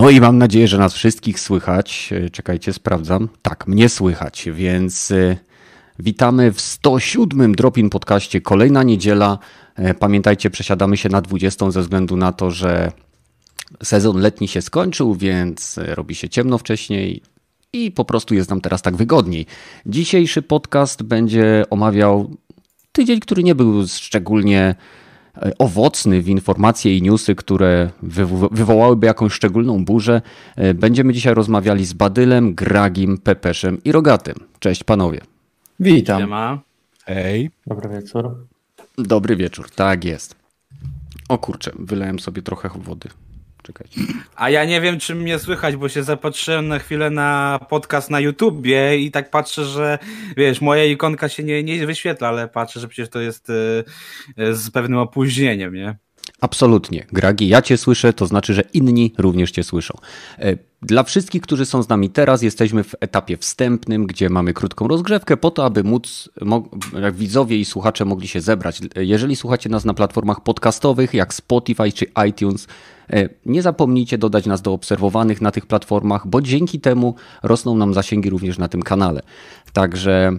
No i mam nadzieję, że nas wszystkich słychać. E, czekajcie, sprawdzam. Tak, mnie słychać, więc e, witamy w 107 Dropin podcaście. Kolejna niedziela. E, pamiętajcie, przesiadamy się na 20 ze względu na to, że sezon letni się skończył, więc robi się ciemno wcześniej i po prostu jest nam teraz tak wygodniej. Dzisiejszy podcast będzie omawiał tydzień, który nie był szczególnie owocny w informacje i newsy, które wywołałyby jakąś szczególną burzę. E, będziemy dzisiaj rozmawiali z Badylem, Gragim, Pepeszem i Rogatym. Cześć panowie. Witam. Siema. Hej. Dobry wieczór. Dobry wieczór, tak jest. O kurczę, wylałem sobie trochę wody. Czekajcie. A ja nie wiem, czy mnie słychać, bo się zapatrzyłem na chwilę na podcast na YouTubie i tak patrzę, że wiesz, moja ikonka się nie, nie wyświetla, ale patrzę, że przecież to jest y, y, z pewnym opóźnieniem, nie? Absolutnie. Gragi, ja Cię słyszę, to znaczy, że inni również Cię słyszą. E, dla wszystkich, którzy są z nami teraz, jesteśmy w etapie wstępnym, gdzie mamy krótką rozgrzewkę po to, aby móc, widzowie i słuchacze mogli się zebrać. Jeżeli słuchacie nas na platformach podcastowych, jak Spotify czy iTunes, nie zapomnijcie dodać nas do obserwowanych na tych platformach, bo dzięki temu rosną nam zasięgi również na tym kanale. Także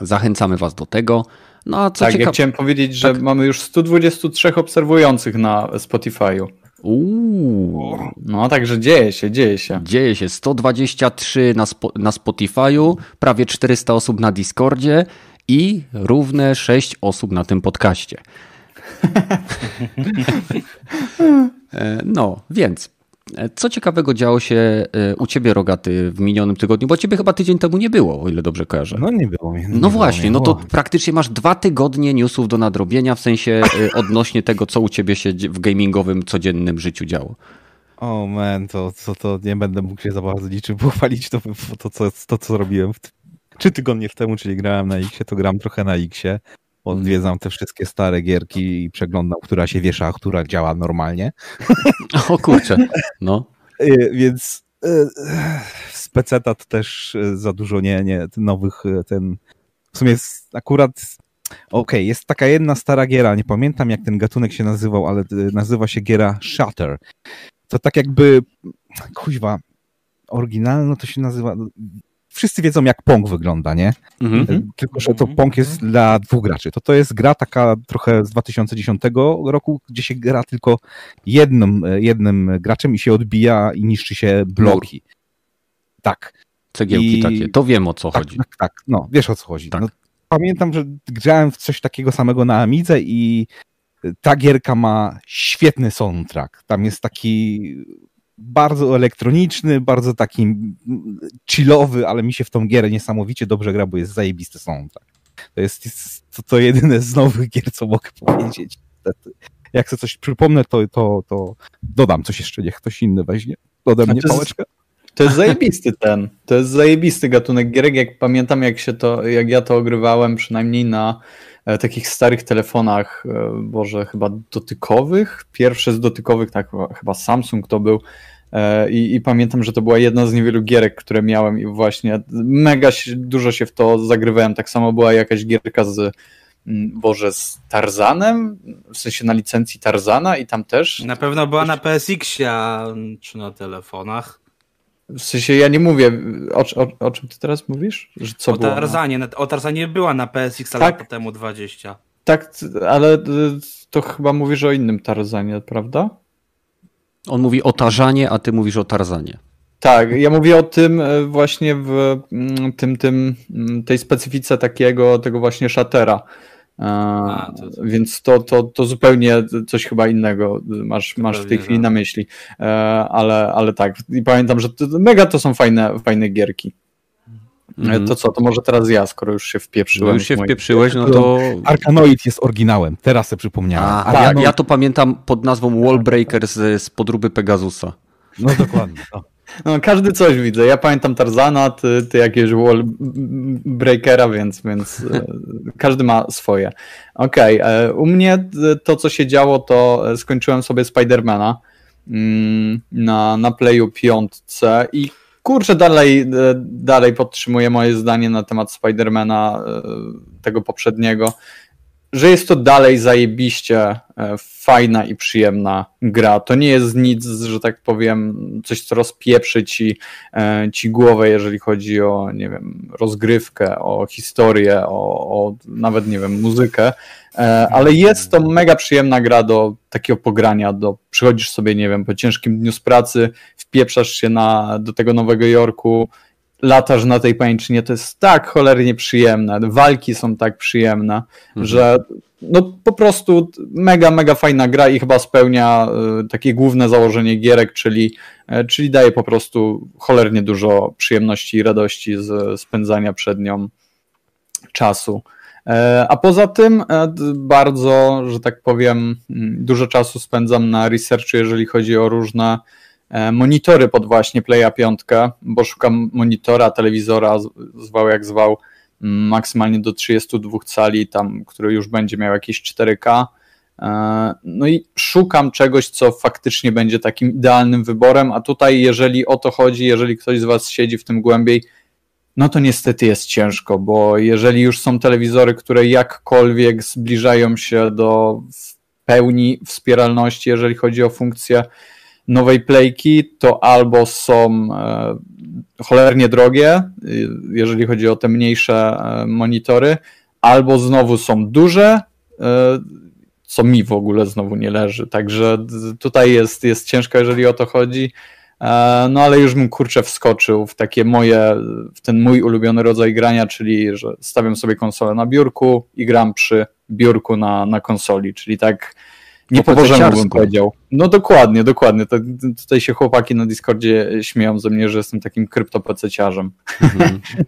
zachęcamy Was do tego. No, a co tak, cieka... ja chciałem powiedzieć, że tak? mamy już 123 obserwujących na Spotify'u. Uuu. No, także dzieje się, dzieje się. Dzieje się. 123 na, spo, na Spotify'u, prawie 400 osób na Discordzie i równe 6 osób na tym podcaście. E, no, więc co ciekawego działo się e, u ciebie, Rogaty, w minionym tygodniu? Bo ciebie chyba tydzień temu nie było, o ile dobrze kojarzę. No nie było mnie. No właśnie, no to praktycznie masz dwa tygodnie newsów do nadrobienia, w sensie e, odnośnie tego, co u ciebie się w gamingowym, codziennym życiu działo. O oh man, to, to, to nie będę mógł się za bardzo niczym pochwalić, to, to, to, to co robiłem w, trzy tygodnie temu, czyli grałem na X, to gram trochę na X. Odwiedzam te wszystkie stare gierki i przeglądam, która się wiesza, a która działa normalnie. O kurczę, no. Y, więc z PC też y, za dużo nie, nie nowych y, ten... W sumie jest akurat Okej, okay, jest taka jedna stara giera, nie pamiętam jak ten gatunek się nazywał, ale nazywa się giera Shatter. To tak jakby, kuźwa, oryginalno to się nazywa, wszyscy wiedzą, jak Pong wygląda, nie? Mhm. Tylko, że to mhm. Pong jest dla dwóch graczy. To to jest gra taka trochę z 2010 roku, gdzie się gra tylko jednym, jednym graczem i się odbija i niszczy się bloki. Tak. Cegiełki I... takie, to wiem o co tak, chodzi. Tak, tak, no, wiesz o co chodzi. Tak. No, pamiętam, że grałem w coś takiego samego na Amidze i ta gierka ma świetny soundtrack. Tam jest taki bardzo elektroniczny, bardzo taki chillowy, ale mi się w tą gierę niesamowicie dobrze gra, bo jest zajebisty soundtrack. To jest, jest to, to jedyne z nowych gier, co mogę powiedzieć. Jak sobie coś przypomnę, to, to, to dodam coś jeszcze, niech ktoś inny weźmie ode mnie pałeczkę. To jest zajebisty ten, to jest zajebisty gatunek gierek, jak pamiętam jak się to, jak ja to ogrywałem przynajmniej na takich starych telefonach, e, boże, chyba dotykowych, pierwsze z dotykowych, tak, chyba Samsung to był, e, i, I, pamiętam, że to była jedna z niewielu gierek, które miałem i właśnie mega dużo się w to zagrywałem. Tak samo była jakaś gierka z mm, Boże, z Tarzanem, w sensie na licencji Tarzana i tam też. Na pewno była na PSX, a czy na telefonach. W sensie ja nie mówię, o, o, o czym ty teraz mówisz? Że co o Tarzanie, na... o Tarzanie była na PSX tak, lat temu 20. Tak, ale y, to chyba mówisz o innym Tarzanie, prawda? On mówi o Tarzanie, a ty mówisz o Tarzanie. Tak, ja mówię o tym y, właśnie w mm, tym, tym, mm, tej specyfice takiego, tego właśnie szatera. A, to, to. Więc to, to, to zupełnie coś chyba innego masz, masz w tej chwili na myśli. E, ale, ale tak, i pamiętam, że to, mega to są fajne, fajne gierki. Mm. To co, to może teraz ja, skoro już się wpieprzyłem. No już się wpieprzyłeś, no to... Arkanoid jest oryginałem, teraz sobie przypomniałem. A, a ja, ja, to pamiętam pod nazwą Wallbreaker z, z podróby Pegasusa. No dokładnie. No. No, każdy coś widzę. Ja pamiętam Tarzana, ty, ty jakiegoś wall breakera, więc, więc e, każdy ma swoje. Okej, okay. E, u mnie to, co się działo, to skończyłem sobie Spidermana mm, na, na Playu 5 i kurczę, dalej, e, dalej podtrzymuję moje zdanie na temat Spidermana tego poprzedniego, że jest to dalej zajebiście e, fajna i przyjemna gra. To nie jest nic, że tak powiem, coś, co rozpieprzy ci, e, ci głowę, jeżeli chodzi o, nie wiem, rozgrywkę, o historię, o, o nawet, nie wiem, muzykę, e, ale jest to mega przyjemna gra do takiego pogrania, do przychodzisz sobie, nie wiem, po ciężkim dniu z pracy, wpieprzasz się na, do tego Nowego Jorku, latasz na tej pajęczynie, to jest tak cholernie przyjemne, walki są tak przyjemne, mhm. że no po prostu mega, mega fajna gra i chyba spełnia y, takie główne założenie gierek, czyli, y, czyli daje po prostu cholernie dużo przyjemności i radości z spędzania przed nią czasu. E, a poza tym e, bardzo, że tak powiem, mm, dużo czasu spędzam na researchu, jeżeli chodzi o różne E, monitory pod właśnie Playa 5, bo szukam monitora, telewizora, zwał jak zwał, maksymalnie do 32 cali, tam, który już będzie miał jakieś 4K. E, no i szukam czegoś, co faktycznie będzie takim idealnym wyborem, a tutaj, jeżeli o to chodzi, jeżeli ktoś z Was siedzi w tym głębiej, no to niestety jest ciężko, bo jeżeli już są telewizory, które jakkolwiek zbliżają się do pełni wspieralności, jeżeli chodzi o funkcję nowej playki, to albo są e, cholernie drogie, jeżeli chodzi o te mniejsze e, monitory, albo znowu są duże, e, co mi w ogóle znowu nie leży. Także tutaj jest, jest ciężko, jeżeli o to chodzi. No ale już bym kurczę wskoczył w takie moje, w ten mój ulubiony rodzaj grania, czyli że stawiam sobie konsolę na biurku i gram przy biurku na, na konsoli, czyli tak nie po Bożemu bym powiedział. No dokładnie, dokładnie. To, tutaj się chłopaki na Discordzie śmieją ze mnie, że jestem takim kryptopececiarzem. Mhm.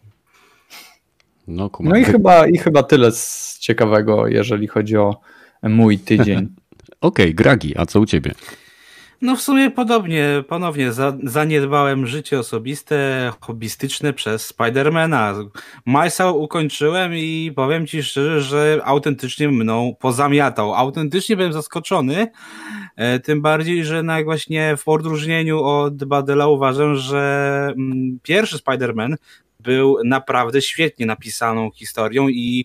No, no i, chyba, i chyba tyle z ciekawego, jeżeli chodzi o mój tydzień. Okej, okay, Gragi, a co u ciebie? No w sumie podobnie, ponownie za, zaniedbałem życie osobiste, hobbystyczne przez Spidermana. Majsa ukończyłem i powiem ci szczerze, że autentycznie mną pozamiatał. Autentycznie byłem zaskoczony, e, tym bardziej, że na właśnie w odróżnieniu od Badela uważam, że mm, pierwszy Spider-Man był naprawdę świetnie napisaną historią i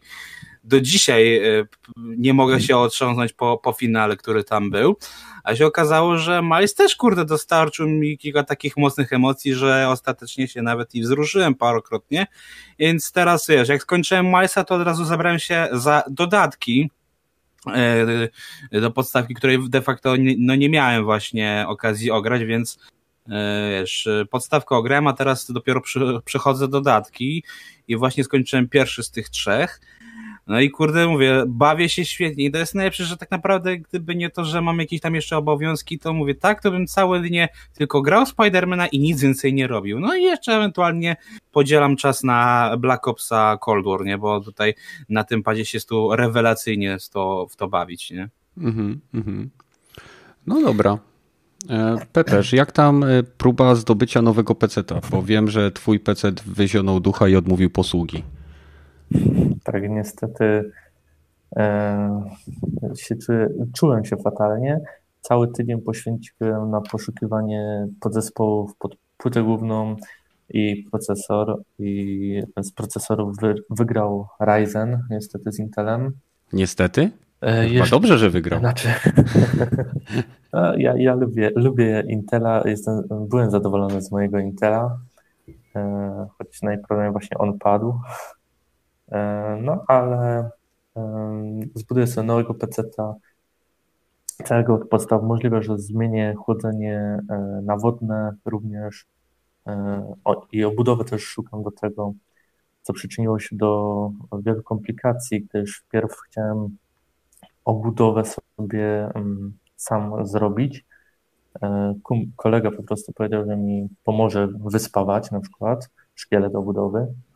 do dzisiaj e, nie mogę się otrząsnąć po, po finale, który tam był. A się okazało, że Miles też, kurde, dostarczył mi kilka takich mocnych emocji, że ostatecznie się nawet i wzruszyłem parokrotnie. Więc teraz, wiesz, jak skończyłem Milesa, to od razu zabrałem się za dodatki, e, do podstawki, której de facto no nie miałem właśnie okazji ograć, więc e, wiesz, podstawkę ograłem, a teraz dopiero przy, przechodzę dodatki i właśnie skończyłem pierwszy z tych trzech. No i kurde, mówię, bawię się świetnie i to jest najlepsze, że tak naprawdę gdyby nie to, że mam jakieś tam jeszcze obowiązki, to mówię, tak, to bym całe dnie tylko grał Spidermana i nic więcej nie robił. No i jeszcze ewentualnie podzielam czas na Black Opsa Cold War, nie, bo tutaj na tym padzie się tu rewelacyjnie to, w to bawić, nie. Mhm, mhm. No dobra, e, Pepeż, jak tam e, próba zdobycia nowego peceta? Bo wiem, że twój pecet wyzionął ducha i odmówił posługi. Tak, niestety e, się czuję, czułem się fatalnie. Cały tydzień poświęciłem na poszukiwanie podzespołów pod płytę główną i procesor. I z procesorów wy, wygrał Ryzen, niestety z Intelem. Niestety? E, Chyba dobrze, że wygrał. Znaczy, ja, ja lubię, lubię Intela, jestem, byłem zadowolony z mojego Intela, e, choć najprawdopodobniej właśnie on padł. E, no ale zbuduję sobie nowego peceta, całego od podstaw. Możliwe, że zmienię chłodzenie e, na wodne również e, i obudowę też szukam do tego, co przyczyniło się do wielu komplikacji, gdyż wpierw chciałem obudowę sobie sam zrobić. Kolega po prostu powiedział, że mi pomoże wyspawać na przykład szkielet obudowy, E,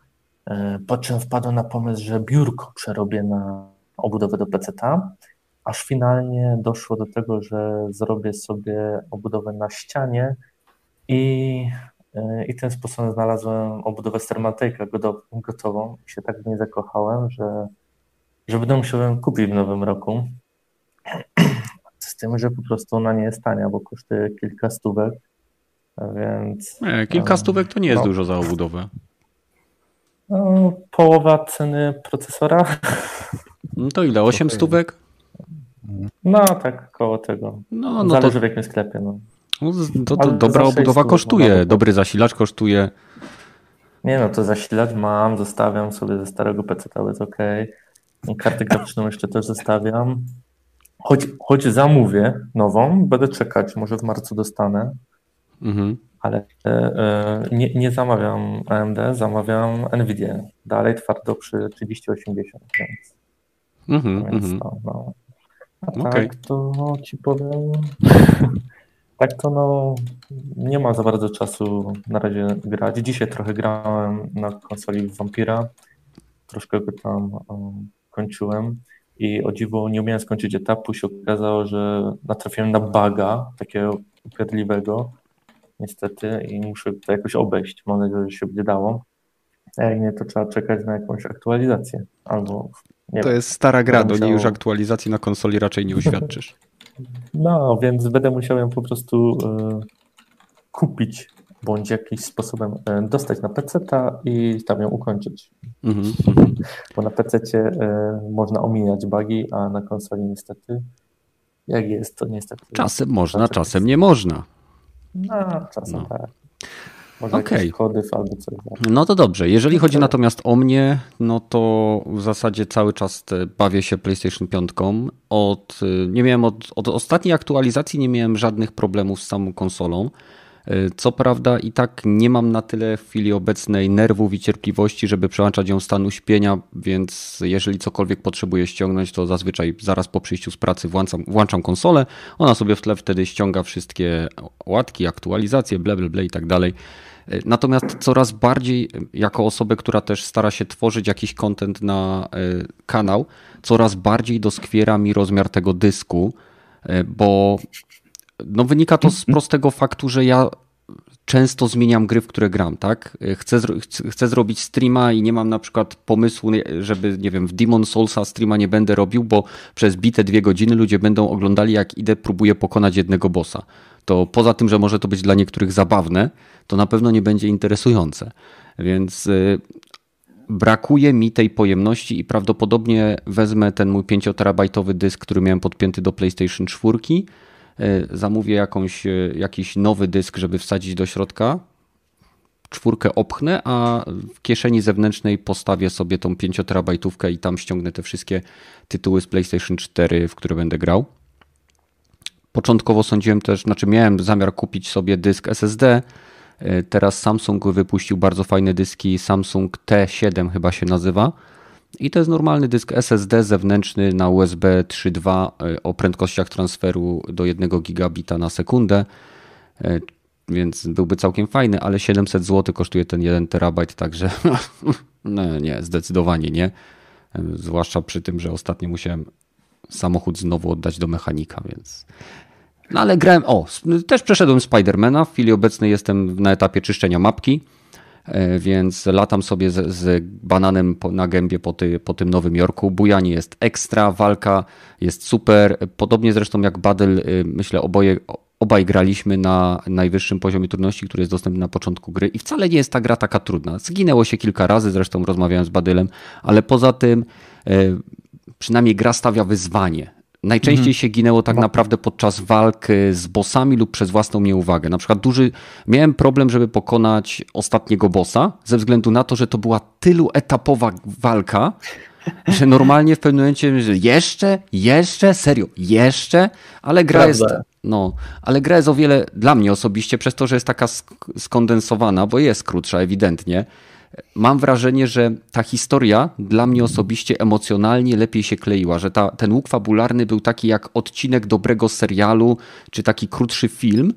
po czym wpadłem na pomysł, że biurko przerobię na obudowę do PC-ta, aż finalnie doszło do tego, że zrobię sobie obudowę na ścianie i, e, i tym sposobem znalazłem obudowę z gotową i się tak w niej zakochałem, że, że będę musiał ją kupić w nowym roku. Z tym, że po prostu ona nie jest tania, bo kosztuje kilka stówek, więc... Nie, kilka stówek to nie jest no, dużo za obudowę. No, połowa ceny procesora. No to ile? 8 stówek? No tak, koło tego. No, no Zależy to... w jakim sklepie. No. No, to, to dobra obudowa kosztuje, dobry zasilacz kosztuje. Nie no, to zasilacz mam, zostawiam sobie ze starego PC, to jest ok. Kartę graficzną jeszcze też zostawiam. Choć, choć zamówię nową, będę czekać, może w marcu dostanę. Mhm. Ale e, e nie, nie zamawiam AMD, zamawiam Nvidia. Dalej twardo przy 3080, więc, mhm, więc mhm. to, no. A okay. tak to ci powiem. tak to no nie ma za bardzo czasu na razie grać. Dzisiaj trochę grałem na konsoli Vampira. Troszkę go tam um, kończyłem i o dziwo nie umiałem skończyć etapu. Się okazało, że natrafiłem na baga takiego upierdliwego niestety i muszę to jakoś obejść. Mam nadzieję, że się będzie dało. A jak nie, to trzeba czekać na jakąś aktualizację albo nie to wiem, jest stara gra, do niej już aktualizacji na konsoli raczej nie uświadczysz. No, więc będę musiał ją po prostu y, kupić bądź jakimś sposobem e, dostać na PC i tam ją ukończyć. Mm -hmm. Bo na PC y, można omijać bugi, a na konsoli niestety jak jest, to niestety. Czasem można, czasem nie można. No, czasem no. tak. Może okay. kody albo coś. No to dobrze. Jeżeli chodzi natomiast o mnie, no to w zasadzie cały czas bawię się PlayStation 5. Od, nie miałem od, od ostatniej aktualizacji nie miałem żadnych problemów z samą konsolą. Co prawda i tak nie mam na tyle w chwili obecnej nerwów i cierpliwości, żeby przełączać ją stanu śpienia, więc jeżeli cokolwiek potrzebuję ściągnąć, to zazwyczaj zaraz po przyjściu z pracy włączam, włączam konsolę, ona sobie w tle wtedy ściąga wszystkie łatki, aktualizacje, ble, ble, ble i tak dalej. Natomiast coraz bardziej, jako osobę, która też stara się tworzyć jakiś content na e, kanał, coraz bardziej doskwiera mi rozmiar tego dysku, e, bo no wynika to z prostego faktu, że ja często zmieniam gry, w które gram, tak? Chcę, chcę zrobić streama i nie mam na przykład pomysłu, żeby, nie wiem, w Demon Soulsa streama nie będę robił, bo przez bite dwie godziny ludzie będą oglądali, jak idę, próbuję pokonać jednego bossa. To poza tym, że może to być dla niektórych zabawne, to na pewno nie będzie interesujące. Więc y, brakuje mi tej pojemności i prawdopodobnie wezmę ten mój 5-terabajtowy dysk, który miałem podpięty do PlayStation 4 E, zamówię jakąś, e, jakiś nowy dysk, żeby wsadzić do środka, czwórkę opchnę, a w kieszeni zewnętrznej postawię sobie tą 5 terabajtówkę i tam ściągnę te wszystkie tytuły z PlayStation 4, w które będę grał. Początkowo sądziłem też, znaczy miałem zamiar kupić sobie dysk SSD. E, teraz Samsung wypuścił bardzo fajne dyski, Samsung T7 chyba się nazywa i to jest normalny dysk SSD zewnętrzny na USB 3.2 e, o prędkościach transferu do 1 gigabita na sekundę, e, więc byłby całkiem fajny, ale 700 zł kosztuje ten 1 terabajt, także no nie, zdecydowanie nie. E, zwłaszcza przy tym, że ostatnio musiałem samochód znowu oddać do mechanika, więc. No ale grałem. O, też przeszedłem Spidermana. W chwili obecnej jestem na etapie czyszczenia mapki. E, więc latam sobie z, z bananem po, na gębie po, ty, po tym Nowym Jorku. Bujanie jest ekstra, walka jest super. Podobnie zresztą jak Battle, y, myślę, oboje, obaj graliśmy na najwyższym poziomie trudności, który jest dostępny na początku gry i wcale nie jest ta gra taka trudna. Zginęło się kilka razy, zresztą rozmawiałem z Badylem, ale poza tym e, przynajmniej gra stawia wyzwanie. Najczęściej mhm. się ginęło tak naprawdę podczas walk z bossami lub przez własną nieuwagę. Na przykład duży, miałem problem, żeby pokonać ostatniego bossa, ze względu na to, że to była tylu etapowa walka, że normalnie w pewnym momencie że jeszcze, jeszcze, serio, jeszcze, ale gra Prawda. jest, no, ale gra jest o wiele, dla mnie osobiście, przez to, że jest taka skondensowana, bo jest krótsza ewidentnie, mam wrażenie, że ta historia dla mnie osobiście emocjonalnie lepiej się kleiła, że ta, ten łuk fabularny był taki jak odcinek dobrego serialu, czy taki krótszy film.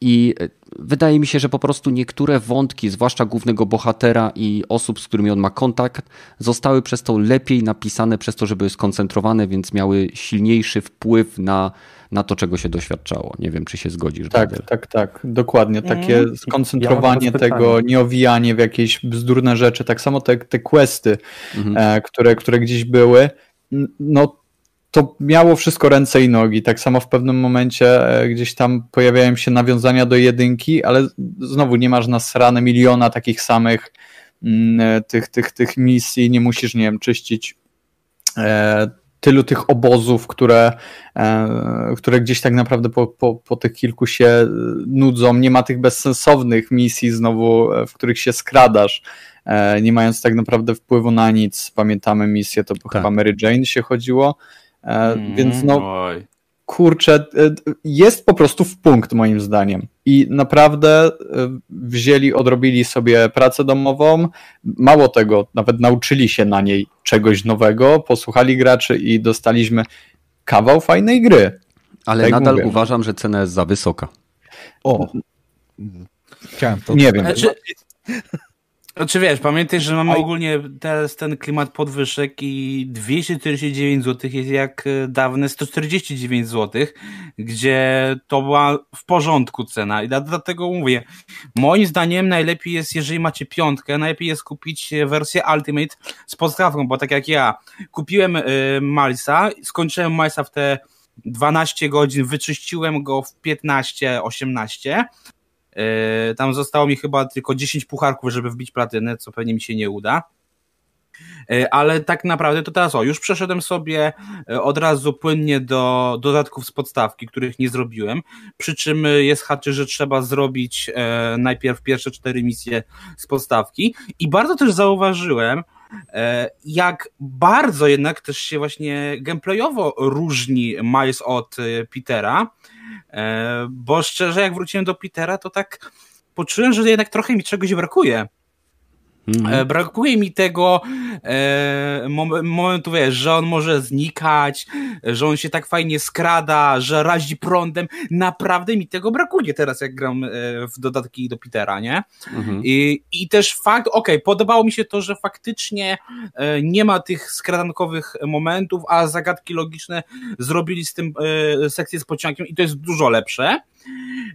I e, wydaje mi się, że po prostu niektóre wątki, zwłaszcza głównego bohatera i osób, z którymi on ma kontakt, zostały przez to lepiej napisane, przez to, że były skoncentrowane, więc miały silniejszy wpływ na na to, czego się doświadczało. Nie wiem, czy się zgodzisz. Tak, Bader. tak, tak, dokładnie. Takie mm. skoncentrowanie ja tego, nie owijanie w jakieś bzdurne rzeczy, tak samo te, te questy, mm. e, które, które gdzieś były, no to miało wszystko ręce i nogi. Tak samo w pewnym momencie e, gdzieś tam pojawiają się nawiązania do jedynki, ale znowu nie masz nasrane miliona takich samych mm, e, tych, tych, tych misji, nie musisz, nie wiem, czyścić e, tylu tych obozów, które, które gdzieś tak naprawdę po, po, po tych kilku się nudzą. Nie ma tych bezsensownych misji znowu, w których się skradasz, nie mając tak naprawdę wpływu na nic. Pamiętamy misję, to tak. chyba Mary Jane się chodziło. Mm, więc no, oj kurczę, e, jest po prostu w punkt moim zdaniem. I naprawdę e, wzięli, odrobili sobie pracę domową. Mało tego, nawet nauczyli się na niej czegoś nowego, posłuchali graczy i dostaliśmy kawał fajnej gry. Ale tak nadal mówię. uważam, że cena jest za wysoka. O. Chciałem to. Nie wiem. Znaczy, znaczy wiesz, pamiętaj, że mamy ogólnie teraz ten klimat podwyżek i 249 zł jest jak e, dawne 149 zł, gdzie to była w porządku cena. I dlatego mówię, moim zdaniem najlepiej jest, jeżeli macie piątkę, najlepiej jest kupić wersję Ultimate z podstawką, bo tak jak ja kupiłem y, Malsa, skończyłem Malsa w te 12 godzin, wyczyściłem go w 15-18 E, tam zostało mi chyba tylko 10 pucharków, żeby wbić platynę, co pewnie mi się nie uda. E, ale tak naprawdę to teraz o, już przeszedłem sobie e, od razu płynnie do dodatków z podstawki, których nie zrobiłem. Przy czym jest haczy, że trzeba zrobić najpierw pierwsze cztery misje z podstawki. I bardzo też zauważyłem, jak bardzo jednak też się właśnie gameplayowo różni Miles od Petera E, bo szczerze, jak wróciłem do Petera, to tak poczułem, że jednak trochę mi czegoś brakuje. Mm. Brakuje mi tego e, momentu, wiesz, że on może znikać, że on się tak fajnie skrada, że razi prądem. Naprawdę mi tego brakuje teraz, jak gram e, w dodatki do Petera, nie? Mm-hmm. I, I też fakt, okej, okay, podobało mi się to, że faktycznie e, nie ma tych skradankowych momentów, a zagadki logiczne zrobili z tym e, sekcję z pociągiem i to jest dużo lepsze.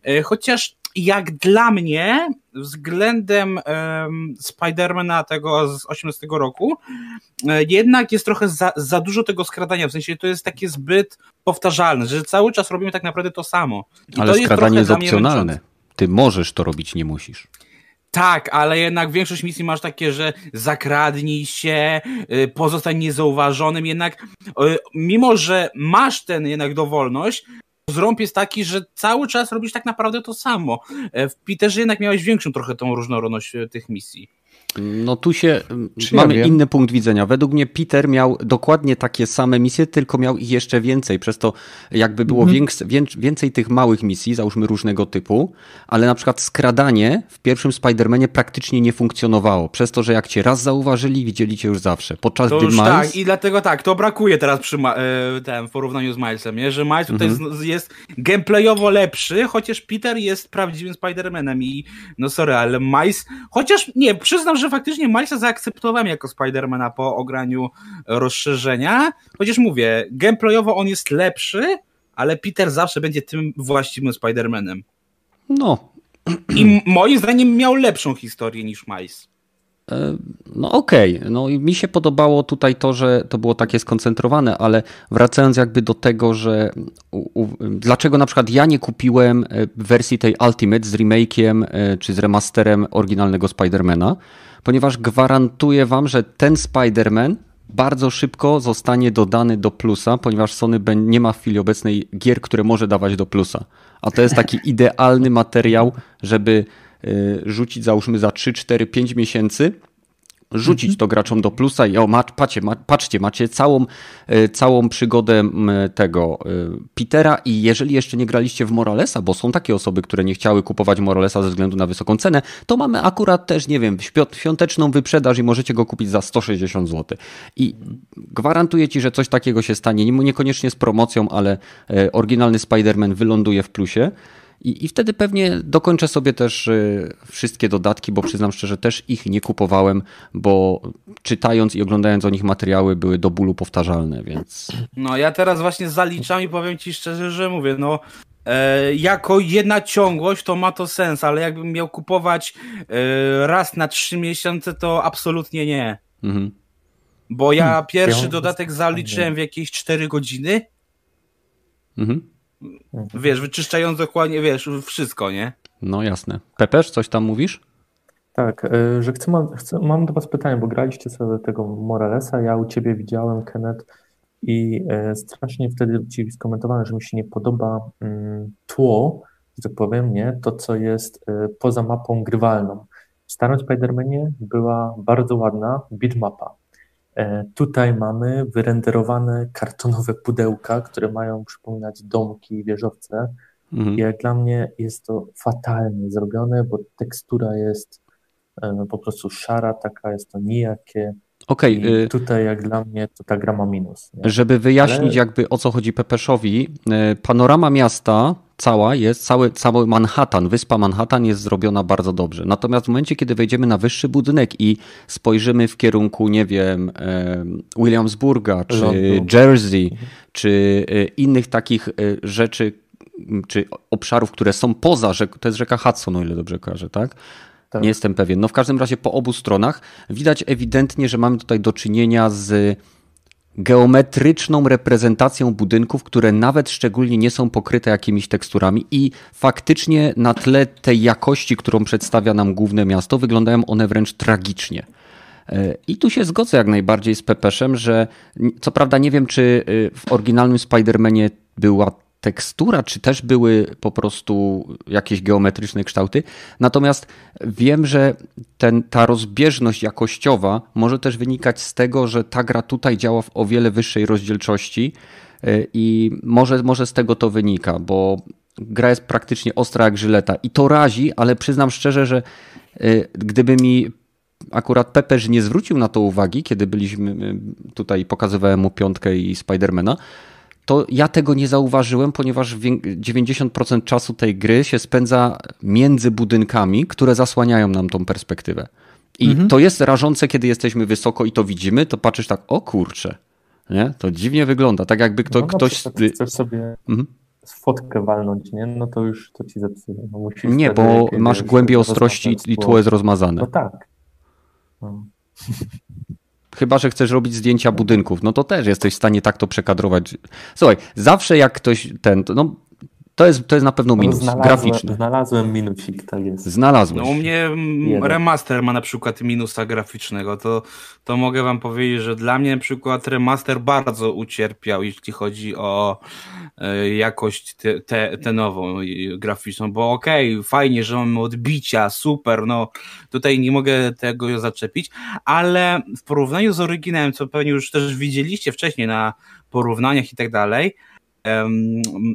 E, chociaż jak dla mnie, względem um, Spidermana tego z 18 roku, e, jednak jest trochę za, za dużo tego skradania, w sensie to jest takie zbyt powtarzalne, że cały czas robimy tak naprawdę to samo. I ale to skradanie jest, jest opcjonalne. Ty możesz to robić, nie musisz. Tak, ale jednak większość misji masz takie, że zakradnij się, y, pozostań niezauważonym, jednak y, mimo, że masz ten jednak dowolność, zrąb jest taki, że cały czas robisz tak naprawdę to samo. E, w Peterze jednak miałeś większą trochę tą różnorodność e, tych misji. No tu się Czy mamy ja inny punkt widzenia. Według mnie Peter miał dokładnie takie same misje, tylko miał ich jeszcze więcej. Przez to jakby było mhm. więcej, więcej tych małych misji, załóżmy różnego typu, ale na przykład skradanie w pierwszym Spider-Manie praktycznie nie funkcjonowało. Przez to, że jak cię raz zauważyli, widzieli cię już zawsze. Podczas to gdy Miles... Tak, i dlatego tak, to brakuje teraz przy e, tym, w porównaniu z Milesem, nie? że Miles tutaj mhm. jest, jest gameplayowo lepszy, chociaż Peter jest prawdziwym Spider-Manem i no sorry, ale Miles, chociaż nie, przyznam, że faktycznie Milesa zaakceptowałem jako Spidermana po ograniu rozszerzenia, chociaż mówię, gameplayowo on jest lepszy, ale Peter zawsze będzie tym właściwym Spidermanem. No. I moim zdaniem miał lepszą historię niż Miles. E, no okej, okay. no i mi się podobało tutaj to, że to było takie skoncentrowane, ale wracając jakby do tego, że u, u, dlaczego na przykład ja nie kupiłem e, wersji tej Ultimate z remake'iem e, czy z remasterem oryginalnego Spidermana, ponieważ gwarantuję wam, że ten Spider-Man bardzo szybko zostanie dodany do plusa, ponieważ Sony nie ma w chwili obecnej gier, które może dawać do plusa. A to jest taki idealny materiał, żeby y, rzucić załóżmy za 3, 4, 5 miesięcy rzucić to graczom do plusa i o, patrzcie, patrzcie, macie całą, e, całą przygodę tego e, Petera i jeżeli jeszcze nie graliście w Moralesa, bo są takie osoby, które nie chciały kupować Moralesa ze względu na wysoką cenę, to mamy akurat też, nie wiem, świąteczną wyprzedaż i możecie go kupić za 160 zł. I gwarantuję ci, że coś takiego się stanie, niekoniecznie z promocją, ale e, oryginalny Spider-Man wyląduje w plusie. I, I wtedy pewnie dokończę sobie też y, wszystkie dodatki, bo przyznam szczerze, też ich nie kupowałem, bo czytając i oglądając o nich materiały były do bólu powtarzalne, więc. No ja teraz właśnie zaliczam i powiem ci szczerze, że mówię, no e, jako jedna ciągłość to ma to sens, ale jakbym miał kupować e, raz na trzy miesiące, to absolutnie nie. Mhm. Bo ja hmm. pierwszy dodatek zaliczyłem w jakieś cztery godziny. Mhm. Wiesz, wyczyszczając dokładnie, wiesz, wszystko, nie? No jasne. Pepesz, coś tam mówisz? Tak, e, że chcę, mam, chcę, mam do Was pytanie, bo graliście sobie tego Moralesa, ja u Ciebie widziałem, Kenneth, i e, strasznie wtedy Ci skomentowałem, że mi się nie podoba mm, tło, że tak powiem, nie, to co jest e, poza mapą grywalną. W starym Spider-Manie była bardzo ładna bitmapa. Tutaj mamy wyrenderowane kartonowe pudełka, które mają przypominać domki, wieżowce. Mhm. I jak dla mnie jest to fatalnie zrobione, bo tekstura jest E, po prostu szara, taka jest to nijakie. Okej. Okay, tutaj jak dla mnie to ta gra ma minus. Nie? Żeby wyjaśnić Ale... jakby o co chodzi Pepeszowi, e, panorama miasta cała jest, cały, cały Manhattan, wyspa Manhattan jest zrobiona bardzo dobrze. Natomiast w momencie, kiedy wejdziemy na wyższy budynek i spojrzymy w kierunku, nie wiem, Williamsburga, czy Jersey, mhm. czy innych takich rzeczy, czy obszarów, które są poza rzeką, to jest rzeka Hudson, o ile dobrze kojarzę, tak? Tak. Nie jestem pewien. No w każdym razie po obu stronach widać ewidentnie, że mamy tutaj do czynienia z geometryczną reprezentacją budynków, które nawet szczególnie nie są pokryte jakimiś teksturami i faktycznie na tle tej jakości, którą przedstawia nam główne miasto, wyglądają one wręcz tragicznie. E, I tu się zgodzę jak najbardziej z Pepeszem, że co prawda nie wiem, czy e, w oryginalnym Spider-Manie była tekstura, czy też były po prostu jakieś geometryczne kształty. Natomiast wiem, że ten, ta rozbieżność jakościowa może też wynikać z tego, że ta gra tutaj działa w o wiele wyższej rozdzielczości e, i może, może z tego to wynika, bo gra jest praktycznie ostra jak żyleta i to razi, ale przyznam szczerze, że e, gdyby mi akurat Pepeż nie zwrócił na to uwagi, kiedy byliśmy e, tutaj, pokazywałem mu piątkę i Spidermana, to ja tego nie zauważyłem, ponieważ 90% czasu tej gry się spędza między budynkami, które zasłaniają nam tą perspektywę. I mhm. to jest rażące, kiedy jesteśmy wysoko i to widzimy, to patrzysz tak, o kurczę, nie? To dziwnie wygląda, tak jakby kto, no, ktoś... Chcesz sobie mhm. fotkę walnąć, nie? No to już to ci zepsuje. No, nie, bo masz głębię ostrości i tło jest rozmazane. No tak. No. Chyba, że chcesz robić zdjęcia budynków, no to też jesteś w stanie tak to przekadrować. Słuchaj, zawsze jak ktoś ten, no to jest, to jest na pewno minus znalazłem, graficzny. Znalazłem minusik, tak jest. Znalazłeś. No, u mnie Jeden. remaster ma na przykład minusa graficznego. To, to mogę wam powiedzieć, że dla mnie na przykład remaster bardzo ucierpiał, jeśli chodzi o e, jakość te, te, te nową graficzną, bo okej, okay, fajnie, że mamy odbicia, super, no tutaj nie mogę tego zaczepić, ale w porównaniu z oryginałem, co pewnie już też widzieliście wcześniej na porównaniach i tak dalej,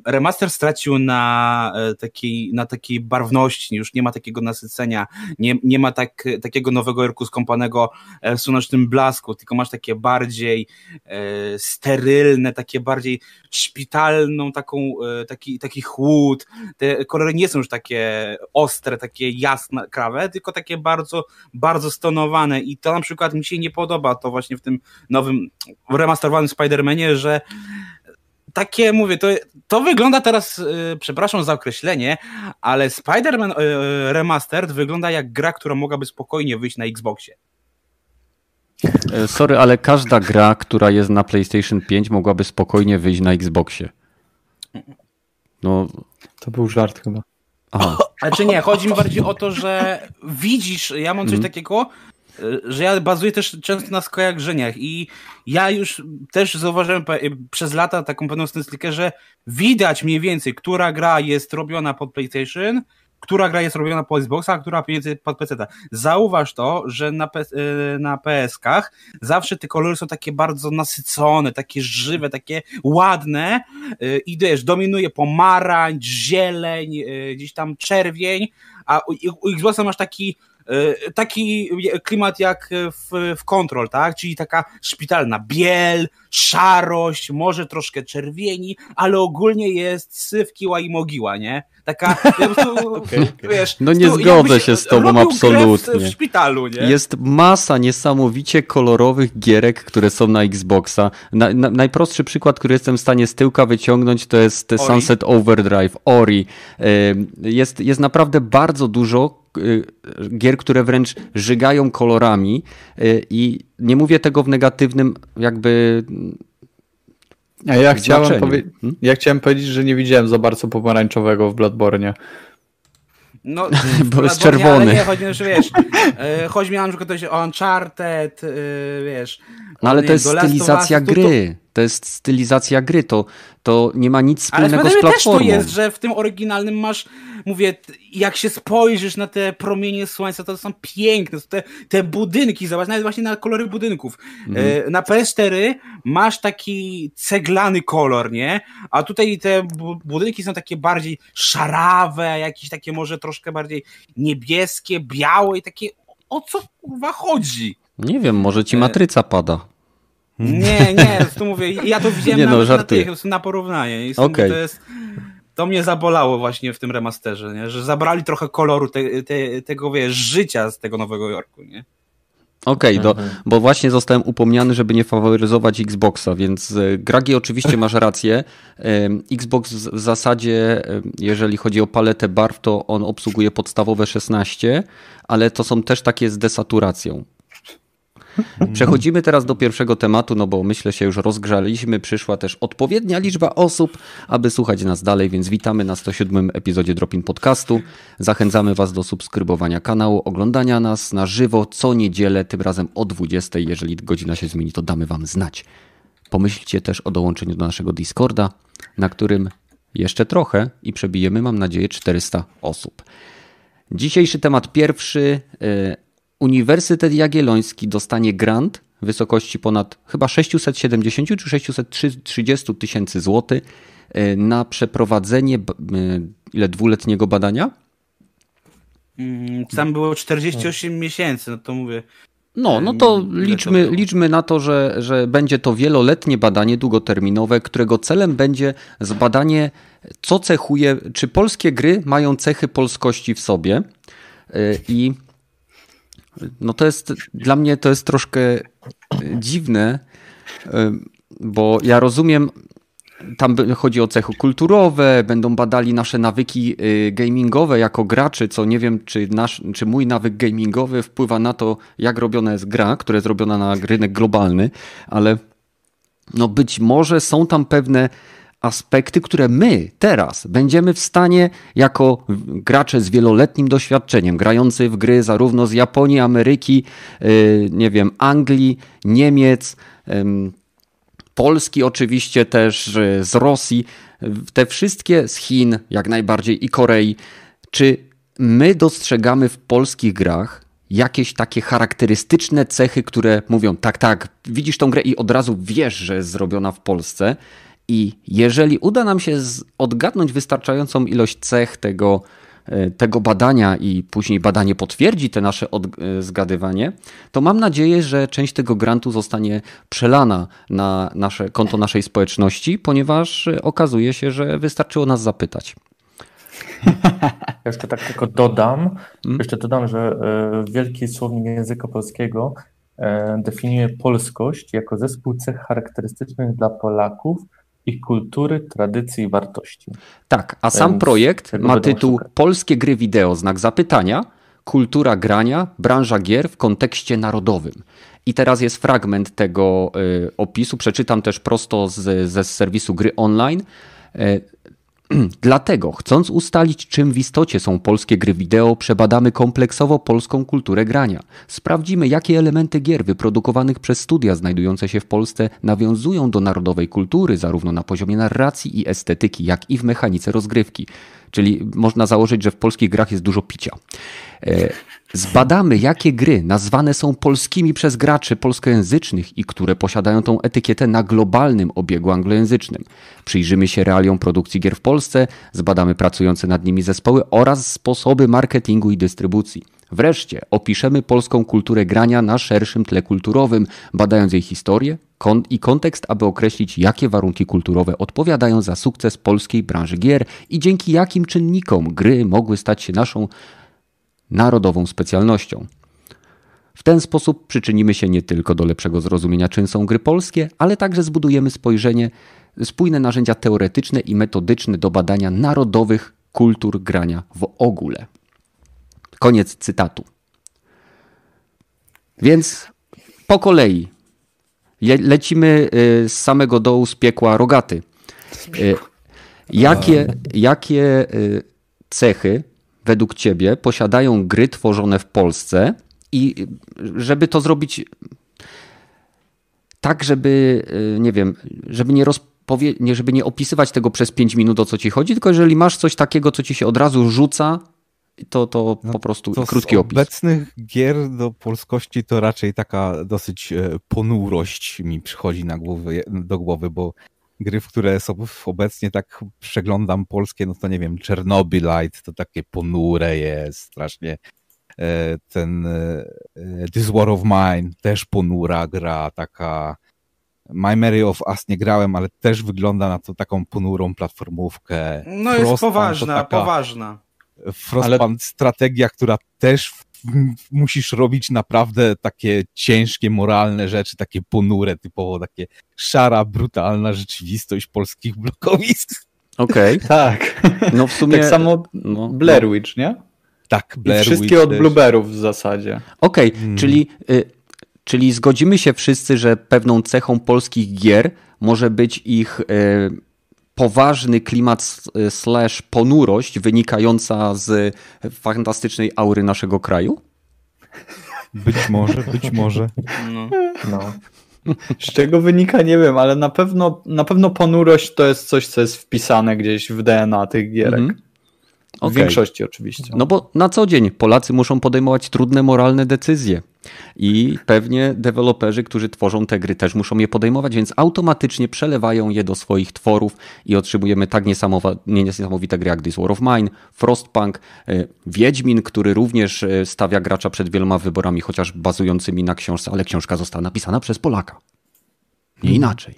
remaster stracił na e, takiej, na takiej barwności, już nie ma takiego nasycenia, nie, nie ma tak, takiego nowego erku skąpanego e, w słonecznym blasku, tylko masz takie bardziej e, sterylne, takie bardziej szpitalną, taką, taki, taki chłód. Te kolory nie są już takie ostre, takie jasne, krawe, tylko takie bardzo, bardzo stonowane i to na przykład mi się nie podoba to właśnie w tym nowym, remasterowanym Spider-Manie, że takie, mówię, to, to wygląda teraz, yy, przepraszam za określenie, ale Spider-Man yy, Remastered wygląda jak gra, która mogłaby spokojnie wyjść na Xboxie. E, sorry, ale każda gra, która jest na PlayStation 5 mogłaby spokojnie wyjść na Xboxie. No. To był żart chyba. Aha. Znaczy nie, chodzi mi bardziej o to, że widzisz, ja mam coś mm. takiego, że ja bazuję też często na skojarzeniach i ja już też zauważyłem przez lata taką pewną stylistykę, że widać mniej więcej, która gra jest robiona pod PlayStation, która gra jest robiona pod Xboxa, a która pod PC. Zauważ to, że na, e, na PS-kach zawsze te kolory są takie bardzo nasycone, takie żywe, takie ładne i wiesz, dominuje pomarańcz, zieleń, gdzieś tam czerwień, a u Xboxa masz taki taki klimat jak w, w Control, tak? Czyli taka szpitalna biel, szarość, może troszkę czerwieni, ale ogólnie jest syf, kiła i mogiła, nie? Taka, okay, wiesz... No nie zgodzę się z tobą absolutnie. W, w szpitalu, nie? Jest masa niesamowicie kolorowych gierek, które są na Xboxa. Na, na, najprostszy przykład, który jestem w stanie z tyłka wyciągnąć, to jest Ori. Sunset Overdrive, Ori. Jest, jest naprawdę bardzo dużo y, gier, które wręcz żygają kolorami y, i nie mówię tego w negatywnym jakby a ja chciałem, powie- hmm? ja chciałem powiedzieć, że nie widziałem za bardzo pomarańczowego w Bloodborne. No, Bo jest czerwony. Ale nie, chodzi, że wiesz, e, chodzi mi na przykład o Uncharted, e, wiesz. No ale to jest stylizacja gry. To jest stylizacja gry. To, to nie ma nic Ale wspólnego z Spidermanie też to platformą. jest, że w tym oryginalnym masz, mówię, jak się spojrzysz na te promienie słońca, to są piękne, te, te budynki, zobacz, nawet właśnie na kolory budynków. Mhm. E, Na PS4 masz taki ceglany kolor, nie? A tutaj te bu- budynki są takie bardziej szarawe, jakieś takie może troszkę bardziej niebieskie, białe i takie, o co kurwa chodzi? Nie wiem, może ci E, matryca pada. Nie, nie, to mówię, ja to widziałem Nie no, nawet na, tych, na porównanie. I Okej. to jest. To mnie zabolało właśnie w tym remasterze, nie? że zabrali trochę koloru te, te, tego, wiesz, życia z tego Nowego Jorku, nie? Okej, do- Mhm. bo właśnie zostałem upomniany, żeby nie faworyzować Xboxa, więc e, Gragi oczywiście masz rację. Em, Xbox w zasadzie, em, jeżeli chodzi o paletę barw, to on obsługuje podstawowe 16, ale to są też takie z desaturacją. Przechodzimy teraz do pierwszego tematu, no bo myślę się już rozgrzaliśmy, przyszła też odpowiednia liczba osób, aby słuchać nas dalej, więc witamy na 107 epizodzie Dropin Podcastu. Zachęcamy Was do subskrybowania kanału, oglądania nas na żywo co niedzielę, tym razem o 20. Jeżeli godzina się zmieni, to damy Wam znać. Pomyślcie też o dołączeniu do naszego Discorda, na którym jeszcze trochę i przebijemy, mam nadzieję, 400 osób. Dzisiejszy temat pierwszy. E, Uniwersytet Jagielloński dostanie grant w wysokości ponad chyba 670 czy 630 tysięcy złotych e, na przeprowadzenie e, ile dwuletniego badania. Mm, Tam było 48 miesięcy, no to mówię. No, no to liczmy, liczmy na to, że, że będzie to wieloletnie badanie długoterminowe, którego celem będzie zbadanie, co cechuje, czy polskie gry mają cechy polskości w sobie. Yy, I no to jest, dla mnie to jest troszkę dziwne, yy, bo ja rozumiem, tam chodzi o cechy kulturowe, będą badali nasze nawyki y, gamingowe jako graczy, co nie wiem, czy, nasz, czy mój nawyk gamingowy wpływa na to, jak robiona jest gra, która jest robiona na rynek globalny, ale no być może są tam pewne aspekty, które my teraz będziemy w stanie jako gracze z wieloletnim doświadczeniem, grający w gry zarówno z Japonii, Ameryki, y, nie wiem, Anglii, Niemiec, Polski oczywiście też, y, z Rosji, te wszystkie z Chin jak najbardziej i Korei. Czy my dostrzegamy w polskich grach jakieś takie charakterystyczne cechy, które mówią, tak, tak, widzisz tą grę i od razu wiesz, że jest zrobiona w Polsce. I jeżeli uda nam się odgadnąć wystarczającą ilość cech tego, e, tego badania i później badanie potwierdzi te nasze e, zgadywanie, to mam nadzieję, że część tego grantu zostanie przelana na nasze konto naszej społeczności, ponieważ e, okazuje się, że wystarczyło nas zapytać. Jeszcze tak tylko dodam, Mm. jeszcze dodam, że Wielki Słownik Języka Polskiego definiuje polskość jako zespół cech charakterystycznych dla Polaków, ich kultury, tradycji i wartości. Tak, a sam Więc projekt ma tytuł szukać. Polskie gry wideo, znak zapytania, kultura grania, branża gier w kontekście narodowym. I teraz jest fragment tego y, opisu, przeczytam też prosto z, ze serwisu gry online. Dlatego, chcąc ustalić, czym w istocie są polskie gry wideo, przebadamy kompleksowo polską kulturę grania. Sprawdzimy, jakie elementy gier wyprodukowanych przez studia znajdujące się w Polsce nawiązują do narodowej kultury, zarówno na poziomie narracji i estetyki, jak i w mechanice rozgrywki. Czyli można założyć, że w polskich grach jest dużo picia. E, Zbadamy, jakie gry nazwane są polskimi przez graczy polskojęzycznych i które posiadają tą etykietę na globalnym obiegu anglojęzycznym. Przyjrzymy się realiom produkcji gier w Polsce, zbadamy pracujące nad nimi zespoły oraz sposoby marketingu i dystrybucji. Wreszcie opiszemy polską kulturę grania na szerszym tle kulturowym, badając jej historię i kontekst, aby określić, jakie warunki kulturowe odpowiadają za sukces polskiej branży gier i dzięki jakim czynnikom gry mogły stać się naszą narodową specjalnością. W ten sposób przyczynimy się nie tylko do lepszego zrozumienia, czym są gry polskie, ale także zbudujemy spojrzenie, spójne narzędzia teoretyczne i metodyczne do badania narodowych kultur grania w ogóle. Koniec cytatu. Więc po kolei lecimy y, z samego dołu z piekła rogaty. Y, Jakie, jakie y, cechy według ciebie posiadają gry tworzone w Polsce i żeby to zrobić tak, żeby, y, nie wiem, żeby nie rozpowie, nie, żeby nie opisywać tego przez 5 minut, o co ci chodzi, tylko jeżeli masz coś takiego, co ci się od razu rzuca, to, to no, po prostu to krótki z opis. obecnych gier do polskości to raczej taka dosyć e, ponurość mi przychodzi na głowę, do głowy, bo gry, w które są obecnie tak przeglądam polskie, no to nie wiem, Chernobylite to takie ponure jest strasznie. E, ten e, This War of Mine też ponura gra, taka My Mary of Us nie grałem, ale też wygląda na to taką ponurą platformówkę. No Frostpunk jest poważna, taka, poważna. Frostpunk ale... strategia, która też musisz robić naprawdę takie ciężkie, moralne rzeczy, takie ponure, typowo takie szara, brutalna rzeczywistość polskich blokowisk. Okej. Okay. tak. No w sumie... Tak samo no, Blair no. Witch, nie? Tak, Blair I wszystkie Witch od Blueberów w zasadzie. Okej, okay, hmm. czyli, y, czyli zgodzimy się wszyscy, że pewną cechą polskich gier może być ich y, poważny klimat y, slash ponurość wynikająca z fantastycznej aury naszego kraju? Być może, być może. No. no. Z czego wynika, nie wiem, ale na pewno, na pewno ponurość to jest coś, co jest wpisane gdzieś w DNA tych gierek. Mm -hmm. W okay. większości oczywiście. No bo na co dzień Polacy muszą podejmować trudne moralne decyzje. I pewnie deweloperzy, którzy tworzą te gry, też muszą je podejmować, więc automatycznie przelewają je do swoich tworów i otrzymujemy tak niesamowite gry jak This War of Mine, Frostpunk, e, Wiedźmin, który również e, stawia gracza przed wieloma wyborami, chociaż bazującymi na książce, ale książka została napisana przez Polaka. Nie mhm. inaczej.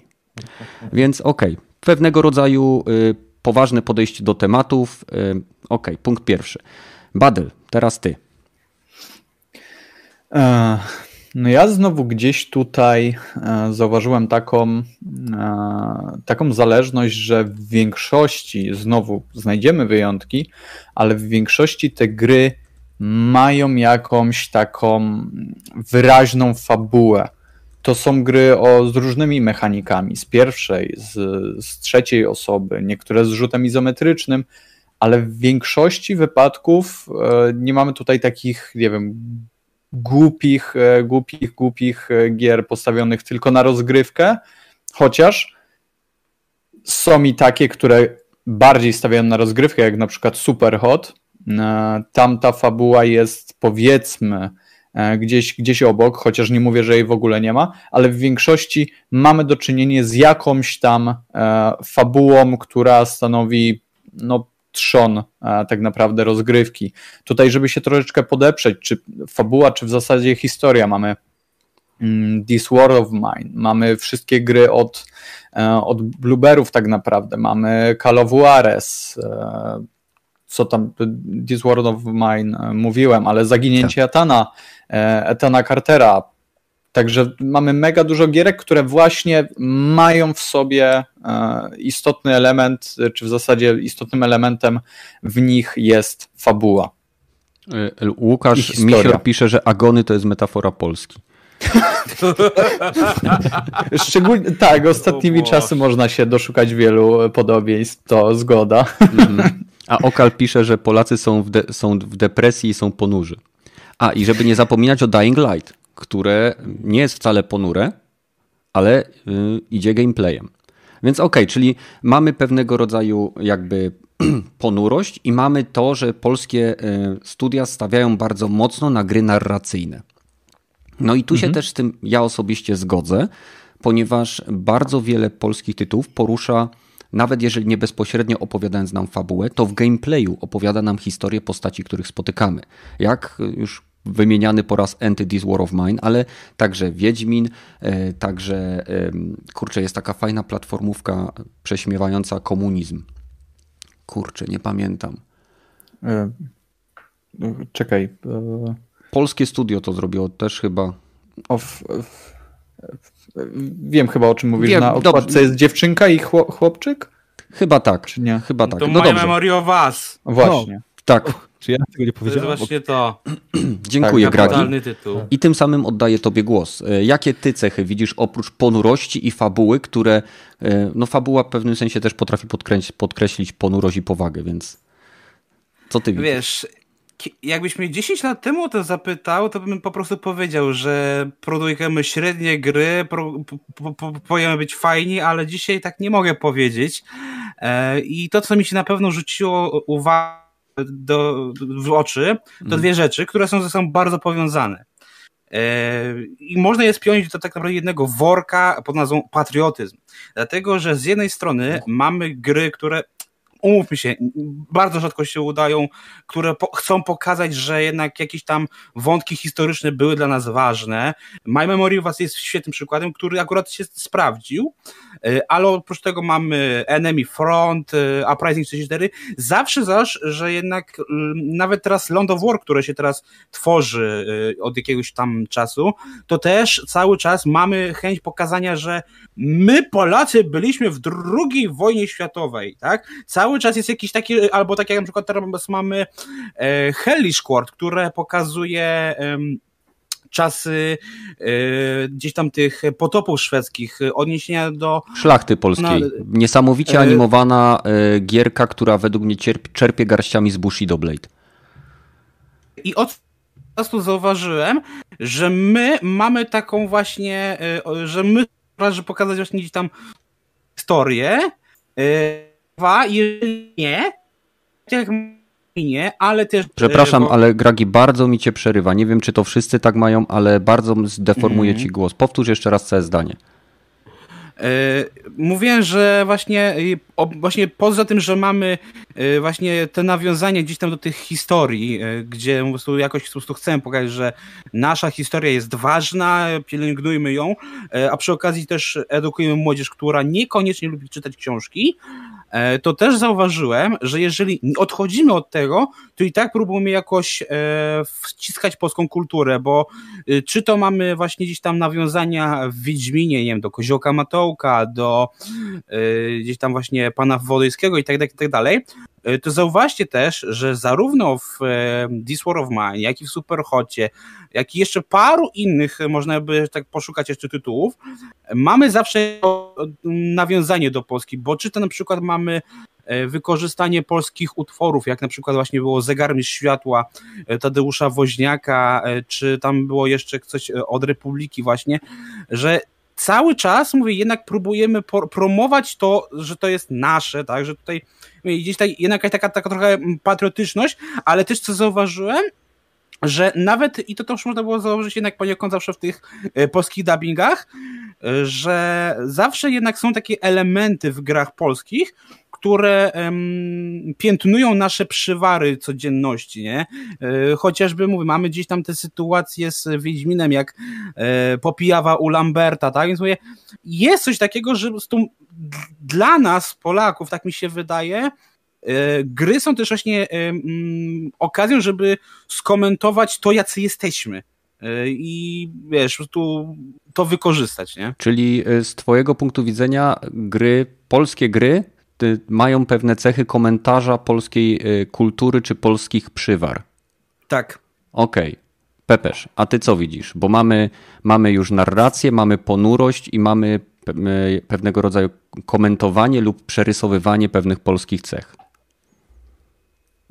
Więc okej, okay. pewnego rodzaju e, poważne podejście do tematów. Y, ok, punkt pierwszy. Badel, teraz ty. E, no ja znowu gdzieś tutaj e, zauważyłem taką, e, taką zależność, że w większości, znowu znajdziemy wyjątki, ale w większości te gry mają jakąś taką wyraźną fabułę to są gry o, z różnymi mechanikami, z pierwszej, z, z trzeciej osoby, niektóre z rzutem izometrycznym, ale w większości wypadków e, nie mamy tutaj takich, nie wiem, głupich, e, głupich, głupich e, gier postawionych tylko na rozgrywkę, chociaż są i takie, które bardziej stawiają na rozgrywkę, jak na przykład Superhot. Tam ta fabuła jest powiedzmy E, gdzieś, gdzieś obok, chociaż nie mówię, że jej w ogóle nie ma, ale w większości mamy do czynienia z jakąś tam e, fabułą, która stanowi no, trzon e, tak naprawdę rozgrywki. Tutaj, żeby się troszeczkę podeprzeć, czy fabuła, czy w zasadzie historia, mamy mm, This War of Mine, mamy wszystkie gry od, od Blueberów tak naprawdę, mamy Call of Juarez, co tam, This War of Mine mówiłem, ale Zaginięcie tak. Atana, E, Etana Cartera. Także mamy mega dużo gierek, które właśnie mają w sobie e, istotny element, czy w zasadzie istotnym elementem w nich jest fabuła. E, Łukasz Misior pisze, że agony to jest metafora Polski. Szczególnie tak, ostatnimi czasy można się doszukać wielu podobieństw, to zgoda. Mhm. A Okal pisze, że Polacy są w, de- są w depresji i są ponurzy. A i żeby nie zapominać o Dying Light, które nie jest wcale ponure, ale y, idzie gameplayem. Więc okej, okay, czyli mamy pewnego rodzaju jakby ponurość i mamy to, że polskie y, studia stawiają bardzo mocno na gry narracyjne. No i tu mhm. się też z tym ja osobiście zgodzę, ponieważ bardzo wiele polskich tytułów porusza, nawet jeżeli nie bezpośrednio opowiadając nam fabułę, to w gameplayu opowiada nam historię postaci, których spotykamy. Jak już wymieniany po raz Enty This War of Mine, ale także Wiedźmin, e, także kurczę, jest taka fajna platformówka prześmiewająca komunizm. Kurczę, nie pamiętam. E, czekaj. E, Polskie studio to zrobiło też chyba. Of, wiem chyba o czym mówisz. Wiem, Na okładce dobrze. jest dziewczynka i chłopczyk? Chyba tak. Czy nie? Chyba tak. To no My Memory of Us. Właśnie. No, tak. Czy ja tego nie powiedziałem? To jest właśnie to. Dziękuję, tak, Gragi. tytuł. I tym samym oddaję Tobie głos. E, jakie Ty cechy widzisz oprócz ponurości i fabuły, które, e, no fabuła w pewnym sensie też potrafi podkreślić ponurość i powagę, więc... Co ty widzisz? Wiesz, jakbyś mnie 10 lat temu to zapytał, to bym po prostu powiedział, że produkujemy średnie gry, pro, po, po, powinien być fajni, ale dzisiaj tak nie mogę powiedzieć. E, I to, co mi się na pewno rzuciło uwagę do, w oczy, to mm. dwie rzeczy, które są ze sobą bardzo powiązane. E, I można je spiąć do tak naprawdę jednego worka pod nazwą patriotyzm. Dlatego, że z jednej strony mamy gry, które umówmy się, bardzo rzadko się udają, które po chcą pokazać, że jednak jakieś tam wątki historyczne były dla nas ważne. My Memory was jest świetnym przykładem, który akurat się sprawdził, e, ale oprócz tego mamy Enemy Front, e, Uprising 34. Zawsze zaś, że jednak nawet teraz Land of War, które się teraz tworzy e, od jakiegoś tam czasu, to też cały czas mamy chęć pokazania, że my Polacy byliśmy w II wojnie światowej, tak? Cały cały czas jest jakiś taki, albo tak jak na przykład teraz mamy e, Hellish Court, które pokazuje e, czasy gdzieś tam tych potopów szwedzkich, odniesienia do... Szlachty polskiej. No, Niesamowicie e, animowana e, gierka, która według mnie cierpie, czerpie garściami z Bushido Blade. I od razu zauważyłem, że my mamy taką właśnie, e, że my, żeby pokazać właśnie gdzieś tam historię, jeżeli nie, jak nie, ale też... Przepraszam, bo... ale Gragi, bardzo mi cię przerywa. Nie wiem, czy to wszyscy tak mają, ale bardzo zdeformuje mm. ci głos. Powtórz jeszcze raz całe zdanie. E, mówię, że właśnie, właśnie poza tym, że mamy e, właśnie te nawiązania gdzieś tam do tych historii, e, gdzie po prostu jakoś po prostu chcemy pokazać, że nasza historia jest ważna, pielęgnujmy ją, a przy okazji też edukujemy młodzież, która niekoniecznie lubi czytać książki, E, to też zauważyłem, że jeżeli odchodzimy od tego, to i tak próbujemy jakoś e, wciskać polską kulturę, bo e, czy to mamy właśnie gdzieś tam nawiązania w Wiedźminie, nie wiem, do Koziołka Matołka, do gdzieś tam właśnie pana Wodyjskiego i tak dalej, i tak dalej, to zauważcie też, że zarówno w This War of Mine, jak i w Superhocie, jak i jeszcze paru innych, można by tak poszukać jeszcze tytułów, mamy zawsze nawiązanie do Polski, bo czy to na przykład mamy e, wykorzystanie polskich utworów, jak na przykład właśnie było Zegarmistrz Światła e, Tadeusza Woźniaka, e, czy tam było jeszcze coś od Republiki właśnie, że cały czas, mówię, jednak próbujemy promować to, że to jest nasze, tak, że tutaj gdzieś tutaj jednak taka, taka trochę patriotyczność, ale też co zauważyłem, że nawet, i to też można było założyć jednak poniekąd zawsze w tych e, polskich dubbingach, e, że zawsze jednak są takie elementy w grach polskich, które um, piętnują nasze przywary codzienności, nie? E, chociażby mówię, mamy gdzieś tam te sytuacje z Wiedźminem, jak e, popijawa u Lamberta, tak? Więc mówię, jest coś takiego, że dla nas, Polaków, tak mi się wydaje, gry są też właśnie e, mm, okazją, żeby skomentować to, jacy jesteśmy. E, I wiesz, tu to wykorzystać, nie? Czyli z Twojego punktu widzenia gry, polskie gry mają pewne cechy komentarza polskiej kultury czy polskich przywar. Tak. Okej. Okay. Pepesz, a ty co widzisz? Bo mamy, mamy już narrację, mamy ponurość i mamy pewnego rodzaju komentowanie lub przerysowywanie pewnych polskich cech.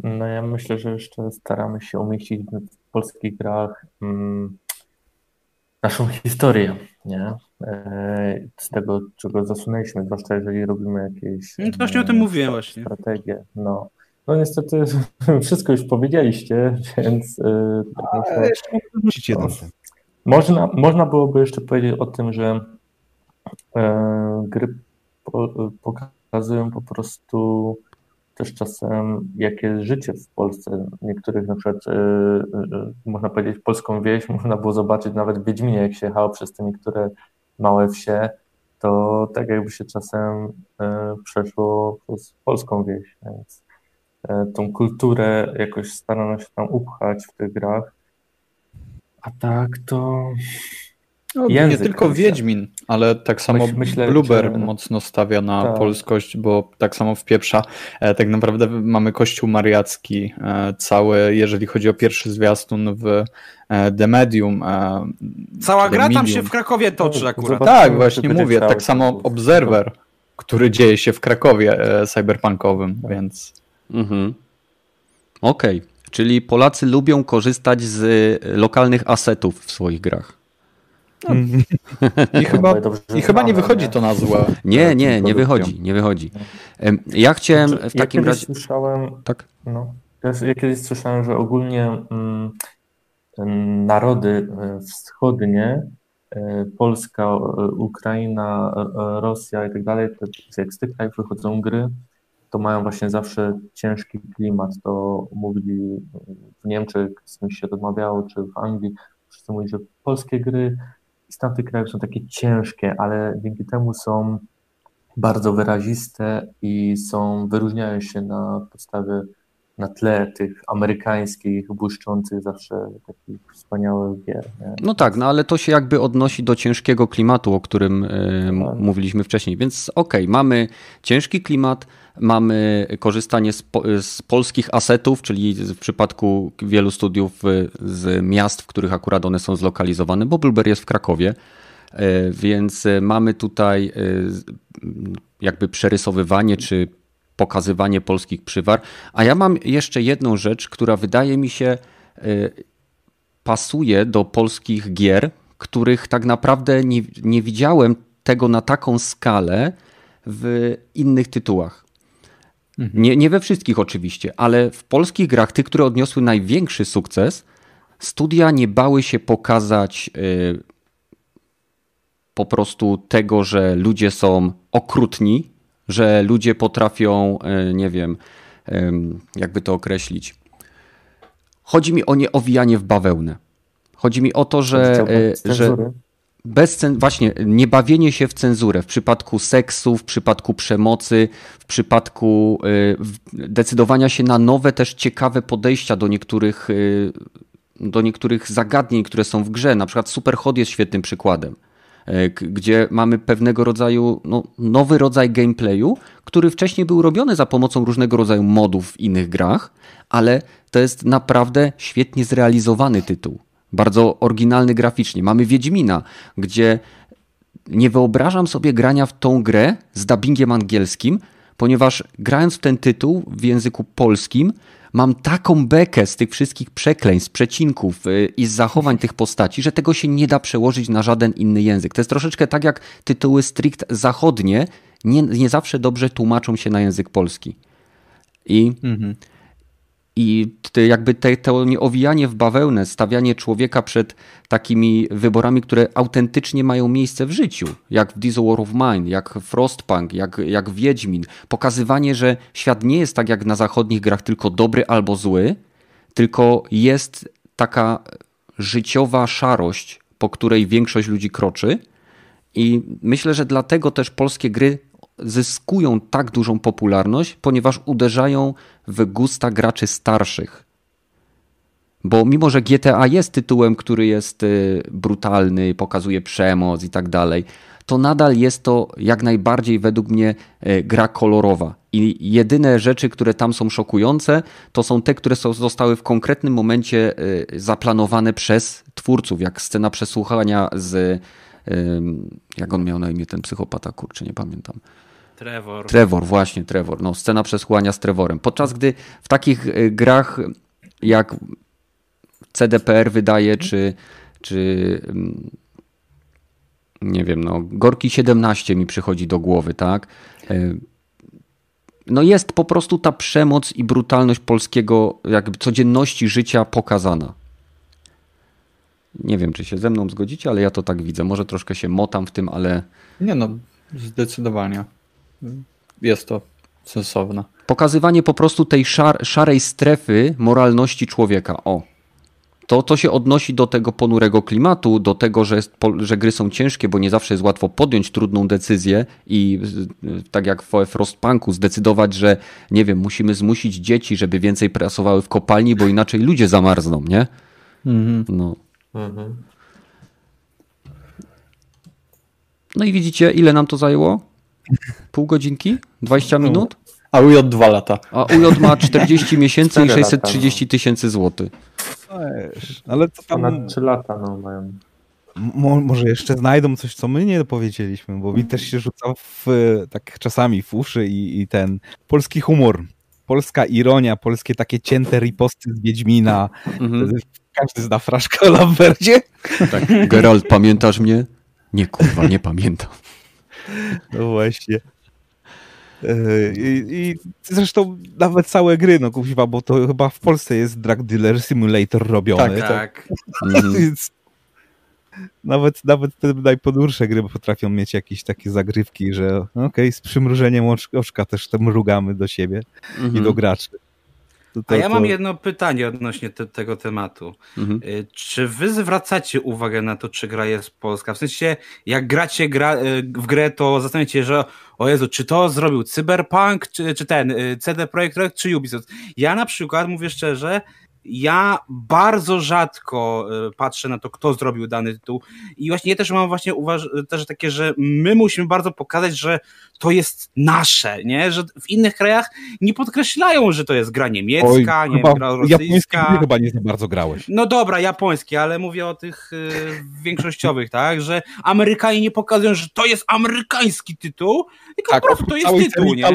No ja myślę, że jeszcze staramy się umieścić w polskich grach mm, naszą historię, nie? E, z tego, czego zasunęliśmy, zwłaszcza jeżeli robimy jakieś no to właśnie o tym mówiłem właśnie. strategie. No. no niestety wszystko już powiedzieliście, więc yy, myślę, no, można, można byłoby jeszcze powiedzieć o tym, że e, gry po, pokazują po prostu też czasem, jakie życie w Polsce. Niektórych na przykład, yy, można powiedzieć, polską wieś można było zobaczyć nawet w Wiedźminie, jak się jechało przez te niektóre małe wsie, to tak jakby się czasem yy, przeszło przez polską wieś, więc yy, tą kulturę jakoś starano się tam upchać w tych grach. A tak to no, nie tylko Wiedźmin, ale tak samo Myślę, Bluber że... mocno stawia na tak. polskość, bo tak samo wpieprza. E, tak naprawdę mamy kościół mariacki e, cały, jeżeli chodzi o pierwszy zwiastun w e, The Medium. Cała gra Medium. tam się w Krakowie toczy no, akurat. Tak, właśnie mówię. Tak samo Observer, który dzieje się w Krakowie cyberpunkowym, więc... Mhm. Okej, okay. czyli Polacy lubią korzystać z lokalnych asetów w swoich grach. No. I chyba, i chyba nie wychodzi to na złe. Nie, nie, nie wychodzi, nie wychodzi. Ja chciałem znaczy, w takim ja razie... Słyszałem, tak? No, ja kiedyś słyszałem, że ogólnie mm, narody e, wschodnie, e, Polska, e, Ukraina, Rosja i tak dalej, jak z tych krajów wychodzą gry, to mają właśnie zawsze ciężki klimat. To mówili w Niemczech, z kimś się rozmawiało, czy w Anglii, wszyscy mówili, że polskie gry z tamtych krajów są takie ciężkie, ale dzięki temu są bardzo wyraziste i są, wyróżniają się na podstawie, na tle tych amerykańskich, błyszczących zawsze takich wspaniałych gier. Nie? No tak, no ale to się jakby odnosi do ciężkiego klimatu, o którym y, mówiliśmy wcześniej, więc okej, okay, mamy ciężki klimat, mamy korzystanie z, z, polskich asetów, czyli w przypadku wielu studiów y, z miast, w których akurat one są zlokalizowane, bo Blueberry jest w Krakowie, y, więc mamy tutaj jakby przerysowywanie czy pokazywanie polskich przywar. A ja mam jeszcze jedną rzecz, która wydaje mi się pasuje do polskich gier, których tak naprawdę nie, nie widziałem tego na taką skalę w innych tytułach. Mhm. Nie, nie we wszystkich oczywiście, ale w polskich grach, tych, które odniosły największy sukces, studia nie bały się pokazać yy, po prostu tego, że ludzie są okrutni, że ludzie potrafią, yy, nie wiem, jakby to określić. Chodzi mi o nie owijanie w bawełnę. Chodzi mi o to, że, y, że bez cen, właśnie nie się w cenzurę w przypadku seksu, w przypadku przemocy, w przypadku y, decydowania się na nowe, też ciekawe podejścia do niektórych, do niektórych zagadnień, które są w grze. Na przykład Superhot jest świetnym przykładem, gdzie mamy pewnego rodzaju no, nowy rodzaj gameplayu, który wcześniej był robiony za pomocą różnego rodzaju modów w innych grach, ale to jest naprawdę świetnie zrealizowany tytuł bardzo oryginalny graficznie. Mamy Wiedźmina, gdzie nie wyobrażam sobie grania w tą grę z dubbingiem angielskim, ponieważ grając w ten tytuł w języku polskim, mam taką bekę z tych wszystkich przekleństw, przecinków y, i z zachowań tych postaci, że tego się nie da przełożyć na żaden inny język. To jest troszeczkę tak jak tytuły strict zachodnie nie, nie zawsze dobrze tłumaczą się na język polski. I mhm. I jakby te, to nieowijanie w bawełnę, stawianie człowieka przed takimi wyborami, które autentycznie mają miejsce w życiu, jak w This War of Mine, jak Frostpunk, jak, jak Wiedźmin. Pokazywanie, że świat nie jest tak jak na zachodnich grach, tylko dobry albo zły, tylko jest taka życiowa szarość, po której większość ludzi kroczy. I myślę, że dlatego też polskie gry zyskują tak dużą popularność, ponieważ uderzają w gusta graczy starszych. Bo mimo, że GTA jest tytułem, który jest y, brutalny, pokazuje przemoc i tak dalej, to nadal jest to jak najbardziej według mnie y, gra kolorowa. I jedyne rzeczy, które tam są szokujące, to są te, które są, zostały w konkretnym momencie y, zaplanowane przez twórców, jak scena przesłuchania z. Jak on miał na imię ten psychopata, kurczę, nie pamiętam. Trevor. Trevor, właśnie Trevor. No, scena przesłania z Trevorem. Podczas gdy w takich y, grach jak CDPR wydaje, czy, czy mm, nie wiem, no, Gorki 17 mi przychodzi do głowy, tak? Y, no jest po prostu ta przemoc i brutalność polskiego jakby codzienności życia pokazana. Nie wiem, czy się ze mną zgodzicie, ale ja to tak widzę. Może troszkę się motam w tym, ale. Nie no, zdecydowanie jest to sensowne. Pokazywanie po prostu tej szar, szarej strefy moralności człowieka. O. To, to się odnosi do tego ponurego klimatu, do tego, że, jest, że gry są ciężkie, bo nie zawsze jest łatwo podjąć trudną decyzję i tak jak w Frostpunku zdecydować, że nie wiem, musimy zmusić dzieci, żeby więcej pracowały w kopalni, bo inaczej ludzie zamarzną, nie? Mhm. No. Mhm. No i widzicie, ile nam to zajęło? Pół godzinki? 20 minut? A UJ 2 lata. A UJ ma 40 miesięcy i 630 no. tysięcy złotych. Ale to tam... Ponad 3 lata no, mają. Mo może jeszcze znajdą coś, co my nie powiedzieliśmy, bo mi też się rzuca w, tak czasami w uszy i, i ten polski humor. polska ironia, polskie takie cięte riposty z Wiedźmina. Mhm. Każdy zna fraszkę o Lambercie. Tak. Geralt, pamiętasz mnie? Nie, kurwa, nie pamiętam. No właśnie. E, I, I zresztą nawet całe gry, no kuźwa, bo to chyba w Polsce jest Drug Dealer Simulator robiony. Tak, tak. Mhm. Więc nawet, nawet te najpodursze gry potrafią mieć jakieś takie zagrywki, że okej, z przymrużeniem oczka, oczka też te mrugamy do siebie i do Mhm. graczy. To, to, A ja mam to- jedno pytanie odnośnie te, tego tematu. Mhm. Y, Czy wy zwracacie uwagę na to, czy gra jest polska? W sensie, jak gracie gra, y, w grę, to zastanawiacie się, że o Jezu, czy to zrobił Cyberpunk, czy, czy ten y, CD Projekt Red, czy Ubisoft? Ja na przykład, mówię szczerze, ja bardzo rzadko y, patrzę na to, kto zrobił dany tytuł i właśnie ja też mam właśnie uważ też takie, że my musimy bardzo pokazać, że to jest nasze, nie? Że w innych krajach nie podkreślają, że to jest gra niemiecka, Oj, nie wiem, gra rosyjska. gry chyba nie za bardzo grałeś. No dobra, japońskie, ale mówię o tych y, większościowych, tak? Że Amerykanie nie pokazują, że to jest amerykański tytuł, tylko po prostu to jest tytuł, nie?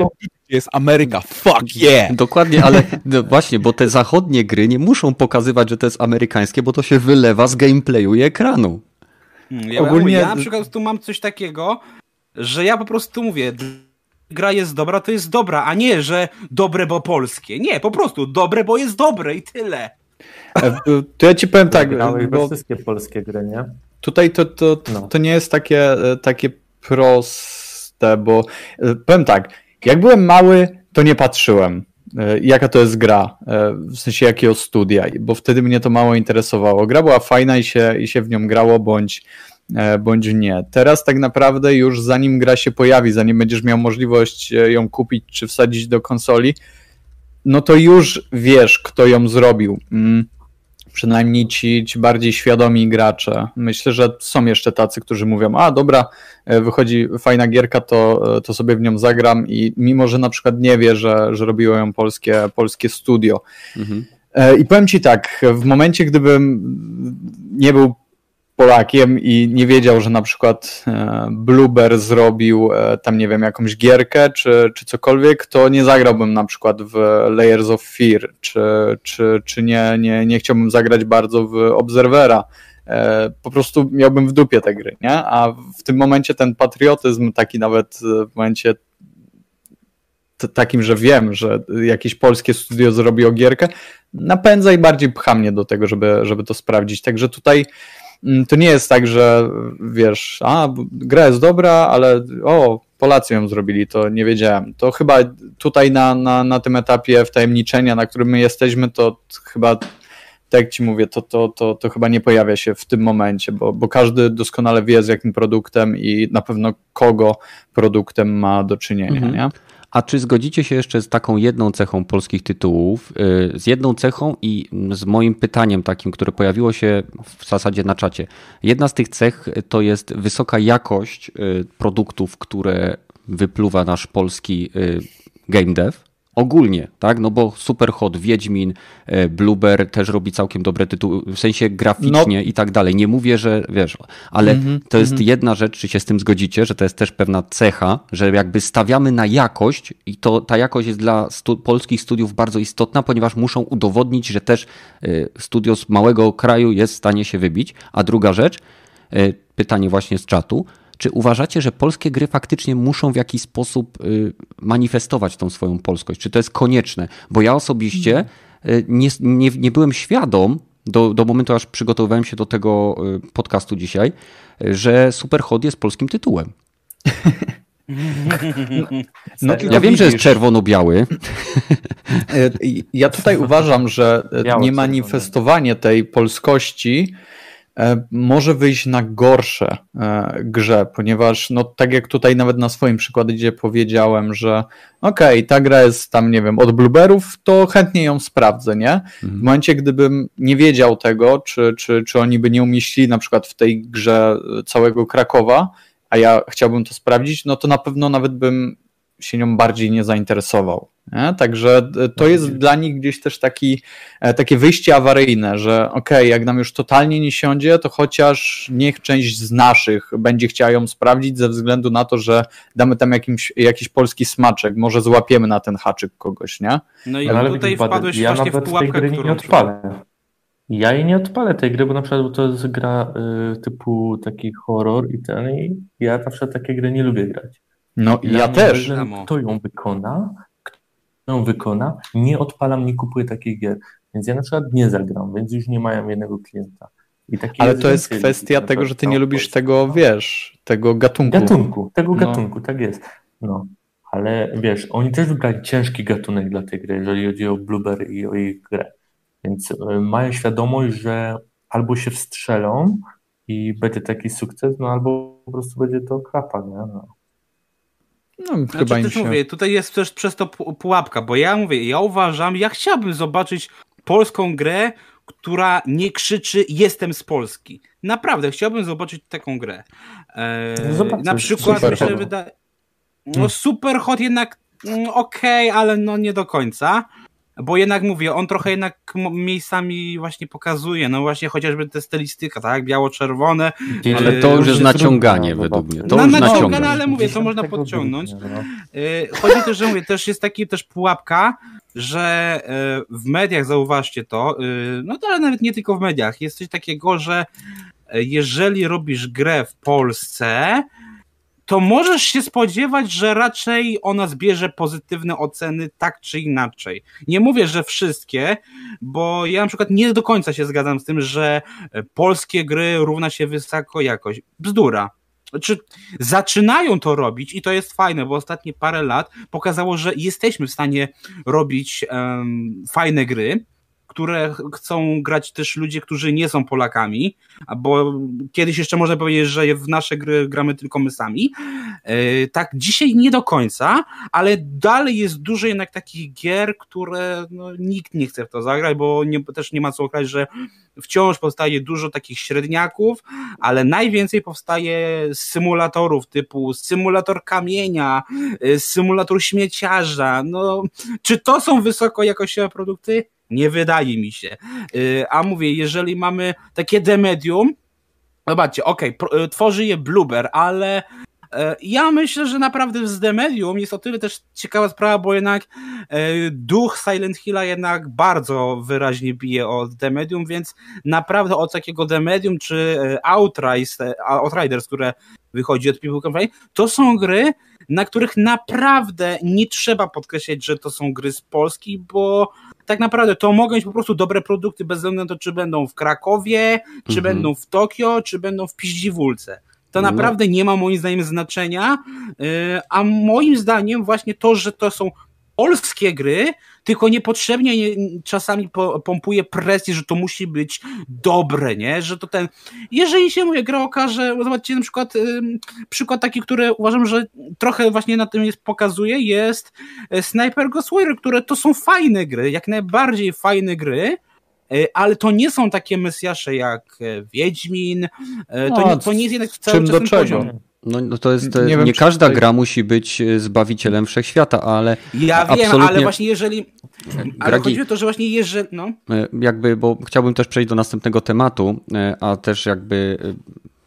Jest Ameryka, fuck yeah! Dokładnie, ale no właśnie, bo te zachodnie gry nie muszą pokazywać, że to jest amerykańskie, bo to się wylewa z gameplayu i ekranu. Hmm, Ja, Ogólnie- ja na przykład tu mam coś takiego, że ja po prostu mówię, gra jest dobra, to jest dobra, a nie, że dobre, bo polskie. Nie, po prostu dobre, bo jest dobre i tyle. E, To ja ci powiem tak, bo wszystkie polskie gry, nie? tutaj to, to, No. to nie jest takie, e, takie proste, bo e, powiem tak, jak byłem mały, to nie patrzyłem, e, jaka to jest gra, e, w sensie jakiego studia, bo wtedy mnie to mało interesowało. Gra była fajna i się, i się w nią grało, bądź, e, bądź nie. Teraz tak naprawdę już zanim gra się pojawi, zanim będziesz miał możliwość ją kupić czy wsadzić do konsoli, no to już wiesz, kto ją zrobił. Przynajmniej ci, ci bardziej świadomi gracze. Myślę, że są jeszcze tacy, którzy mówią, a dobra, e, wychodzi fajna gierka, to, e, to sobie w nią zagram i mimo, że na przykład nie wie, że, że robiło ją polskie, polskie studio. Mhm. E, I powiem ci tak, w momencie, gdybym nie był Polakiem i nie wiedział, że na przykład e, Blueber zrobił e, tam, nie wiem, jakąś gierkę czy, czy cokolwiek, to nie zagrałbym na przykład w Layers of Fear, czy, czy, czy nie, nie, nie chciałbym zagrać bardzo w Observera. E, Po prostu miałbym w dupie te gry, nie? A w tym momencie ten patriotyzm, taki nawet w momencie takim, że wiem, że jakieś polskie studio zrobiło gierkę, napędza i bardziej pcha mnie do tego, żeby, żeby to sprawdzić. Także tutaj to nie jest tak, że wiesz, a gra jest dobra, ale o, Polacy ją zrobili, to nie wiedziałem. To chyba tutaj na, na, na tym etapie wtajemniczenia, na którym my jesteśmy, to chyba tak jak ci mówię, to, to, to, to chyba nie pojawia się w tym momencie, bo, bo każdy doskonale wie z jakim produktem i na pewno kogo produktem ma do czynienia, Mhm. nie? A czy zgodzicie się jeszcze z taką jedną cechą polskich tytułów, yy, z jedną cechą i z moim pytaniem takim, które pojawiło się w zasadzie na czacie. Jedna z tych cech to jest wysoka jakość yy, produktów, które wypluwa nasz polski yy, game dev. Ogólnie, tak? No bo Superhot, Wiedźmin, e, Blueber też robi całkiem dobre tytuły, w sensie graficznie i tak dalej. Nie mówię, że wiesz, ale to jest jedna rzecz, czy się z tym zgodzicie, że to jest też pewna cecha, że jakby stawiamy na jakość i to ta jakość jest dla stu, polskich studiów bardzo istotna, ponieważ muszą udowodnić, że też y, studio z małego kraju jest w stanie się wybić. A druga rzecz, y, pytanie właśnie z czatu, czy uważacie, że polskie gry faktycznie muszą w jakiś sposób y, manifestować tą swoją polskość? Czy to jest konieczne? Bo ja osobiście y, nie, nie, nie byłem świadom do, do momentu, aż przygotowywałem się do tego y, podcastu dzisiaj, że Superhot jest polskim tytułem. No, Ja wiem, że jest widzisz, czerwono-biały. Ja tutaj uważam, że nie manifestowanie tej polskości może wyjść na gorsze e, grze, ponieważ no tak jak tutaj nawet na swoim przykładzie powiedziałem, że okej, ta gra jest tam, nie wiem, od Blueberów, to chętnie ją sprawdzę, nie? W momencie, gdybym nie wiedział tego, czy, czy, czy oni by nie umieścili na przykład w tej grze całego Krakowa, a ja chciałbym to sprawdzić, no to na pewno nawet bym się nią bardziej nie zainteresował. Nie? Także to jest dla nich gdzieś też taki, takie wyjście awaryjne, że okej, okay, jak nam już totalnie nie siądzie, to chociaż niech część z naszych będzie chciała ją sprawdzić ze względu na to, że damy tam jakimś, jakiś polski smaczek, może złapiemy na ten haczyk kogoś, nie? No i no, ale tutaj wpadłeś ja właśnie w pułapkę, którą nie odpalę. Ja jej nie odpalę tej gry, bo na przykład to jest gra y, typu taki horror i ten i ja na przykład takie gry nie lubię grać. No i ja też. Kto ją wykona, kto ją wykona, nie odpalam, nie kupuję takich gier. Więc ja na przykład nie zagram, więc już nie mają jednego klienta. Ale to jest kwestia tego, że ty nie lubisz tego, wiesz, tego gatunku. Gatunku, tego no. gatunku, tak jest. No, ale wiesz, oni też wybrali ciężki gatunek dla tej gry, jeżeli chodzi o Blueberry i o ich grę. Więc e, mają świadomość, że albo się wstrzelą i będzie taki sukces, no albo po prostu będzie to klapa, nie? No. No, znaczy, chyba też się... mówię, tutaj jest też przez to pułapka, bo ja mówię, ja uważam, ja chciałbym zobaczyć polską grę, która nie krzyczy jestem z Polski. Naprawdę, chciałbym zobaczyć taką grę. Eee, na przykład mi się wydaje... No hmm. super hot jednak mm, okej, okay, ale no nie do końca. Bo jednak mówię, on trochę jednak miejscami właśnie pokazuje, no właśnie chociażby te stylistyka, tak, biało-czerwone. Ale to już jest naciąganie według mnie. To no, już naciągane, ale mówię, to można podciągnąć. No. Y, chodzi też, że mówię, też jest taki też pułapka, że y, w mediach, zauważcie to, no ale nawet nie tylko w mediach, jest coś takiego, że jeżeli robisz grę w Polsce, to możesz się spodziewać, że raczej ona zbierze pozytywne oceny tak czy inaczej. Nie mówię, że wszystkie, bo ja na przykład nie do końca się zgadzam z tym, że polskie gry równa się wysoko jakość. Bzdura. Czy zaczynają to robić i to jest fajne, bo ostatnie parę lat pokazało, że jesteśmy w stanie robić um, fajne gry które chcą grać też ludzie, którzy nie są Polakami, bo kiedyś jeszcze można powiedzieć, że w nasze gry gramy tylko my sami. E, tak, dzisiaj nie do końca, ale dalej jest dużo jednak takich gier, które no, nikt nie chce w to zagrać, bo nie, też nie ma co okraść, że wciąż powstaje dużo takich średniaków, ale najwięcej powstaje symulatorów typu symulator kamienia, e, symulator śmieciarza. No, czy to są wysokojakościowe produkty? Nie wydaje mi się. Y, a mówię, jeżeli mamy takie demedium, zobaczcie, okej, okay, tworzy je Blueber, ale y, ja myślę, że naprawdę z The Medium jest o tyle też ciekawa sprawa, bo jednak y, duch Silent Hilla jednak bardzo wyraźnie bije od The Medium, więc naprawdę od takiego The Medium czy Outriders, Outriders które wychodzi od People Company, to są gry, na których naprawdę nie trzeba podkreślać, że to są gry z Polski, bo tak naprawdę to mogą być po prostu dobre produkty bez względu na to, czy będą w Krakowie, czy mhm. będą w Tokio, czy będą w Piździwólce. To no. naprawdę nie ma moim zdaniem znaczenia, y, a moim zdaniem właśnie to, że to są polskie gry, tylko niepotrzebnie czasami pompuje presję, że to musi być dobre, nie? Że to ten. Jeżeli się mówię, gra okaże, zobaczcie na przykład przykład taki, który uważam, że trochę właśnie na tym jest pokazuje, jest e, Sniper Ghostwire, które to są fajne gry, jak najbardziej fajne gry. E, ale to nie są takie mesjasze jak e, Wiedźmin. To, no, nie, to nie jest jednak cały czas czego? poziom. No, no to jest, nie, nie wiem, każda tutaj... gra musi być e, zbawicielem wszechświata, ale Ja wiem, absolutnie... ale właśnie jeżeli ale Gragi... chodzi o to, że właśnie jeżeli no. E, jakby, bo chciałbym też przejść do następnego tematu, e, a też jakby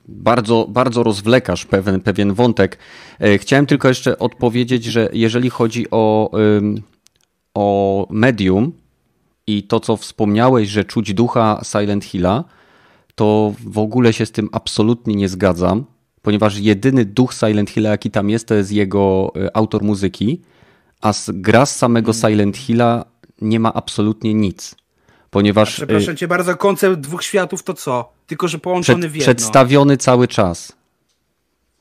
bardzo, bardzo rozwlekasz pewien, pewien wątek. Chciałem tylko jeszcze odpowiedzieć, że jeżeli chodzi o, o medium i to, co wspomniałeś, że czuć ducha Silent Hilla, to w ogóle się z tym absolutnie nie zgadzam ponieważ jedyny duch Silent Hilla, jaki tam jest, to jest jego e, autor muzyki, a z gra z samego hmm. Silent Hilla nie ma absolutnie nic. Ponieważ. A przepraszam e, cię bardzo, koncept dwóch światów to co? Tylko, że połączony przed, w jedno. Przedstawiony cały czas.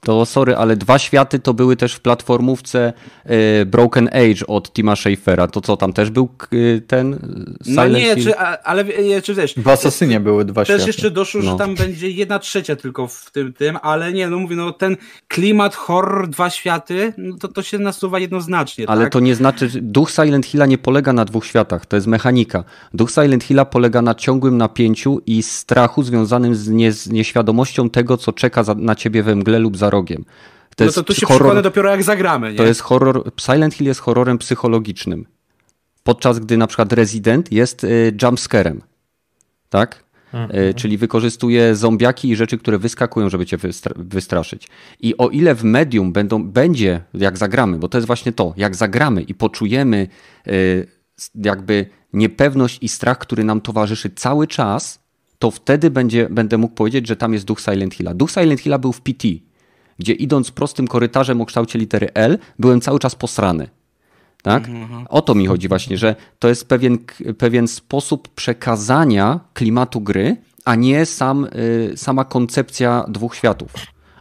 To sorry, ale dwa światy to były też w platformówce y, Broken Age od Tima Schafera. To co, tam też był ten Silent No nie, czy, ale czy też... W Asasynie były dwa też światy. Też jeszcze doszło, no. że tam będzie jedna trzecia tylko w tym, tym, ale nie, no mówię, no ten klimat horror, dwa światy, no to, to się nasuwa jednoznacznie. Ale tak? to nie znaczy, duch Silent Hilla nie polega na dwóch światach, to jest mechanika. Duch Silent Hilla polega na ciągłym napięciu i strachu związanym z, nie, z nieświadomością tego, co czeka za, na ciebie we mgle lub za rogiem. To no to tu się horror, dopiero jak zagramy, nie? To jest horror, Silent Hill jest horrorem psychologicznym. Podczas gdy na przykład Resident jest y, jumpscarem. Tak? Mhm. Czyli wykorzystuje zombiaki i rzeczy, które wyskakują, żeby cię wystraszyć. I o ile w medium będą, będzie, jak zagramy, bo to jest właśnie to, jak zagramy i poczujemy y, jakby niepewność i strach, który nam towarzyszy cały czas, to wtedy będzie, będę mógł powiedzieć, że tam jest duch Silent Hilla. Duch Silent Hilla był w PT, gdzie idąc prostym korytarzem o kształcie litery L, byłem cały czas posrany. Tak? Mhm, mhm. O to mi chodzi właśnie, że to jest pewien, pewien sposób przekazania klimatu gry, a nie sam, y, sama koncepcja dwóch światów.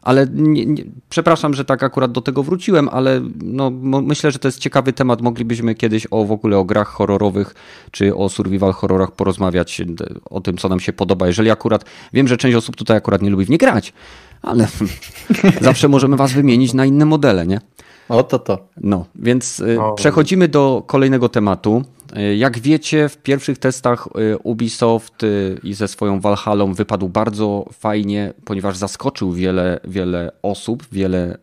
Ale nie, nie, przepraszam, że tak akurat do tego wróciłem, ale no, myślę, że to jest ciekawy temat. Moglibyśmy kiedyś o w ogóle o grach horrorowych czy o survival horrorach porozmawiać, o tym, co nam się podoba. Jeżeli akurat wiem, że część osób tutaj akurat nie lubi w nie grać, ale zawsze możemy was wymienić na inne modele, nie? O to to. No, więc y, o. przechodzimy do kolejnego tematu. Y, jak wiecie, w pierwszych testach y, Ubisoft i ze swoją Valhallą wypadł bardzo fajnie, ponieważ zaskoczył wiele, wiele osób, wiele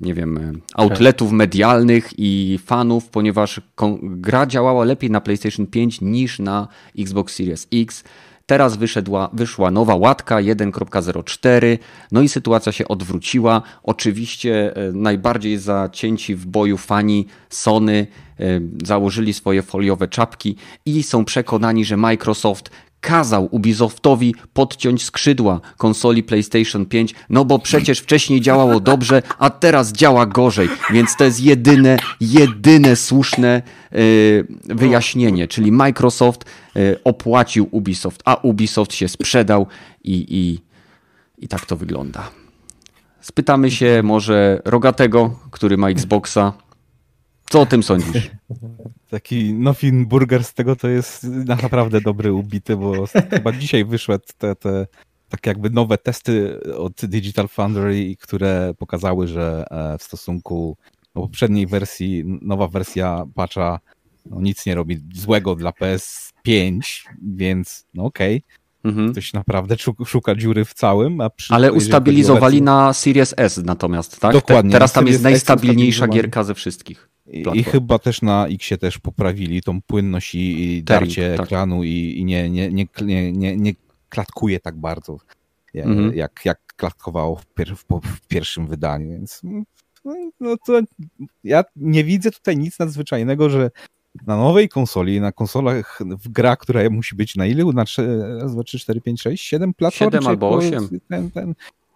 nie wiem, outletów medialnych i fanów, ponieważ gra działała lepiej na PlayStation 5 niż na Xbox Series X. Teraz wyszedła, wyszła nowa łatka 1.04, no i sytuacja się odwróciła. Oczywiście e, najbardziej zacięci w boju fani Sony e, założyli swoje foliowe czapki i są przekonani, że Microsoft kazał Ubisoftowi podciąć skrzydła konsoli PlayStation 5, no bo przecież wcześniej działało dobrze, a teraz działa gorzej, więc to jest jedyne, jedyne słuszne yy, wyjaśnienie, czyli Microsoft yy, opłacił Ubisoft, a Ubisoft się sprzedał i, i, i tak to wygląda. Spytamy się może Rogatego, który ma Xboxa, co o tym sądzisz? Taki Nothing Burger z tego to jest naprawdę dobry ubity, bo chyba dzisiaj wyszły te, te tak jakby nowe testy od Digital Foundry, które pokazały, że e, w stosunku do poprzedniej wersji, nowa wersja patcha no, nic nie robi złego dla PS5, więc no okej. Okay. Mhm. Ktoś naprawdę szuka dziury w całym. A przy, Ale ustabilizowali na Series S natomiast, tak? Dokładnie. teraz tam jest najstabilniejsza gierka ze wszystkich. I, I, chyba też na Xie też poprawili tą płynność i, i darcie tak. ekranu i, i nie, nie, nie, nie, nie, klatkuje tak bardzo, mhm. jak, jak klatkowało w, pier, w, w, pierwszym wydaniu, więc no, no to ja nie widzę tutaj nic nadzwyczajnego, że na nowej konsoli, na konsolach w gra, która musi być na ilu? Na 3, 2, 3, 4, 5, 6, 7 platform? 7 albo 8. Ten, ten,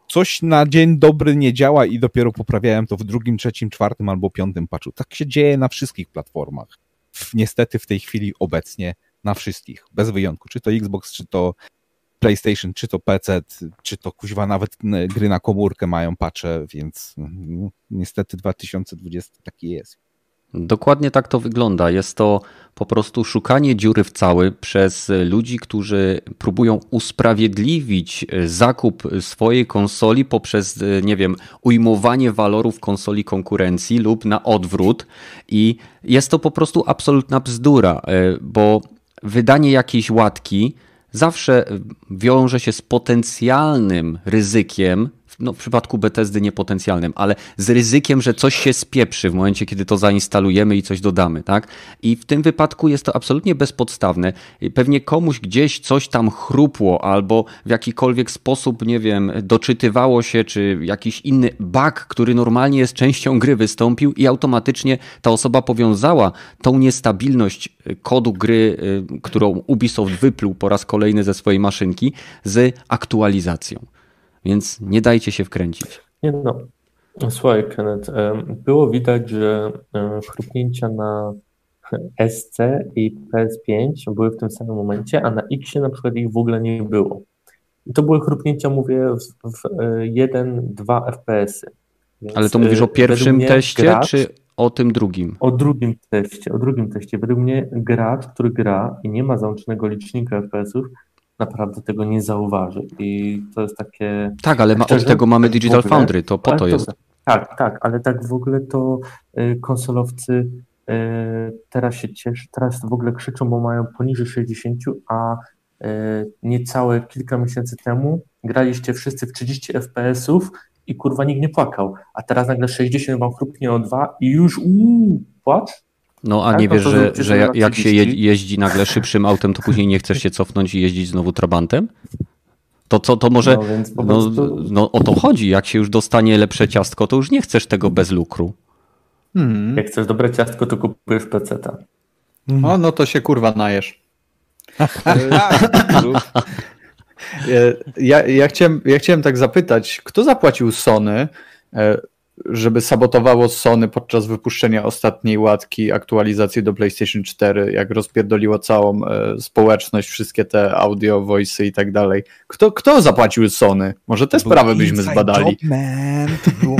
coś na dzień dobry nie działa i dopiero poprawiałem to w drugim, trzecim, czwartym albo piątym patchu. Tak się dzieje na wszystkich platformach. Niestety w tej chwili obecnie na wszystkich, bez wyjątku. Czy to Xbox, czy to PlayStation, czy to PC, czy to kuźwa nawet gry na komórkę mają patche, więc no, niestety 2020 taki jest. Dokładnie tak to wygląda. Jest to po prostu szukanie dziury w cały przez ludzi, którzy próbują usprawiedliwić zakup swojej konsoli poprzez, nie wiem, ujmowanie walorów konsoli konkurencji lub na odwrót. I jest to po prostu absolutna bzdura, bo wydanie jakiejś łatki zawsze wiąże się z potencjalnym ryzykiem no w przypadku Bethesdy niepotencjalnym, ale z ryzykiem, że coś się spieprzy w momencie, kiedy to zainstalujemy i coś dodamy, tak? I w tym wypadku jest to absolutnie bezpodstawne. Pewnie komuś gdzieś coś tam chrupło albo w jakikolwiek sposób, nie wiem, doczytywało się, czy jakiś inny bug, który normalnie jest częścią gry wystąpił i automatycznie ta osoba powiązała tą niestabilność kodu gry, y, którą Ubisoft wypluł po raz kolejny ze swojej maszynki z aktualizacją. Więc nie dajcie się wkręcić. Nie no. Słuchaj, Kenneth, było widać, że chrupnięcia na SC i PS5 były w tym samym momencie, a na X na przykład ich w ogóle nie było. I to były chrupnięcia, mówię, w, w 1-2 FPS-y. Więc Ale to mówisz o e, pierwszym teście, gracz, czy o tym drugim? O drugim teście, o drugim teście. Według mnie gracz, który gra i nie ma załączonego licznika FPS-ów, naprawdę tego nie zauważy. I to jest takie. Tak, ale ma, od tego mamy Digital ogóle, Foundry, to po to jest. Tak, tak, ale tak w ogóle to y, konsolowcy y, teraz się cieszą, teraz w ogóle krzyczą, bo mają poniżej 60, a y, niecałe kilka miesięcy temu graliście wszyscy w 30 FPS-ów i kurwa nikt nie płakał. A teraz nagle 60 wam chrupnie o 2 i już uuu, płacz? No a Tak, nie no wiesz, to że, że jak, jak się 30. je, jeździ nagle szybszym autem, to później nie chcesz się cofnąć i jeździć znowu trabantem? To co, to może, No więc po no, prostu- no o to chodzi, jak się już dostanie lepsze ciastko, to już nie chcesz tego bez lukru. Hmm. Jak chcesz dobre ciastko, to kupujesz peceta. O, no to się kurwa najesz. Ja, ja, chciałem, ja chciałem tak zapytać, kto zapłacił Sony, e, żeby sabotowało Sony podczas wypuszczenia ostatniej łatki aktualizacji do PlayStation 4, jak rozpierdoliło całą e, społeczność, wszystkie te audio, voice i tak dalej. Kto, kto zapłacił Sony? Może te sprawy byśmy zbadali. Job, man. To było,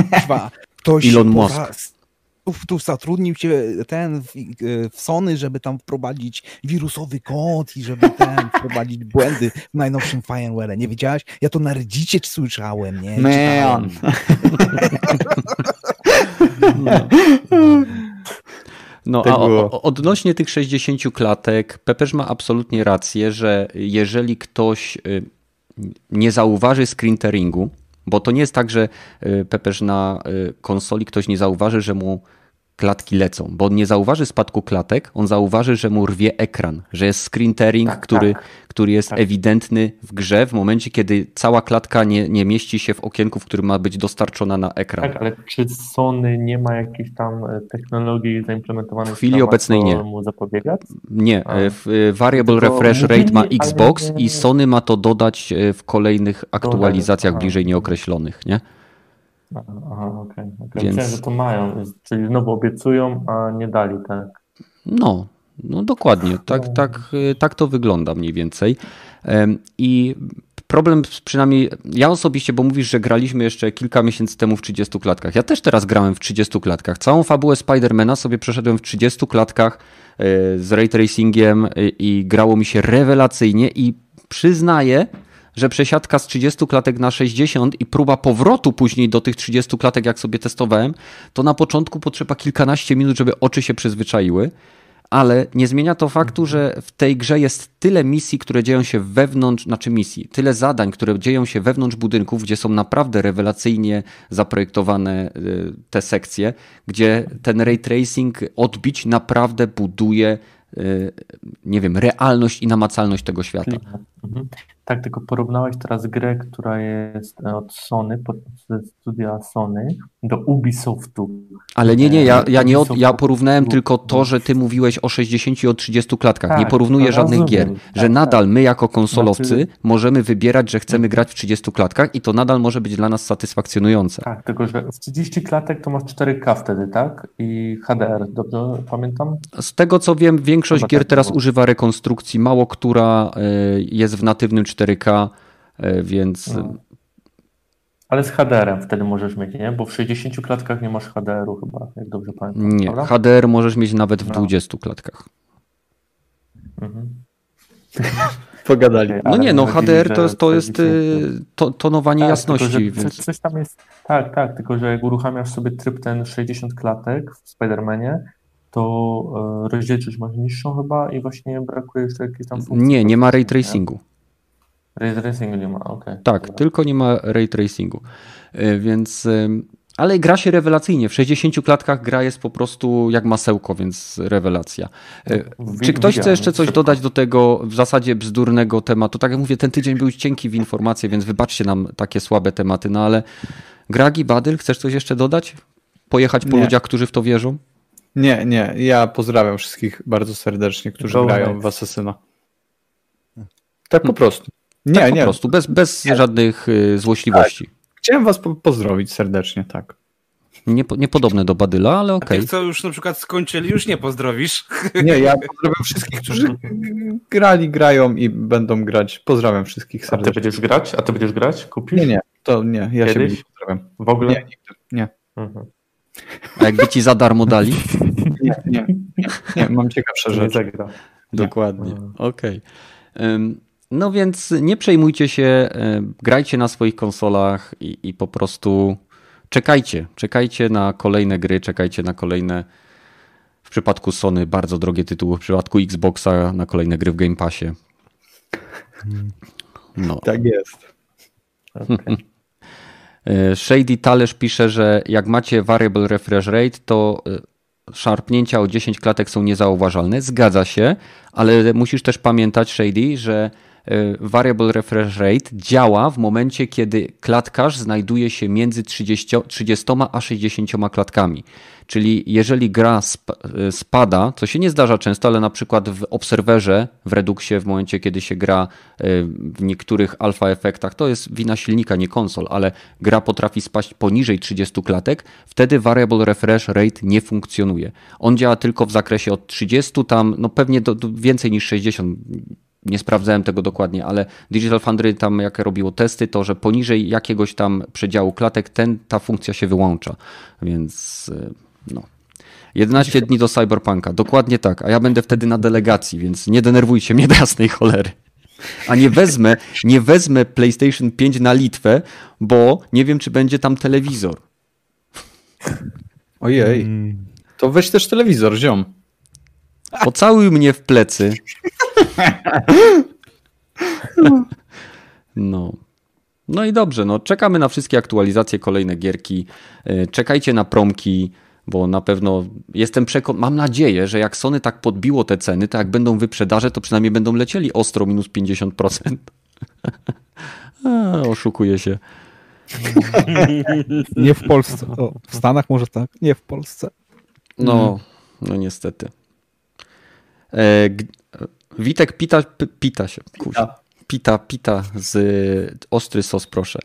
ktoś Elon Musk. Tu, tu zatrudnił się ten w, w Sony, żeby tam wprowadzić wirusowy kod i żeby ten wprowadzić błędy w najnowszym firmware. Nie wiedziałaś? Ja to na Reddicie słyszałem, nie? Man. No Tak a o, odnośnie tych 60 klatek, Pepeż ma absolutnie rację, że jeżeli ktoś y, nie zauważy screenteringu, bo to nie jest tak, że y, Pepeż na y, konsoli ktoś nie zauważy, że mu klatki lecą, bo on nie zauważy spadku klatek, on zauważy, że mu rwie ekran, że jest screentering, Tak, który, tak. który jest Tak. ewidentny w grze w momencie, kiedy cała klatka nie, nie mieści się w okienku, w którym ma być dostarczona na ekran. Tak, ale czy Sony nie ma jakiejś tam e, technologii zaimplementowanych? W chwili obecnej nie. mu zapobiegać? Nie, e, w- e, Variable Refresh Rate ma Xbox nie- i Sony ma to dodać w kolejnych aktualizacjach bliżej nieokreślonych, nie? Aha, aha, okej. okej. Więc- Myślałem, że to mają, czyli znowu obiecują, a nie dali, tak? No, no dokładnie, tak, No. tak, tak to wygląda mniej więcej. I problem przynajmniej, ja osobiście, bo mówisz, że graliśmy jeszcze kilka miesięcy temu w 30 klatkach. Ja też teraz grałem w 30 klatkach. Całą fabułę Spidermana sobie przeszedłem w 30 klatkach e, z ray tracingiem e, i grało mi się rewelacyjnie i przyznaję, że przesiadka z 30 klatek na 60 i próba powrotu później do tych 30 klatek, jak sobie testowałem, to na początku potrzeba kilkanaście minut, żeby oczy się przyzwyczaiły, ale nie zmienia to faktu, że w tej grze jest tyle misji, które dzieją się wewnątrz, znaczy misji, tyle zadań, które dzieją się wewnątrz budynków, gdzie są naprawdę rewelacyjnie zaprojektowane y, te sekcje, gdzie ten ray tracing odbić naprawdę buduje y, nie wiem, realność i namacalność tego świata. Tak, tylko porównałeś teraz grę, która jest e, od Sony, pod, studia Sony, do Ubisoftu. Ale nie, nie, ja, ja, nie ja porównałem tylko to, że ty mówiłeś o 60 i o 30 klatkach. nie Tak, porównuję to żadnych rozumiem. gier. Tak, Że nadal my jako konsolowcy Znaczy- możemy wybierać, że chcemy grać w 30 klatkach i to nadal może być dla nas satysfakcjonujące. Tak, tylko że w 30 klatek to masz 4K wtedy, tak? I HDR, dobrze pamiętam? Z tego co wiem, większość Chyba gier tak teraz było. używa rekonstrukcji, mało która y, jest w natywnym 4K, y, więc No. Ale z HDR-em wtedy możesz mieć, nie? Bo w 60 klatkach nie masz HDR-u chyba, jak dobrze pamiętam. nie. prawda? HDR możesz mieć nawet w No. 20 klatkach. Mhm. Pogadali. No ale nie, no HDR to jest, to jest 40. y, to, tonowanie Tak, jasności. Tylko, więc... coś tam jest. Tak, tak, tylko że jak uruchamiasz sobie tryb ten 60 klatek w Spider-Manie, to e, rozdzielczość masz niższą chyba i właśnie brakuje jeszcze jakiejś tam funkcji. Nie, nie ma ray tracingu. Ray tracingu nie ma, okej. Tak, Dobra. tylko nie ma ray tracingu. Y, Więc. Ale gra się rewelacyjnie. W 60 klatkach gra jest po prostu jak masełko, więc rewelacja. Wi- Czy ktoś chce jeszcze coś dodać do tego w zasadzie bzdurnego tematu? Tak jak mówię, ten tydzień był cienki w informacje, więc wybaczcie nam takie słabe tematy, no ale Gragi, Badyl, chcesz coś jeszcze dodać? Pojechać po Nie. ludziach, którzy w to wierzą? Nie, nie, ja pozdrawiam wszystkich bardzo serdecznie, którzy Go grają w Asasyna. Tak po prostu. Nie, tak po nie. prostu, bez, bez żadnych y, złośliwości. Chciałem was po pozdrowić serdecznie, tak. Niepo, niepodobne do Badyla, ale A okej. tych, co już na przykład skończyli, już nie pozdrowisz. Nie, ja pozdrawiam wszystkich, którzy grali, grają i będą grać. Pozdrawiam wszystkich A ty serdecznie. będziesz grać? A ty będziesz grać? Kupisz? Nie, nie, to nie, ja Kiedyś? się pozdrawiam. W ogóle? Nie, nigdy. Nie, Mhm. A jakby ci za darmo dali? nie, nie, nie, nie mam ciekawsze Nie rzeczy. Dokładnie. Okej. Ym, No więc nie przejmujcie się, ym, grajcie na swoich konsolach i, i po prostu czekajcie. Czekajcie na kolejne gry, czekajcie na kolejne. W przypadku Sony bardzo drogie tytuły, w przypadku Xboxa na kolejne gry w Game Passie. No. Tak jest. Okej. E, Shady Talerz pisze, że jak macie variable refresh rate, to e, szarpnięcia o 10 klatek są niezauważalne. Zgadza się, ale musisz też pamiętać, Shady, że E, variable refresh rate działa w momencie, kiedy klatkarz znajduje się między 30, 30 a 60 klatkami. Czyli jeżeli gra e, spada, co się nie zdarza często, ale na przykład w obserwerze, w Reduxie, w momencie kiedy się gra e, w niektórych alfa efektach, to jest wina silnika, nie konsol, ale gra potrafi spaść poniżej 30 klatek, wtedy variable refresh rate nie funkcjonuje. On działa tylko w zakresie od 30 tam, no pewnie do, do więcej niż 60 nie sprawdzałem tego dokładnie, ale Digital Foundry tam jak robiło testy, to że poniżej jakiegoś tam przedziału klatek ten, ta funkcja się wyłącza. Więc e, no. 11 dni do Cyberpunka, dokładnie tak, a ja będę wtedy na delegacji, więc nie denerwujcie mnie do jasnej cholery. A nie wezmę, nie wezmę PlayStation 5 na Litwę, bo nie wiem, czy będzie tam telewizor. Ojej. To weź też telewizor, ziom. Pocałuj mnie w plecy. No. No i dobrze, no czekamy na wszystkie aktualizacje, kolejne gierki. E, czekajcie na promki, bo na pewno jestem przekonany, mam nadzieję, że jak Sony tak podbiło te ceny, to jak będą wyprzedaże, to przynajmniej będą lecieli ostro minus 50%. A, oszukuję się. Nie w Polsce. O, w Stanach może tak, nie w Polsce. No, no niestety. E, Witek pita, pita się, kuźwa. Pita, pita z ostry sos, proszę.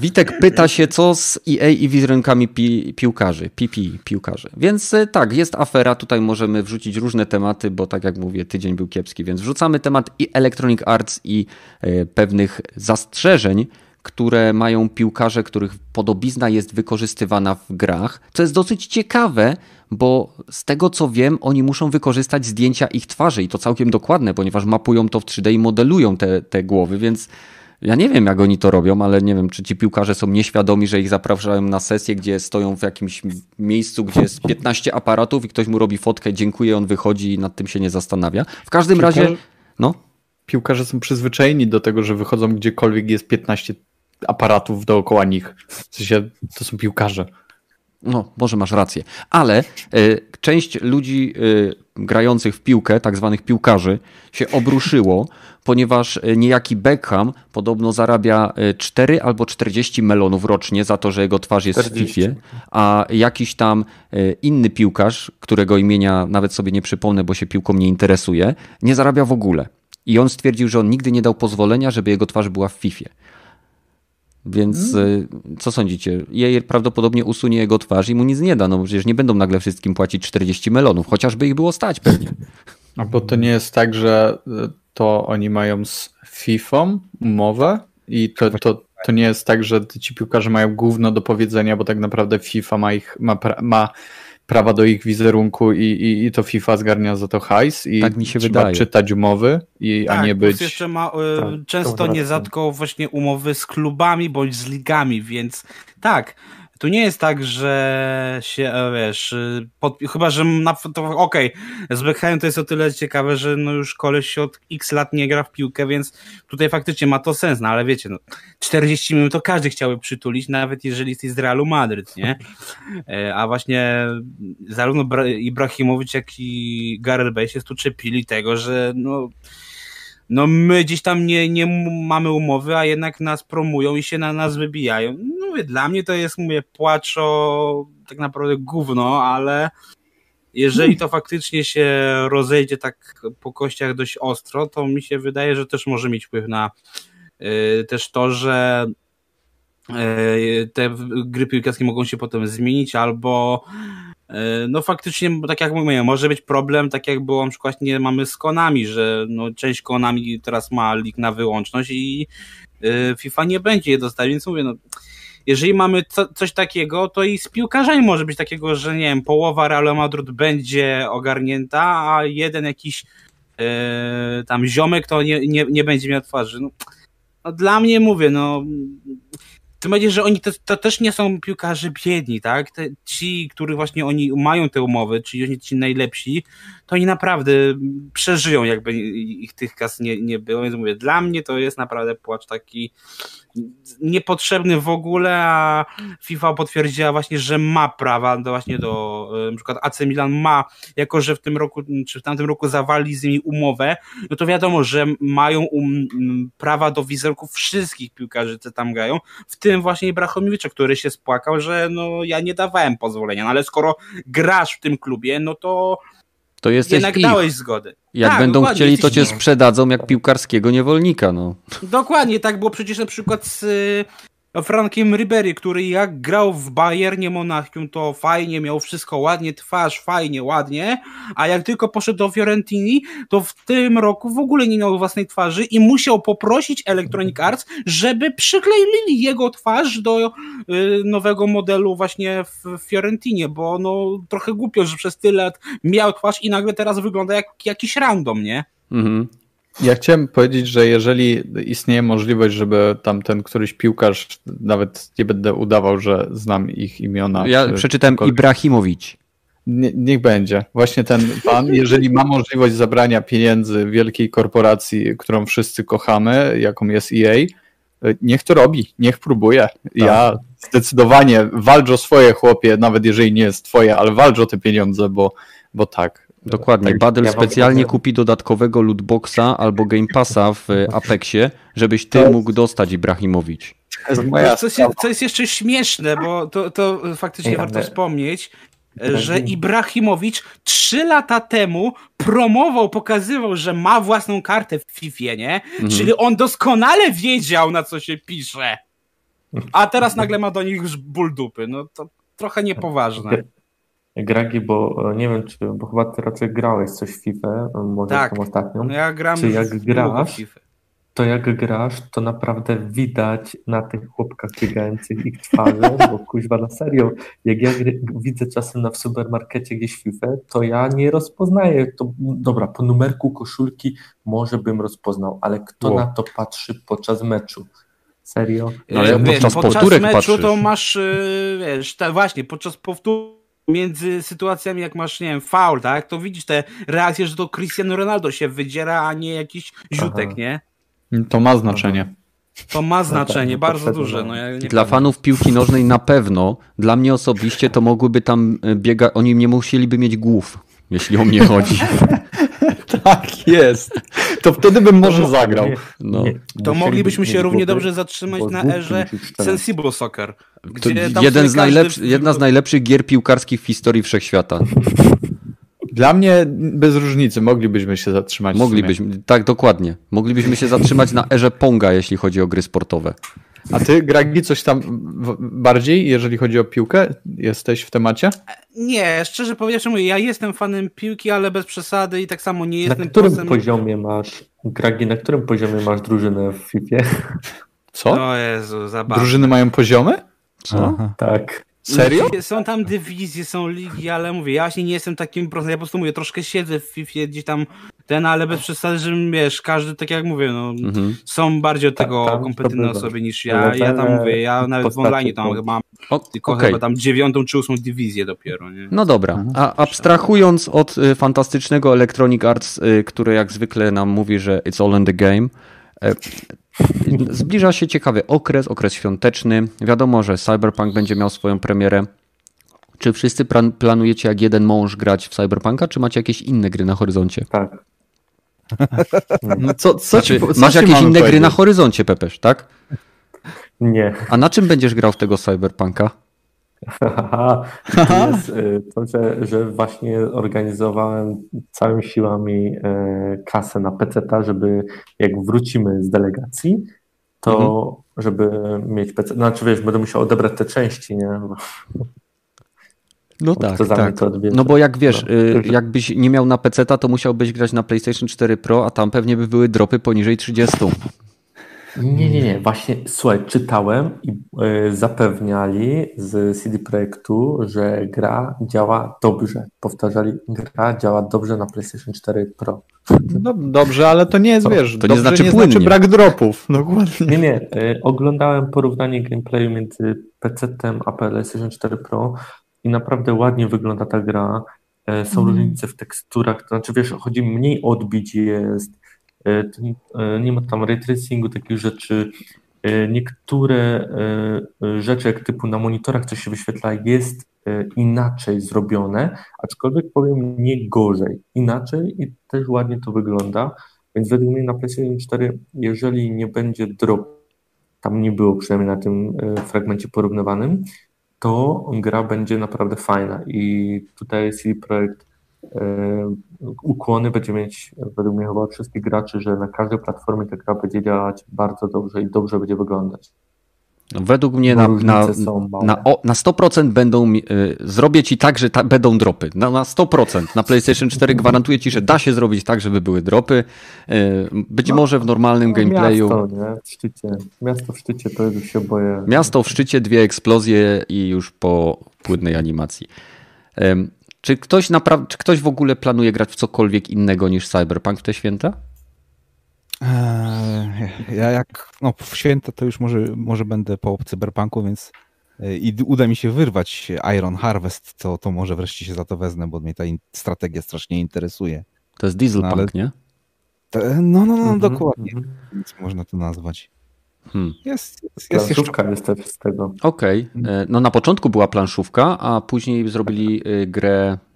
Witek pyta się, co z EA i wizerunkami pi piłkarzy, PP piłkarzy. Więc e, tak, jest afera, tutaj możemy wrzucić różne tematy, bo tak jak mówię, tydzień był kiepski, więc wrzucamy temat i Electronic Arts i e, pewnych zastrzeżeń, które mają piłkarze, których podobizna jest wykorzystywana w grach, co jest dosyć ciekawe, bo z tego co wiem, oni muszą wykorzystać zdjęcia ich twarzy i to całkiem dokładne, ponieważ mapują to w 3D i modelują te, te głowy, więc ja nie wiem, jak oni to robią, ale nie wiem, czy ci piłkarze są nieświadomi, że ich zapraszają na sesję, gdzie stoją w jakimś miejscu, gdzie jest 15 aparatów i ktoś mu robi fotkę, dziękuję, on wychodzi i nad tym się nie zastanawia. W każdym razie, no. Piłkarze są przyzwyczajeni do tego, że wychodzą gdziekolwiek jest 15 aparatów dookoła nich. W sensie, to są piłkarze. No, może masz rację. Ale y, część ludzi y, grających w piłkę, tak zwanych piłkarzy, się obruszyło, ponieważ e, niejaki Beckham podobno zarabia 4 albo 40 melonów rocznie za to, że jego twarz jest 40. w FIFA, a jakiś tam inny piłkarz, którego imienia nawet sobie nie przypomnę, bo się piłką nie interesuje, nie zarabia w ogóle. I on stwierdził, że on nigdy nie dał pozwolenia, żeby jego twarz była w FIFA. Więc hmm. co sądzicie? Jej prawdopodobnie usunie jego twarz i mu nic nie da, no przecież nie będą nagle wszystkim płacić 40 melonów, chociażby ich było stać pewnie. A bo to nie jest tak, że y, to oni mają z FIFA umowę i to, to, to nie jest tak, że ci piłkarze mają gówno do powiedzenia, bo tak naprawdę FIFA ma ich, ma, ma prawa do ich wizerunku i, i, i to FIFA zgarnia za to hajs i tak mi się trzeba wydaje. czytać umowy, i, tak, a nie być... jeszcze ma y, tak, często nierzadko właśnie umowy z klubami bądź z ligami, więc tak, tu nie jest tak, że się, e, wiesz, y, pod, chyba, że na, to okej, okay, z to jest o tyle ciekawe, że no już koleś się od x lat nie gra w piłkę, więc tutaj faktycznie ma to sens, no ale wiecie, no 40 minut to każdy chciałby przytulić, nawet jeżeli jesteś z Realu Madryt, nie? E, a właśnie zarówno Ibrahimowicz, jak i Gareth Bale się tu czepili tego, że no no my gdzieś tam nie, nie mamy umowy, a jednak nas promują i się na nas wybijają. No mówię, dla mnie to jest, mówię, płaczo tak naprawdę gówno, ale jeżeli to faktycznie się rozejdzie tak po kościach dość ostro, to mi się wydaje, że też może mieć wpływ na y, też to, że y, te gry piłkarskie mogą się potem zmienić albo no faktycznie, tak jak mówię, może być problem, tak jak było na przykład nie mamy z Konami, że no, część Konami teraz ma lik na wyłączność i e, FIFA nie będzie je dostać, więc mówię, no jeżeli mamy co, coś takiego, to i z piłkarzami może być takiego, że nie wiem, połowa Real Madrid będzie ogarnięta, a jeden jakiś e, tam ziomek to nie, nie, nie będzie miał twarzy. No, no dla mnie mówię, no tym bardziej, że oni to, to, też nie są piłkarze biedni, tak? Te, ci, których właśnie oni mają te umowy, czyli oni ci najlepsi, to oni naprawdę przeżyją, jakby ich tych kas nie, nie było. Więc mówię, dla mnie to jest naprawdę płacz taki niepotrzebny w ogóle, a FIFA potwierdziła właśnie, że ma prawa do właśnie do, e, na przykład AC Milan ma, jako że w tym roku, czy w tamtym roku zawali z nimi umowę, no to wiadomo, że mają um, prawa do wizerunków wszystkich piłkarzy, co tam grają, w tym właśnie Ibrahimowicza, który się spłakał, że no ja nie dawałem pozwolenia, no ale skoro grasz w tym klubie, no to to jesteś jednak ich. dałeś zgodę. Jak Tak, będą chcieli, to cię sprzedadzą jak piłkarskiego niewolnika. No. Dokładnie, tak było przecież na przykład z y, Frankiem Ribery, który jak grał w Bayernie Monachium, to fajnie, miał wszystko ładnie, twarz fajnie, ładnie, a jak tylko poszedł do Fiorentini, to w tym roku w ogóle nie miał własnej twarzy i musiał poprosić Electronic Arts, żeby przykleili jego twarz do y, nowego modelu właśnie w Fiorentinie, bo no trochę głupio, że przez tyle lat miał twarz i nagle teraz wygląda jak jakiś random, nie? Mhm. Ja chciałem powiedzieć, że jeżeli istnieje możliwość, żeby tam ten któryś piłkarz, nawet nie będę udawał, że znam ich imiona. Ja kogokolwiek- Ibrahimowicz. Nie, niech będzie. Właśnie ten pan, jeżeli ma możliwość zabrania pieniędzy wielkiej korporacji, którą wszyscy kochamy, jaką jest EA, niech to robi, niech próbuje. Ja zdecydowanie walcz o swoje chłopie, nawet jeżeli nie jest twoje, ale walcz o te pieniądze, bo, bo tak. Dokładnie. Tak, Badel ja specjalnie kupi dodatkowego lootboxa albo Game Passa w Apexie, żebyś ty To- mógł dostać Ibrahimowicz. Jest Co, jest, co jest jeszcze śmieszne, bo to, to faktycznie Ej, warto ale- wspomnieć, że Ibrahimowicz trzy lata temu promował, pokazywał, że ma własną kartę w FIFA, nie? Czyli on doskonale wiedział, na co się pisze. A teraz nagle ma do nich już ból dupy. No to trochę niepoważne. Gragi, bo e, nie wiem, czy, bo chyba ty raczej grałeś coś w FIFA, e, może Tak. tą ostatnią. No ja gram Czy jak grasz? FIFA. To jak grasz, to naprawdę widać na tych chłopkach biegających ich twarzy, bo kuźwa na serio, jak ja widzę czasem na w supermarkecie gdzieś FIFA, to ja nie rozpoznaję, to dobra, po numerku koszulki może bym rozpoznał, ale kto Wow. na to patrzy podczas meczu? Serio? No, ale E, wiesz, podczas podczas meczu patrzysz. to masz, e, wiesz, te, właśnie, podczas powtórek między sytuacjami, jak masz, nie wiem, faul, tak, to widzisz te reakcje, że to Cristiano Ronaldo się wydziera, a nie jakiś ziutek, Aha. nie? To ma znaczenie. To ma znaczenie, tak, bardzo duże. no. No, ja Dla pamiętam. fanów piłki nożnej na pewno. Dla mnie osobiście to mogłyby tam e, biegać, oni nie musieliby mieć głów, jeśli o mnie chodzi. Tak jest. To wtedy bym może zagrał. No. To moglibyśmy się równie dobrze zatrzymać na erze. Sensible Soccer. Gdzie jeden z każdy- najlepszy, jedna z najlepszych gier piłkarskich w historii wszechświata. Dla mnie bez różnicy moglibyśmy się zatrzymać. Moglibyśmy, tak dokładnie. Moglibyśmy się zatrzymać na erze Ponga, jeśli chodzi o gry sportowe. A ty, Gragi, coś tam w- bardziej, jeżeli chodzi o piłkę? Jesteś w temacie? Nie, szczerze powiedziawszy, mówię, ja jestem fanem piłki, ale bez przesady i tak samo nie Na jestem którym posem- poziomie masz, Gragi, na którym poziomie masz drużynę w FIFA? Co? O Jezu, zabawne. Drużyny mają poziomy? Co? Aha. Tak. Serio? Są tam dywizje, są ligi, ale mówię, ja właśnie nie jestem takim prostym, ja po prostu mówię, troszkę siedzę w FIFA gdzieś tam ten, ale bez przesady, że wiesz, każdy, tak jak mówię, no, Mhm. są bardziej od Tak, tego tam kompetentne osoby niż ja, ja tam mówię, ja nawet w postaci online tam mam O, tylko okej. chyba tam dziewiątą czy ósmą dywizję dopiero, nie? No dobra, a abstrahując od y, fantastycznego Electronic Arts, y, które jak zwykle nam mówi, że it's all in the game, e, zbliża się ciekawy okres, okres świąteczny. Wiadomo, że Cyberpunk będzie miał swoją premierę. Czy wszyscy plan- planujecie jak jeden mąż grać w Cyberpunka, czy macie jakieś inne gry na horyzoncie? Tak. No co, co Znaczy, ci, co masz jakieś inne gry na horyzoncie, Pepesz, tak? Nie. A na czym będziesz grał w tego Cyberpunka? Haha, to jest y, to, że, że właśnie organizowałem całymi siłami y, kasę na PC, żeby jak wrócimy z delegacji, to żeby mieć PC. Znaczy wiesz, będę musiał odebrać te części, nie? No tak, tak. No bo jak wiesz, No, y, jakbyś nie miał na PC, to musiałbyś grać na PlayStation 4 Pro, a tam pewnie by były dropy poniżej 30. Nie, nie, nie. Właśnie, słuchaj, czytałem i y, zapewniali z CD Projektu, że gra działa dobrze. Powtarzali, gra działa dobrze na PlayStation 4 Pro. No, dobrze, ale to nie jest, To- wiesz, to nie znaczy nie płynnie. znaczy brak dropów. Dokładnie. Nie, nie. y, Oglądałem porównanie gameplayu między PC-tem a PlayStation 4 Pro i naprawdę ładnie wygląda ta gra. e, są Mhm. różnice w teksturach, to znaczy wiesz, chodzi mniej odbić jest, e, nie- e, nie ma tam ray tracingu, takich rzeczy, niektóre rzeczy, jak typu na monitorach coś się wyświetla, jest inaczej zrobione, aczkolwiek powiem nie gorzej, inaczej i też ładnie to wygląda, więc według mnie na PlayStation 4, jeżeli nie będzie drop, tam nie było przynajmniej na tym fragmencie porównywanym, to gra będzie naprawdę fajna i tutaj CD Projekt e, ukłony będzie mieć według mnie chyba wszystkich graczy, że na każdej platformie ta gra będzie działać bardzo dobrze i dobrze będzie wyglądać. No, Według mnie na, na, na, o, na 100% będą, y, zrobię ci tak, że ta, będą dropy. Na, na 100%. Na PlayStation 4 gwarantuję ci, że da się zrobić tak, żeby były dropy. Y, być No, może w normalnym gameplayu. Miasto, nie? W szczycie. Miasto w szczycie to już się boję. Miasto w szczycie, dwie eksplozje i już po płynnej animacji. Czy ktoś, napra- czy ktoś w ogóle planuje grać w cokolwiek innego niż Cyberpunk w te święta? Eee, Ja jak no, w święta to już może, może będę po cyberpunku, więc e, i uda mi się wyrwać Iron Harvest, to, to może wreszcie się za to wezmę, bo mnie ta in- strategia strasznie interesuje. To jest Dieselpunk, No, ale- nie? Te- No, no, no, Mhm, dokładnie. mhm. Nic można to nazwać. Hmm. Jest, jest, jest jeszcze... Planszówka jest też z tego. Okej. E, No na początku była planszówka, a później zrobili grę e,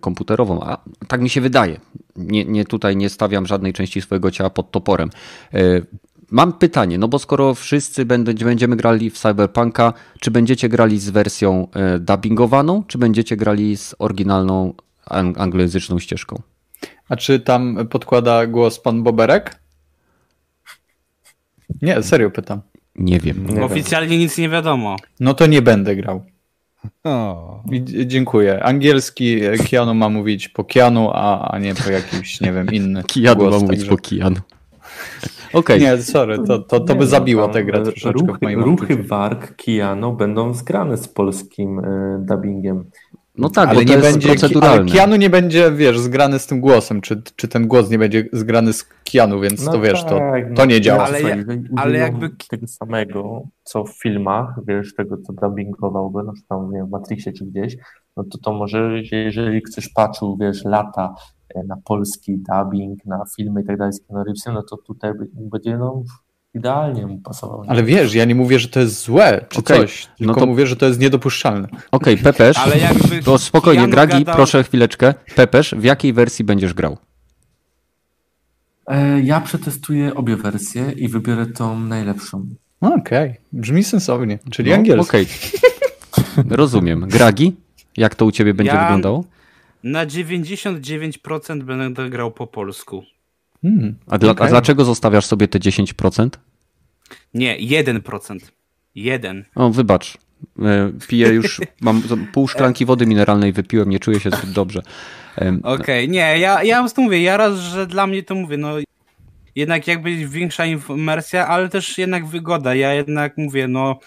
komputerową. A tak mi się wydaje. Nie, nie tutaj nie stawiam żadnej części swojego ciała pod toporem. E, Mam pytanie, no bo skoro wszyscy będziemy grali w Cyberpunka, czy będziecie grali z wersją e, dubbingowaną, czy będziecie grali z oryginalną ang- anglojęzyczną ścieżką? A czy tam podkłada głos pan Boberek? Nie, serio pytam. Nie wiem. Nie wiem. Oficjalnie nic nie wiadomo. No to nie będę grał. Dziękuję. Angielski e, Keanu ma mówić po Keanu, a, a nie po jakimś, nie wiem, inny głos. ma mówić także- po Kijanu. Okej. Nie, sorry, to, to, to by Nie, zabiło tę grę e, troszeczkę ruchy, w moim Ruchy odczuciu. warg Kijano będą zgrane z polskim e, dubbingiem. No tak, ale bo to nie jest będzie, ale proceduralne. Keanu nie będzie, wiesz, zgrany z tym głosem, czy, czy ten głos nie będzie zgrany z Keanu, więc to wiesz, to, tak, to nie działa. Ale ja- jeżeli ale jakby- tego samego, co w filmach, wiesz, tego, co dubbingowałby, no czy tam, nie wiem, w Matrixie czy gdzieś, no to to może, jeżeli ktoś patrzył, wiesz, lata e, na polski dubbing, na filmy i tak dalej z Keanu Reevesem, no to tutaj będzie, no, idealnie mu pasował. Ale wiesz, ja nie mówię, że to jest złe, czy Okej, coś, no tylko to- mówię, że to jest niedopuszczalne. Okej, Pepesz. Ale jakby To spokojnie, Gragi, gadał- proszę chwileczkę. Pepesz, w jakiej wersji będziesz grał? E, Ja przetestuję obie wersje i wybiorę tą najlepszą. Okej, brzmi sensownie, czyli No, angielski. Okej. Rozumiem. Gragi, jak to u ciebie będzie Ja- wyglądało? na 99% będę grał po polsku. Hmm, A, dla, okej. a dlaczego zostawiasz sobie te 10%? Nie, 1%. Jeden. O, wybacz. E, Piję już, mam pół szklanki wody mineralnej wypiłem, nie czuję się zbyt dobrze. Okej, nie, ja, ja po prostu mówię, ja raz, że dla mnie to mówię, no jednak jakby większa imersja, ale też jednak wygoda. Ja jednak mówię, no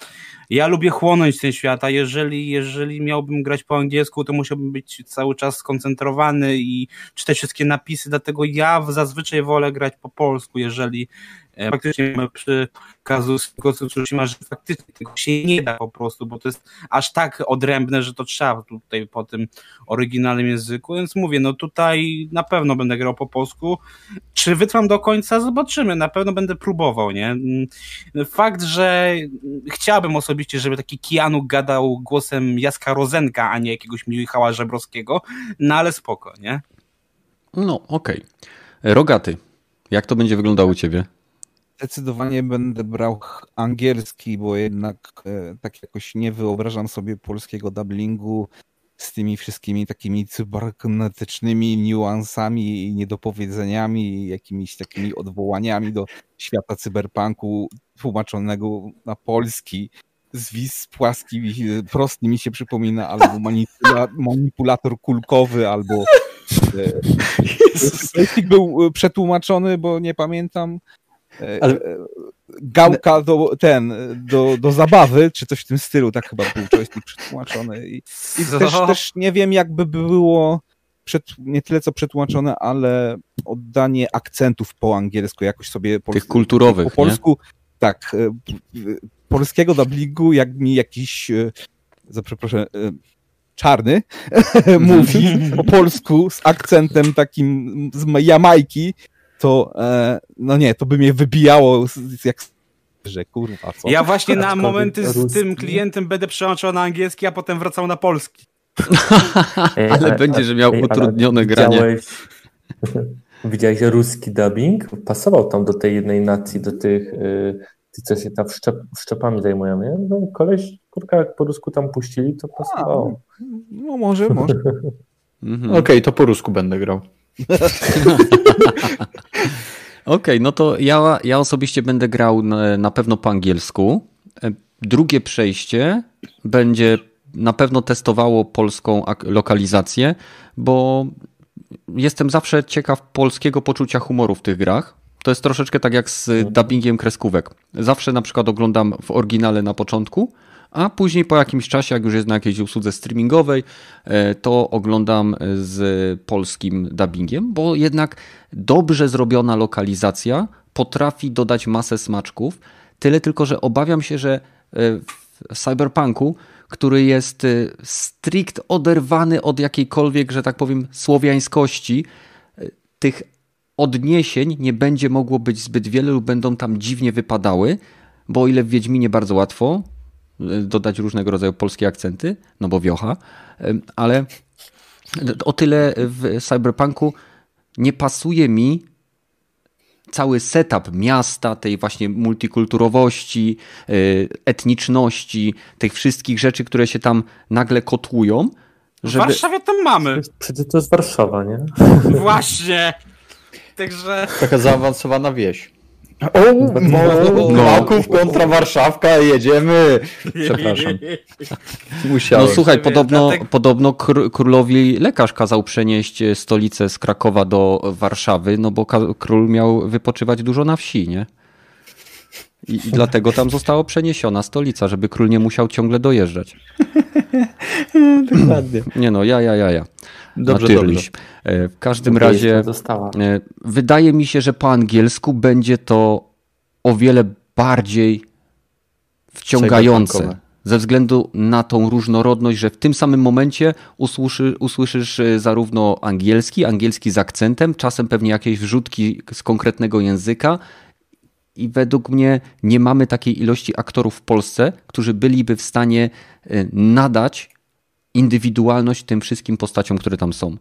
ja lubię chłonąć ten świat, a jeżeli, jeżeli miałbym grać po angielsku, to musiałbym być cały czas skoncentrowany i czytać wszystkie napisy, dlatego ja zazwyczaj wolę grać po polsku, jeżeli faktycznie mamy przy kazus Tsushima, że faktycznie tego się nie da po prostu, bo to jest aż tak odrębne, że to trzeba tutaj po tym oryginalnym języku, więc mówię, no tutaj na pewno będę grał po polsku. Czy wytrwam do końca? Zobaczymy, na pewno będę próbował, nie? Mm, Fakt, że chciałbym osobiście, żeby taki Kianu gadał głosem Jaska Rozenka, a nie jakiegoś Michała Żebrowskiego, no ale spoko, nie? No, okej. Rogaty, jak to będzie wyglądało u ciebie? Zdecydowanie będę brał angielski, bo jednak e, tak jakoś nie wyobrażam sobie polskiego dubbingu z tymi wszystkimi takimi cybernetycznymi niuansami i niedopowiedzeniami, jakimiś takimi odwołaniami do świata cyberpunku tłumaczonego na polski. Zwis płaski, mi- prosty mi się przypomina, albo manipula manipulator kulkowy, albo e, Joystick był przetłumaczony, bo nie pamiętam. E, Ale- e, Gałka do, ten, do, do zabawy, czy coś w tym stylu, tak chyba był joystick przetłumaczony. I, i też, też nie wiem, jakby było przed, nie tyle co przetłumaczone, ale oddanie akcentów po angielsku, jakoś sobie po, Tych kulturowych, po polsku, tak, e, polskiego dubbingu, jak mi jakiś, za przeproszę, e, czarny, mówi po polsku z akcentem takim z Jamajki, to e, no nie, to by mnie wybijało jak że kurwa co. Ja właśnie na momenty z tym klientem będę przełączał na angielski, a potem wracał na polski. Ej, ale a, będzie, że miał ej, utrudnione granie. Widziałeś, widziałeś ruski dubbing? Pasował tam do tej jednej nacji, do tych, yy, co się tam wszczep, wszczepami zajmują, nie? No, koleś, kurka, jak po rusku tam puścili, to pasowało. no może, może. mhm. Okej, okay, to po rusku będę grał. Okej, okay, no to ja, ja osobiście będę grał na, na pewno po angielsku. E, drugie przejście będzie na pewno testowało polską lokalizację, bo jestem zawsze ciekaw polskiego poczucia humoru w tych grach. To jest troszeczkę tak jak z mhm. dubbingiem kreskówek. Zawsze na przykład oglądam w oryginale na początku, a później po jakimś czasie, jak już jest na jakiejś usłudze streamingowej, e, to oglądam z polskim dubbingiem, bo jednak dobrze zrobiona lokalizacja potrafi dodać masę smaczków. Tyle tylko, że obawiam się, że e, w cyberpunku, który jest e, strict oderwany od jakiejkolwiek, że tak powiem, słowiańskości, tych odniesień nie będzie mogło być zbyt wiele lub będą tam dziwnie wypadały, bo o ile w Wiedźminie bardzo łatwo, dodać różnego rodzaju polskie akcenty, no bo wiocha, ale o tyle w Cyberpunku nie pasuje mi cały setup miasta, tej właśnie multikulturowości, e, etniczności, tych wszystkich rzeczy, które się tam nagle kotłują. Żeby... W Warszawie tam mamy. Przecież to jest Warszawa, nie? Właśnie. Także... Taka zaawansowana wieś. O, no, Kraków kontra Warszawka, jedziemy. Przepraszam. Musiałem. No słuchaj, podobno, podobno królowi lekarz kazał przenieść stolicę z Krakowa do Warszawy, no bo król miał wypoczywać dużo na wsi, nie? I, I, dlatego tam została przeniesiona stolica, żeby król nie musiał ciągle dojeżdżać. Dokładnie. Nie no, ja, ja, ja, ja. Dobrze, dobrze. E, w każdym razie e, wydaje mi się, że po angielsku będzie to o wiele bardziej wciągające. Ze względu na tą różnorodność, że w tym samym momencie usłyszy, usłyszysz e, zarówno angielski, angielski z akcentem, czasem pewnie jakieś wrzutki z konkretnego języka, i według mnie nie mamy takiej ilości aktorów w Polsce, którzy byliby w stanie nadać indywidualność tym wszystkim postaciom, które tam są.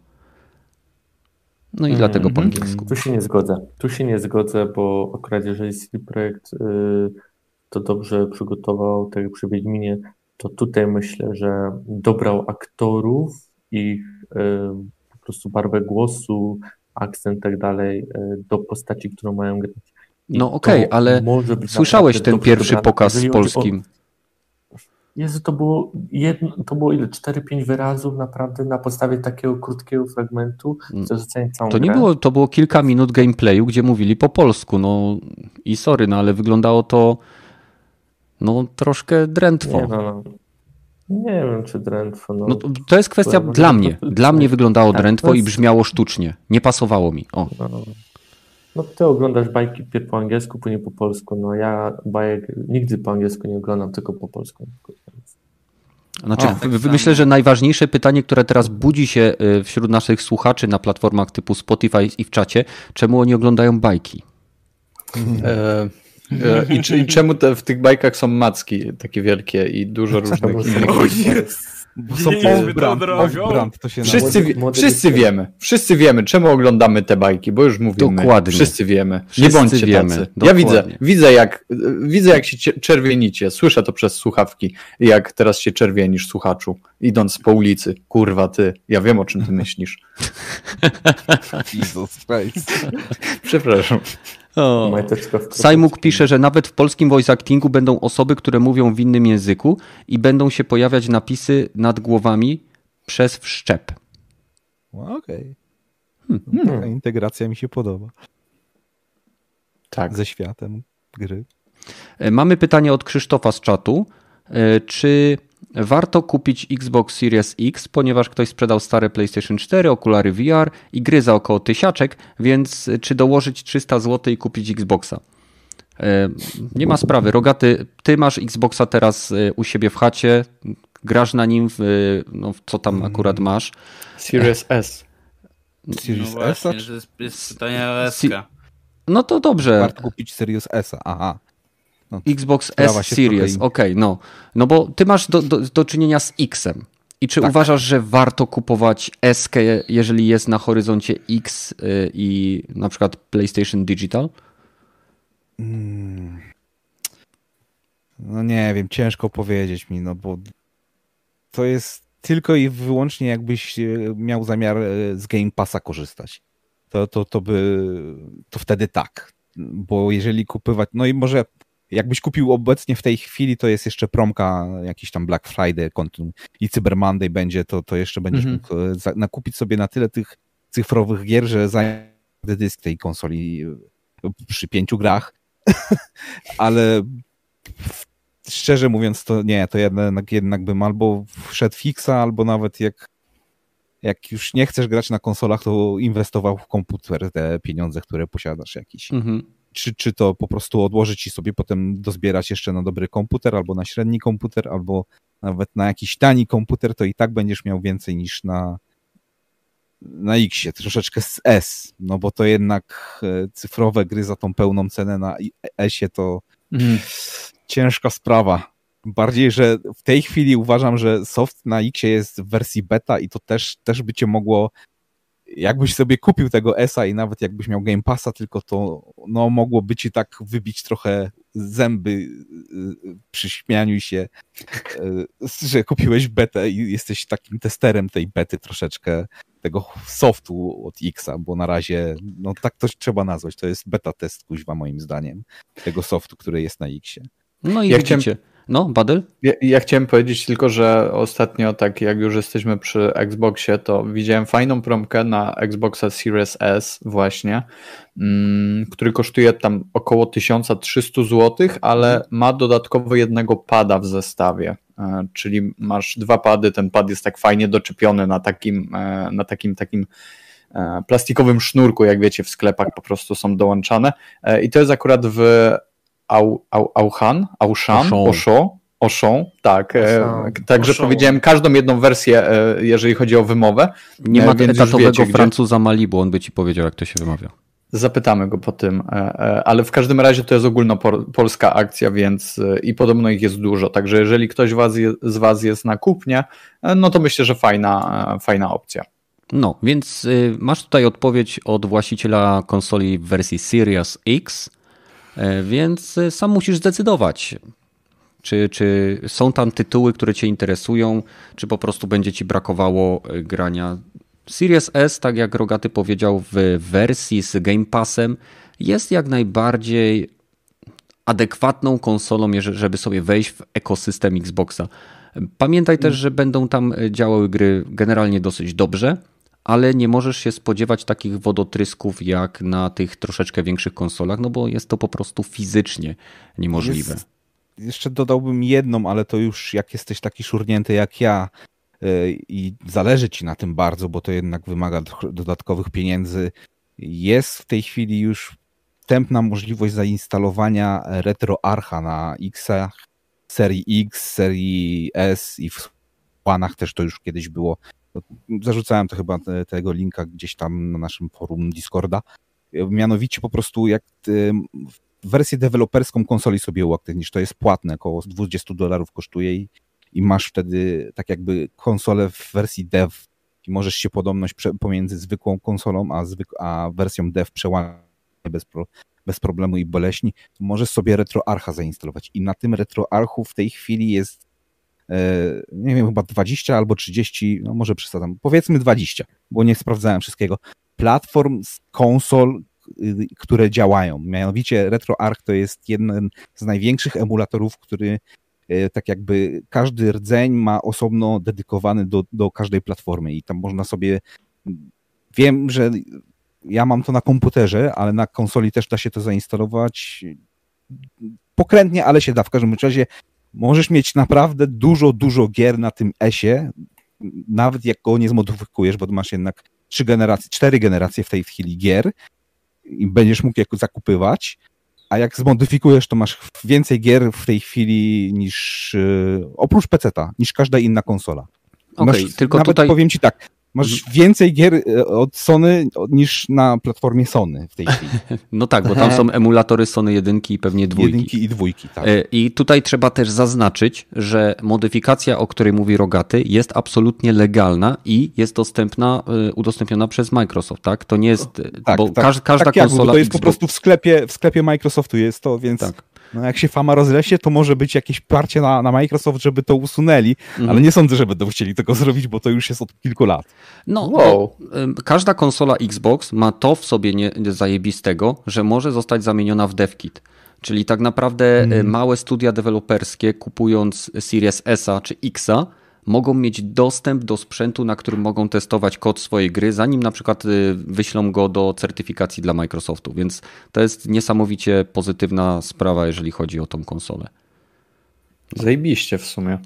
No i mm dlatego po angielsku. Tu się nie zgodzę. Tu się nie zgodzę, bo akurat jeżeli CD Projekt y, to dobrze przygotował, tak jak przy Wiedźminie, to tutaj myślę, że dobrał aktorów, ich y, po prostu barwę głosu, akcent i tak dalej y, do postaci, którą mają grać. I no okej, okay, ale słyszałeś ten pierwszy pokaz z polskim. Jezu, to było jedno, to było ile? 4-5 wyrazów naprawdę na podstawie takiego krótkiego fragmentu. Mm. całą to nie było, to było kilka minut gameplayu, gdzie mówili po polsku. No i sorry, no ale wyglądało to no troszkę drętwo. Nie, no, no. nie wiem, czy drętwo. No, no to, to jest kwestia dla mnie. Dla mnie wyglądało tak, drętwo jest... i brzmiało sztucznie. Nie pasowało mi. O. No. No ty oglądasz bajki pierw po angielsku, później po polsku. No ja bajek nigdy po angielsku nie oglądam, tylko po polsku. Znaczy, o, tak myślę, że najważniejsze pytanie, które teraz budzi się y, wśród naszych słuchaczy na platformach typu Spotify i w czacie, czemu oni oglądają bajki? E, e, i, i, czemu te, w tych bajkach są macki takie wielkie i dużo różnych innych. Bo są off-brand, to się wszyscy, wszyscy wiemy, wszyscy wiemy, czemu oglądamy te bajki, bo już mówimy. Dokładnie. Wszyscy wiemy. Wszyscy nie bądźcie wiemy. tacy. Dokładnie. Ja widzę, widzę jak, widzę jak się czerwienicie, słyszę to przez słuchawki, jak teraz się czerwienisz, słuchaczu, idąc po ulicy. Kurwa ty, ja wiem o czym ty myślisz. Jesus Christ. Przepraszam. Sajmuk pisze, że nawet w polskim voice actingu będą osoby, które mówią w innym języku i będą się pojawiać napisy nad głowami przez wszczep. Okej. Okay. Hmm. Taka integracja mi się podoba. Tak. Ze światem gry. E, mamy pytanie od Krzysztofa z czatu. E, czy Warto kupić Xbox Series X, ponieważ ktoś sprzedał stare PlayStation 4, okulary VR i gry za około tysiaczek, więc czy dołożyć 300 zł i kupić Xboxa? E, nie ma sprawy. Rogaty, ty masz Xboxa teraz e, u siebie w chacie. grasz na nim, w, no, co tam akurat masz. Series S. Series no S? właśnie, jest, jest pytanie o SK. No to dobrze. Warto kupić Series S. Aha. No, Xbox S Series, okej, no. No bo ty masz do, do, do czynienia z X-em. I czy Tak. uważasz, że warto kupować S, jeżeli jest na horyzoncie X y, i na przykład PlayStation Digital? No nie wiem, ciężko powiedzieć mi, no bo to jest tylko i wyłącznie jakbyś e, miał zamiar e, z Game Passa korzystać. To, to, to by, to wtedy tak. Bo jeżeli kupywać, no i może jakbyś kupił obecnie w tej chwili, to jest jeszcze promka, jakiś tam Black Friday kontynu- i Cyber Monday będzie, to, to jeszcze będziesz Mhm. mógł e, za, nakupić sobie na tyle tych cyfrowych gier, że zajmie dysk tej konsoli e, przy pięciu grach, ale szczerze mówiąc, to nie, to jednak, jednak bym albo wszedł fixa, albo nawet jak, jak już nie chcesz grać na konsolach, to inwestował w komputer te pieniądze, które posiadasz jakiś. Mhm. Czy, czy to po prostu odłożyć i sobie potem dozbierać jeszcze na dobry komputer, albo na średni komputer, albo nawet na jakiś tani komputer, to i tak będziesz miał więcej niż na na X, troszeczkę z S, no bo to jednak e, cyfrowe gry za tą pełną cenę na S-ie to Mhm. ciężka sprawa. Bardziej, że w tej chwili uważam, że soft na X jest w wersji beta i to też, też by cię mogło, jakbyś sobie kupił tego S-a i nawet jakbyś miał Game Passa, tylko to no, mogłoby ci tak wybić trochę zęby y, y, przy śmianiu się, y, że kupiłeś betę i jesteś takim testerem tej bety troszeczkę tego softu od Xa, bo na razie, no tak to trzeba nazwać, to jest beta test kuźwa moim zdaniem, tego softu, który jest na Xie. No i Ja widzicie. chciałem- No, Badel? Ja, ja chciałem powiedzieć tylko, że ostatnio, tak jak już jesteśmy przy Xboxie, to widziałem fajną promkę na Xboxa Series S właśnie, mm, który kosztuje tam około 1300 zł, ale ma dodatkowo jednego pada w zestawie. E, Czyli masz dwa pady, ten pad jest tak fajnie doczepiony na takim, e, na takim takim e, plastikowym sznurku, jak wiecie, w sklepach po prostu są dołączane. I to jest akurat w Au, Au, Auchan, Auchan, Auchan, tak. e. Także powiedziałem każdą jedną wersję, e, jeżeli chodzi o wymowę. Nie E, ma etatowego wiecie, gdzie- Francuza Malibu, on by ci powiedział, jak to się wymawia. Zapytamy go po tym, ale w każdym razie to jest ogólnopolska akcja, więc i podobno ich jest dużo, także jeżeli ktoś was je, z Was jest na kupnie, no to myślę, że fajna, fajna opcja. No, więc y, masz tutaj odpowiedź od właściciela konsoli w wersji Series X, więc y, sam musisz zdecydować, czy, czy są tam tytuły, które Cię interesują, czy po prostu będzie Ci brakowało y, grania. Series S, tak jak Rogaty powiedział, w wersji z Game Passem jest jak najbardziej adekwatną konsolą, żeby sobie wejść w ekosystem Xboxa. Pamiętaj też, że będą tam działały gry generalnie dosyć dobrze, ale nie możesz się spodziewać takich wodotrysków jak na tych troszeczkę większych konsolach, no bo jest to po prostu fizycznie niemożliwe. Jest, jeszcze dodałbym jedną, ale to już jak jesteś taki szurnięty jak ja yy, i zależy ci na tym bardzo, bo to jednak wymaga dodatkowych pieniędzy. Jest w tej chwili już wstępna możliwość zainstalowania RetroArcha na X, serii X, serii S i w planach też to już kiedyś było. Zarzucałem to chyba te, tego linka gdzieś tam na naszym forum Discorda. Mianowicie po prostu jak ty, wersję deweloperską konsoli sobie uaktywnisz, to jest płatne, około 20 dolarów kosztuje i, i masz wtedy tak jakby konsolę w wersji dev. I możesz się podobność pomiędzy zwykłą konsolą a, zwyk, a wersją dev przełamać bez, pro, bez problemu i boleśni, możesz sobie RetroArcha zainstalować. I na tym RetroArchu w tej chwili jest nie wiem, chyba 20 albo 30, no może przesadzam, powiedzmy 20, bo nie sprawdzałem wszystkiego, platform z konsol, y, które działają. Mianowicie RetroArch to jest jeden z największych emulatorów, który y, tak jakby każdy rdzeń ma osobno dedykowany do, do każdej platformy i tam można sobie wiem, że ja mam to na komputerze, ale na konsoli też da się to zainstalować pokrętnie, ale się da. W każdym razie możesz mieć naprawdę dużo, dużo gier na tym S-ie, nawet jak go nie zmodyfikujesz, bo masz jednak trzy generacje, cztery generacje w tej chwili gier i będziesz mógł je zakupywać a jak zmodyfikujesz, to masz więcej gier w tej chwili niż yy, oprócz PC-ta, niż każda inna konsola. Okej, tylko nawet tutaj- powiem ci tak, masz więcej gier y, od Sony niż na platformie Sony w tej chwili. No tak, bo tam są emulatory Sony 1 i pewnie dwójki. Jedynki i dwójki, tak. E, I tutaj trzeba też zaznaczyć, że modyfikacja, o której mówi Rogaty, jest absolutnie legalna i jest dostępna, e, udostępniona przez Microsoft, tak? To nie jest, e, Tak, bo tak, każ, każda tak jak, konsola bo to jest po Xbox- prostu w sklepie, w sklepie Microsoftu jest to, więc Tak. No, jak się fama rozlesie, to może być jakieś parcie na, na Microsoft, żeby to usunęli, Mhm. ale nie sądzę, że będą chcieli tego zrobić, bo to już jest od kilku lat. No, Wow. em, każda konsola Xbox ma to w sobie nie, nie zajebistego, że może zostać zamieniona w DevKit. Czyli tak naprawdę e, małe studia deweloperskie kupując Series S czy Xa mogą mieć dostęp do sprzętu, na którym mogą testować kod swojej gry, zanim na przykład y, wyślą go do certyfikacji dla Microsoftu. Więc to jest niesamowicie pozytywna sprawa, jeżeli chodzi o tą konsolę. Zajebiście w sumie.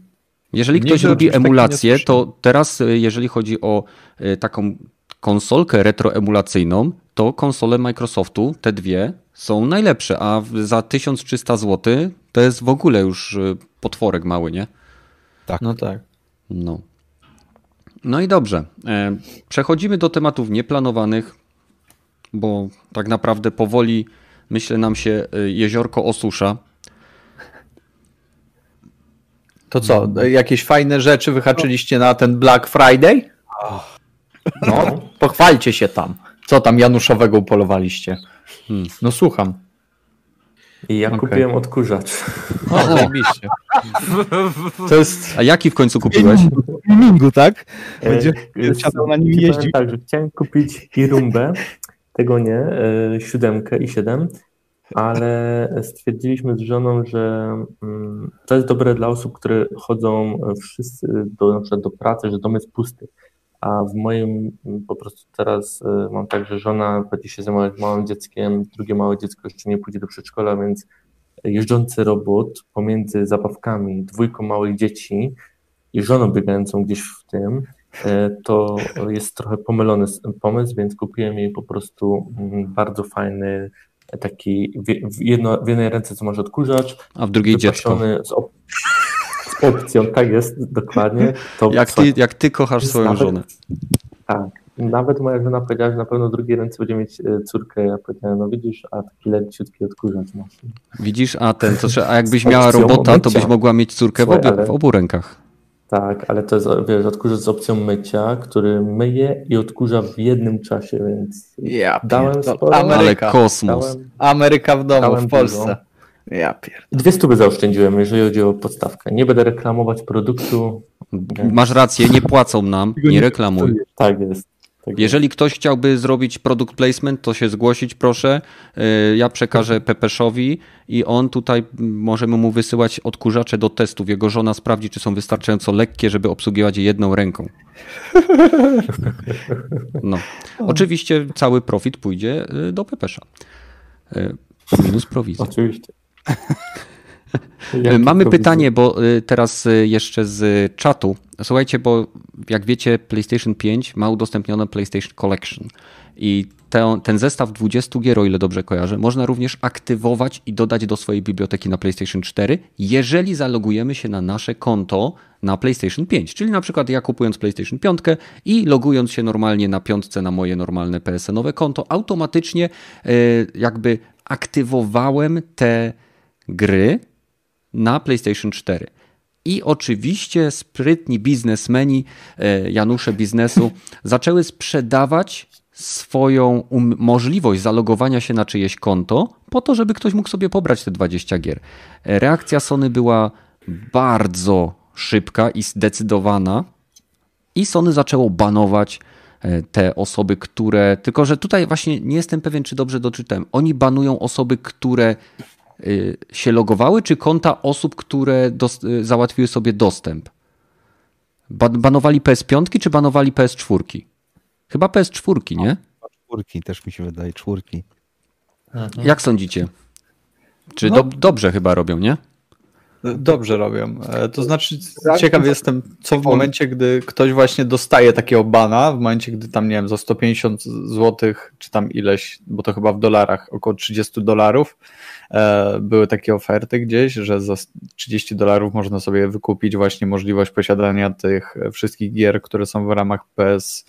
Jeżeli ktoś o lubi nie emulację, to teraz y, jeżeli chodzi o y, taką konsolkę retroemulacyjną, to konsole Microsoftu, te dwie, są najlepsze, a za 1300 zł to jest w ogóle już potworek mały, nie? No tak. No. No i dobrze. E, Przechodzimy do tematów nieplanowanych, bo tak naprawdę powoli, myślę, nam się y, jeziorko osusza. To co, jakieś fajne rzeczy wyhaczyliście na ten Black Friday? No, pochwalcie się tam. Co tam Januszowego upolowaliście? Hmm. No słucham. I ja Okej. kupiłem odkurzacz. O, zajebiście. To jest... A jaki w końcu kupiłeś? Gamingu, tak? E, Będzie e, na nim jeździł. Tak, że chciałem kupić Irumbę, tego nie, e, siódemkę i siedem, ale stwierdziliśmy z żoną, że mm, to jest dobre dla osób, które chodzą wszyscy do, na przykład do pracy, że dom jest pusty. A w moim po prostu teraz e, mam tak, że żona będzie się zajmować małym dzieckiem, drugie małe dziecko jeszcze nie pójdzie do przedszkola, więc jeżdżący robot pomiędzy zabawkami, dwójką małych dzieci i żoną biegającą gdzieś w tym, e, to jest trochę pomylony pomysł, więc kupiłem jej po prostu mm, bardzo fajny taki w, jedno, w jednej ręce co masz odkurzacz, A w drugiej dziecko. z, op- opcją, tak jest, dokładnie. To Jak ty, jak ty kochasz swoją nawet- żonę. Tak. Nawet moja żona powiedziała, że na pewno w drugiej ręce będzie mieć e, córkę. Ja powiedziałem, no widzisz, a taki leciutki odkurzacz masz. Widzisz, a ten, to a jakbyś miała robota, to byś mogła mieć córkę w, Słuchaj, obie, ale- w obu rękach. Tak, ale to jest, wiesz, odkurzacz z opcją mycia, który myje i odkurza w jednym czasie, więc Ja Dałem sporo. Ale Ameryka. kosmos. dałem, Ameryka w domu, w Polsce. dużo. Ja pierdolę. dwie stówy zaoszczędziłem, jeżeli chodzi o podstawkę. Nie będę reklamować produktu. Masz rację, nie płacą nam, nie reklamuj. Tak jest. Tak jest. Jeżeli ktoś chciałby zrobić product placement, to się zgłosić proszę. Yy, Ja przekażę Pepeszowi i on tutaj możemy mu wysyłać odkurzacze do testów. Jego żona sprawdzi, czy są wystarczająco lekkie, żeby obsługiwać je jedną ręką. No. Oczywiście cały profit pójdzie yy, do Pepesza. Minus prowizja. Oczywiście. Y, Mamy pytanie, bo y, teraz y, jeszcze z czatu. Słuchajcie, bo jak wiecie, PlayStation 5 ma udostępnione PlayStation Collection i te, ten zestaw 20 gier, o ile dobrze kojarzę, można również aktywować i dodać do swojej biblioteki na PlayStation 4, jeżeli zalogujemy się na nasze konto na PlayStation 5. Czyli na przykład ja kupując PlayStation 5 i logując się normalnie na piątce na moje normalne PSN-owe konto, automatycznie y, jakby aktywowałem te gry na PlayStation 4. I oczywiście sprytni biznesmeni, e, Janusze biznesu, zaczęły sprzedawać swoją um- możliwość zalogowania się na czyjeś konto, po to, żeby ktoś mógł sobie pobrać te 20 gier. E, Reakcja Sony była bardzo szybka i zdecydowana, i Sony zaczęło banować e, te osoby, które. Tylko, że tutaj właśnie nie jestem pewien, czy dobrze doczytałem. Oni banują osoby, które się logowały, czy konta osób, które dos- y, załatwiły sobie dostęp? Ba- banowali PS5 czy banowali PS4? Chyba PS4, nie? Czwórki też mi się wydaje, czwórki. Jak sądzicie? Czy No. do- dobrze chyba robią, nie? Dobrze robią. E, to znaczy, ciekaw jestem, co w momencie, gdy ktoś właśnie dostaje takiego bana, w momencie, gdy tam, nie wiem, za 150 zł, czy tam ileś, bo to chyba w dolarach, około 30 dolarów, e, były takie oferty gdzieś, że za 30 dolarów można sobie wykupić właśnie możliwość posiadania tych wszystkich gier, które są w ramach PS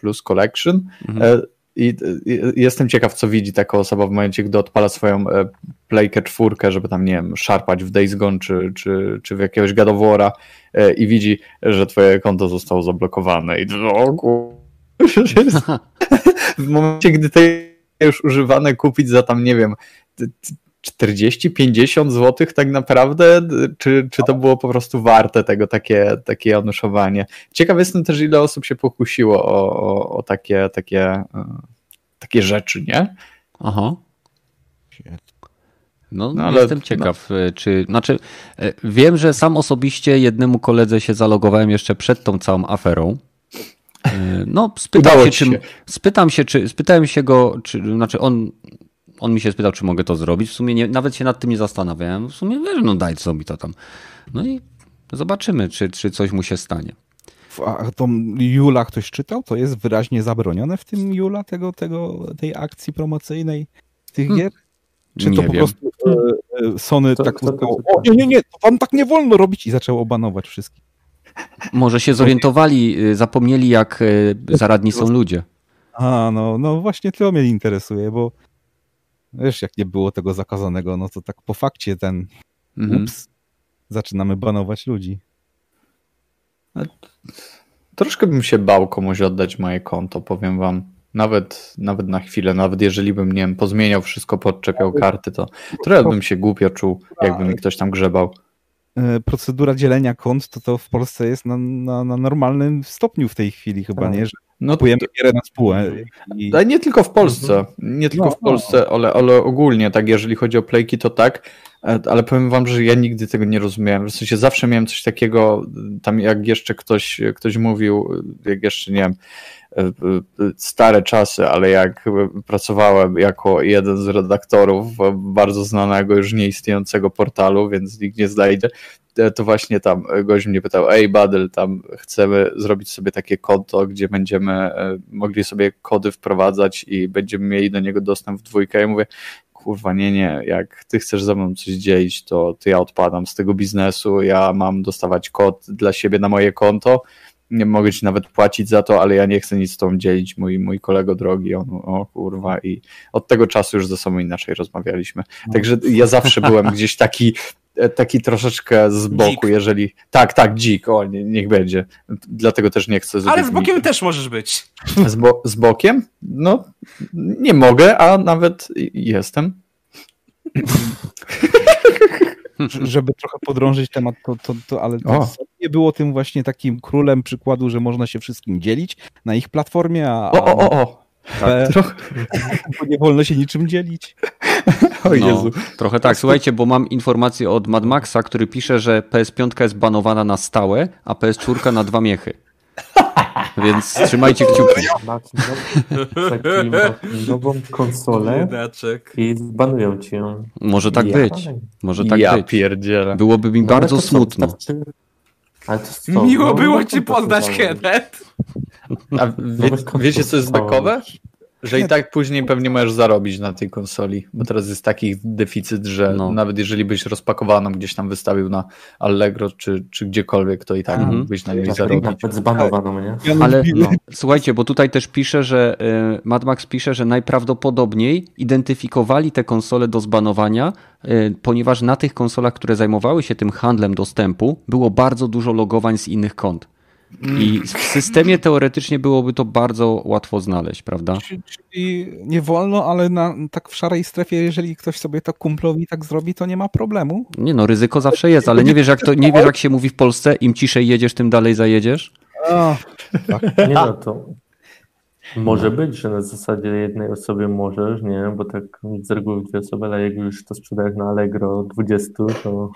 Plus Collection. Mhm. I, jestem ciekaw, co widzi taka osoba w momencie, gdy odpala swoją e, playkę czwórkę, żeby tam, nie wiem, szarpać w Days Gone czy, czy, czy w jakiegoś gadowora e, i widzi, że twoje konto zostało zablokowane. I o w momencie, gdy to już używane kupić za tam, nie wiem, 40-50 zł tak naprawdę, czy, czy to było po prostu warte tego takie, takie anuszowanie? Ciekaw jestem też, ile osób się pokusiło o, o, o takie, takie, e, takie rzeczy, nie? Aha. No, no ale, jestem ciekaw, no. E, czy. Znaczy, e, wiem, że sam osobiście jednemu koledze się zalogowałem jeszcze przed tą całą aferą. No, spytał się, czy, spytam się, czy spytałem się go, czy, znaczy on on mi się spytał, czy mogę to zrobić. W sumie nie, nawet się nad tym nie zastanawiałem. W sumie wiesz, no daj co mi to tam. No i zobaczymy, czy, czy coś mu się stanie. A to Jula ktoś czytał? To jest wyraźnie zabronione w tym Jula, tego, tego, tej akcji promocyjnej tych hmm. gier? Czy nie to po wiem. prostu e, e Sony to, tak to, to, o nie, nie, nie, to wam tak nie wolno robić i zaczęło banować wszystkich. Może się zorientowali, y, zapomnieli jak zaradni są ludzie. A, no, no właśnie to mnie interesuje, bo Wiesz, jak nie było tego zakazanego, no to tak po fakcie ten mhm. ups, zaczynamy banować ludzi. Troszkę bym się bał komuś oddać moje konto, powiem wam. Nawet, nawet na chwilę, nawet jeżeli bym, nie wiem, pozmieniał wszystko, podczepiał karty, to trochę bym się głupio czuł, jakby mi ktoś tam grzebał. E, procedura dzielenia kont to, to w Polsce jest na, na, na normalnym stopniu w tej chwili chyba, tak. nie? Że no, kupujemy gierę na spółę. I... nie tylko w Polsce, mhm. nie tylko no, w Polsce, no. Ale, ale ogólnie, tak, jeżeli chodzi o playki, to tak, e, ale powiem wam, że ja nigdy tego nie rozumiałem. W sensie zawsze miałem coś takiego, tam jak jeszcze ktoś, ktoś mówił, jak jeszcze, nie wiem, e, e, stare czasy, ale jak pracowałem jako jeden z redaktorów bardzo znanego, już nieistniejącego portalu, więc nikt nie znajdzie, to właśnie tam gość mnie pytał, ej Badel, tam chcemy zrobić sobie takie konto, gdzie będziemy e, mogli sobie kody wprowadzać i będziemy mieli do niego dostęp w dwójkę. Ja mówię, kurwa, nie, nie, jak ty chcesz ze mną coś dzielić, to, to ja odpadam z tego biznesu, ja mam dostawać kod dla siebie na moje konto, nie mogę ci nawet płacić za to, ale ja nie chcę nic z tą dzielić, mój, mój kolego drogi, on, o kurwa, i od tego czasu już ze sobą inaczej rozmawialiśmy. No. Także ja zawsze byłem gdzieś taki, e, taki troszeczkę z boku, dzik. jeżeli... Tak, tak, dzik, o, nie, niech będzie. Dlatego też nie chcę... Ale z bokiem też możesz być. Z, bo, z bokiem? No, nie mogę, a nawet jestem. żeby trochę podrążyć temat, to, to, to ale to nie było tym właśnie takim królem przykładu, że można się wszystkim dzielić na ich platformie, a, o, o, o, o. Tak, trochę... nie wolno się niczym dzielić. O Jezu. No, trochę tak. Słuchajcie, bo mam informację od Mad Maxa, który pisze, że PS5 jest banowana na stałe, a PS4 na dwa miechy. Więc trzymajcie kciuki. nową konsolę i zbanują ci ją. Może tak ja, być. Może tak ja być. pierdzielę. Byłoby mi no, bardzo smutno. Ale to Miło no, było no, ci poznać, Kenneth. A wie, wiecie, co jest bekowe? Że i tak później pewnie możesz zarobić na tej konsoli, bo teraz jest taki deficyt, że no. nawet jeżeli byś rozpakowaną gdzieś tam wystawił na Allegro czy, czy gdziekolwiek, to i tak mhm. mógłbyś na niej tak, zarobić. Nawet zbanowaną, nie? Ale no, słuchajcie, bo tutaj też pisze, że y, Mad Max pisze, że najprawdopodobniej identyfikowali te konsole do zbanowania, y, ponieważ na tych konsolach, które zajmowały się tym handlem dostępu, było bardzo dużo logowań z innych kont. I w systemie teoretycznie byłoby to bardzo łatwo znaleźć, prawda? Czyli nie wolno, ale na, tak w szarej strefie, jeżeli ktoś sobie to kumplowi tak zrobi, to nie ma problemu. Nie no, ryzyko zawsze jest, ale nie wiesz jak to, nie wiesz jak się mówi w Polsce, im ciszej jedziesz, tym dalej zajedziesz? O, tak. Nie no, to może być, że na zasadzie jednej osoby możesz, nie, bo tak z reguły dwie osoby, ale jak już to sprzedajesz na Allegro 20, to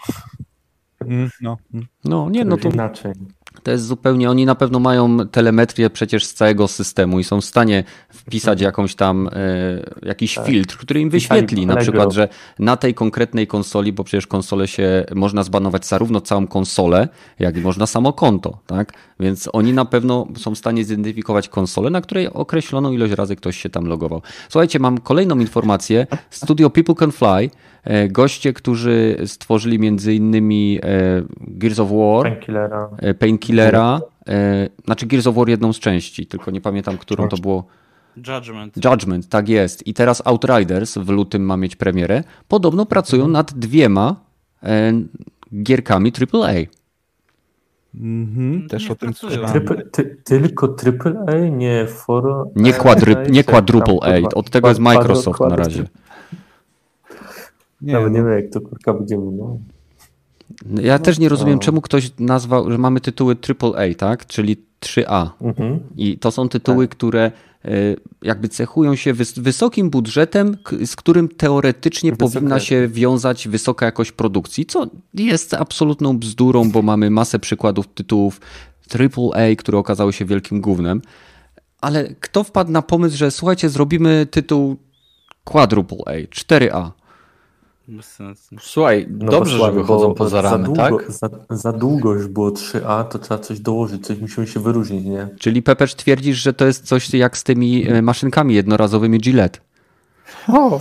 mm, no, no nie, no to inaczej. To jest zupełnie, oni na pewno mają telemetrię przecież z całego systemu i są w stanie wpisać jakąś tam, e, jakiś tak. filtr, który im wyświetli na przykład, że na tej konkretnej konsoli, bo przecież konsole się, można zbanować zarówno całą konsolę, jak i można samo konto, tak? Więc oni na pewno są w stanie zidentyfikować konsolę, na której określoną ilość razy ktoś się tam logował. Słuchajcie, mam kolejną informację. Studio People Can Fly E, goście, którzy stworzyli między innymi e, Gears of War, Painkillera, e, Painkillera znaczy Gears of War jedną z części, tylko nie pamiętam, którą to było. Judgment. Judgment, tak jest. I teraz Outriders w lutym ma mieć premierę. Podobno pracują nad dwiema gierkami AAA. Mhm, też o tym słyszałem. Ty, tylko AAA, nie for... Nie, quadru, nie quadruple A, od tego jest Microsoft na razie. Nie, Nawet no. nie wiem, jak to kurka będzie. Ja też nie rozumiem, czemu ktoś nazwał, że mamy tytuły AAA, tak? Czyli 3A. Mhm. I to są tytuły, tak. które e, jakby cechują się wysokim budżetem, z którym teoretycznie Wysoka. powinna się wiązać wysoka jakość produkcji, co jest absolutną bzdurą, bo mamy masę przykładów tytułów AAA, które okazały się wielkim gównem. Ale kto wpadł na pomysł, że słuchajcie, zrobimy tytuł Quadruple A, 4A. Słuchaj, no dobrze, że wychodzą poza ramy, za długo, tak? Za, za, długo już było 3A, to trzeba coś dołożyć, coś musimy się wyróżnić, nie? Czyli Pepecz twierdzisz, że to jest coś jak z tymi e, maszynkami jednorazowymi Gillette. O,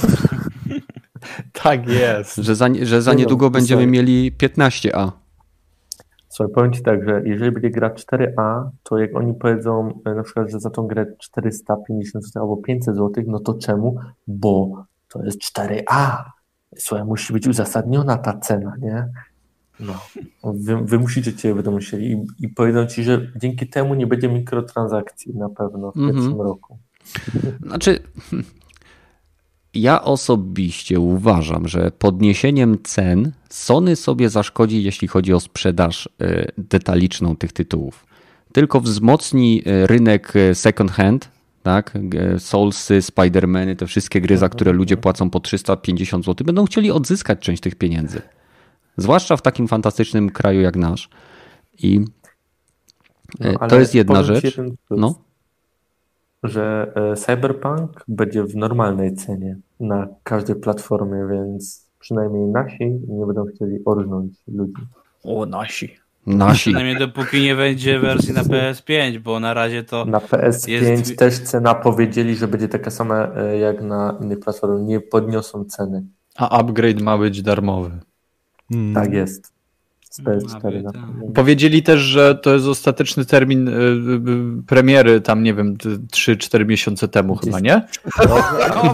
tak jest. Że za, że za niedługo będziemy mieli 15A. Słuchaj, powiem Ci tak, że jeżeli będzie gra 4A, to jak oni powiedzą e, na przykład, że za tą grę 450 zł albo 500 zł, no to czemu? Bo to jest 4A słuchaj, musi być uzasadniona ta cena, nie? No. Wy, wy musicie cię będą musieli i, i powiedzą ci, że dzięki temu nie będzie mikrotransakcji na pewno w mm -hmm. pierwszym roku. Znaczy, ja osobiście uważam, że podniesieniem cen Sony sobie zaszkodzi, jeśli chodzi o sprzedaż e, detaliczną tych tytułów. Tylko wzmocni e, rynek e, second hand, tak? Soulsy, Spidermany, te wszystkie gry, za które ludzie płacą po 350 zł, będą chcieli odzyskać część tych pieniędzy. Zwłaszcza w takim fantastycznym kraju jak nasz. I e, no, to jest jedna rzecz. no. Że e, Cyberpunk będzie w normalnej cenie na każdej platformie, więc przynajmniej nasi nie będą chcieli orznąć ludzi. O, nasi. Nasi. Przynajmniej dopóki nie będzie wersji na PS5, bo na razie to. Na PS5 jest... też cena powiedzieli, że będzie taka sama e, jak na innych platformach. Nie podniosą ceny. A upgrade ma być darmowy. Hmm. Tak jest. Z PS4. Tak. Powiedzieli też, że to jest ostateczny termin y, y, premiery, tam nie wiem, 3-4 miesiące temu chyba, nie? No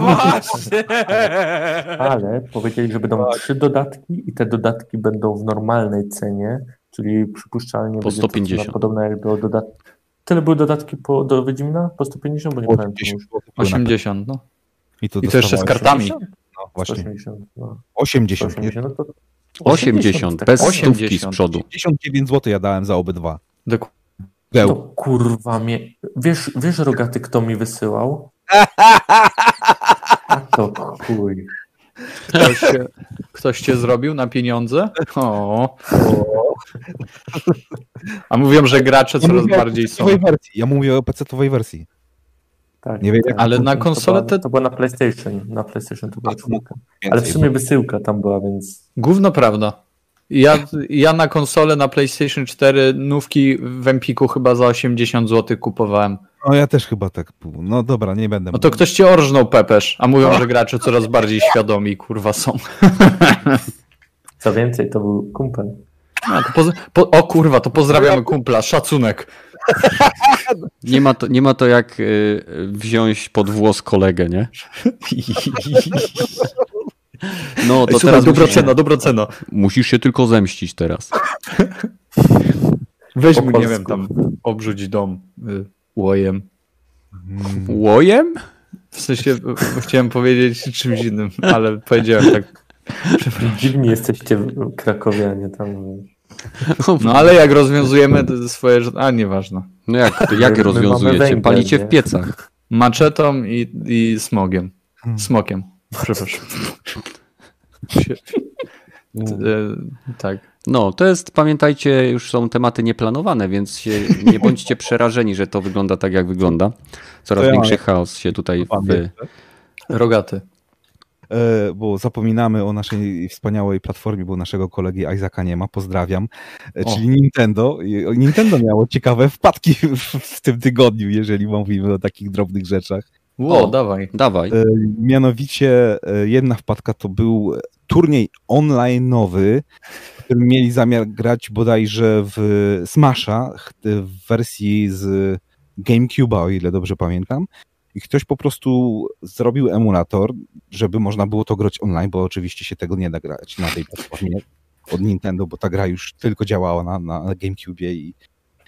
właśnie! Ale powiedzieli, że będą trzy dodatki i te dodatki będą w normalnej cenie czyli przypuszczalnie po 150. podobne jak do dodatki. Tyle były dodatki po, do Wiedźmina? Po 150? Bo nie pamiętam 80, no. I to, I to jeszcze z kartami. 80? No właśnie. 180, no. 80. 180, no to 80, tak. bez 80. stówki z przodu. 59 zł ja dałem za obydwa. Dokładnie. To kurwa mnie. Wiesz, wiesz, rogaty, kto mi wysyłał? A to chuj. Ktoś, ktoś cię zrobił na pieniądze? O. A mówią, że gracze ja coraz bardziej są. Wersji. Ja mówię o PC-owej wersji. Tak, nie wiem, tak. ale na konsolę to, to była na PlayStation. Na PlayStation to była wysyłka. Ale w sumie wysyłka tam była, więc. Gówno prawda. Ja, ja na konsolę na PlayStation 4 nówki w Empiku chyba za 80 zł kupowałem. No ja też chyba tak. No dobra, nie będę. No to ktoś cię orżnął, Pepesz, a mówią, że gracze coraz bardziej świadomi, kurwa, są. Co więcej, to był kumpel. A, po, o kurwa, to pozdrawiamy kumpla, szacunek. Nie ma to, nie ma to jak y, wziąć pod włos kolegę, nie? No to Ej, teraz dobra musisz, cena, dobra cena. Musisz się tylko zemścić teraz. Weź mu, nie wiem, tam obrzuć dom y, łojem. Łojem? W sensie chciałem powiedzieć czymś innym, ale powiedziałem tak. Dziwni jesteście krakowianie tam. No ale jak rozwiązujemy swoje... A, nieważne. No jak, jak je rozwiązujecie? Palicie w piecach. Maczetą i, i smogiem. Hmm. Smokiem. Przepraszam. E, tak. No, to jest, pamiętajcie, już są tematy nieplanowane, więc się, nie bądźcie przerażeni, że to wygląda tak, jak wygląda. Coraz ja większy mam- chaos się tutaj wy... Rogaty. E, bo zapominamy o naszej wspaniałej platformie, bo naszego kolegi Isaaca nie ma, pozdrawiam, E, O. czyli Nintendo. Nintendo miało ciekawe wpadki w, w tym tygodniu, jeżeli mówimy o takich drobnych rzeczach. Ło, O. dawaj. Dawaj. E, Mianowicie e, jedna wpadka to był turniej online'owy, w którym mieli zamiar grać bodajże w Smasha w wersji z GameCube'a, o ile dobrze pamiętam. I ktoś po prostu zrobił emulator, żeby można było to grać online, bo oczywiście się tego nie da grać na tej platformie od Nintendo, bo ta gra już tylko działała na, na GameCube'ie i i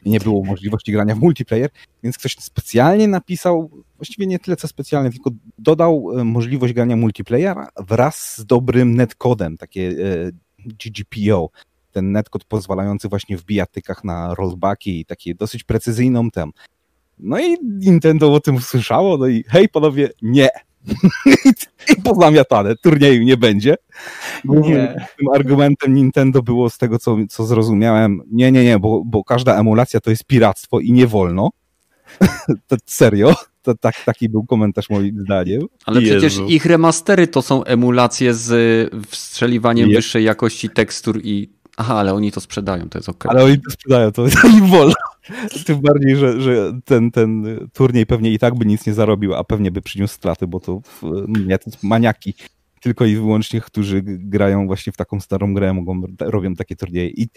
nie było możliwości grania w multiplayer, więc ktoś specjalnie napisał, właściwie nie tyle co specjalnie, tylko dodał e, możliwość grania multiplayera wraz z dobrym netcodem, takie e, GGPO, ten netcode pozwalający właśnie w bijatykach na rollbacki i takie dosyć precyzyjną tem. No i Nintendo o tym usłyszało, no i hej panowie, nie. I pozamiatane, turnieju nie będzie. Głównym Nie. tym argumentem Nintendo było z tego, co, co zrozumiałem, nie, nie, nie, bo, bo każda emulacja to jest piractwo i nie wolno. to serio, to, tak, taki był komentarz moim zdaniem. Ale przecież Jezu. ich remastery to są emulacje z y, wstrzeliwaniem Je- wyższej jakości tekstur i... Aha, ale oni to sprzedają, to jest okej. Ale oni to sprzedają, to, to im wolno. Tym bardziej, że, że ten, ten turniej pewnie i tak by nic nie zarobił, a pewnie by przyniósł straty, bo to maniaki tylko i wyłącznie, którzy grają właśnie w taką starą grę, mogą, robią takie turnieje. I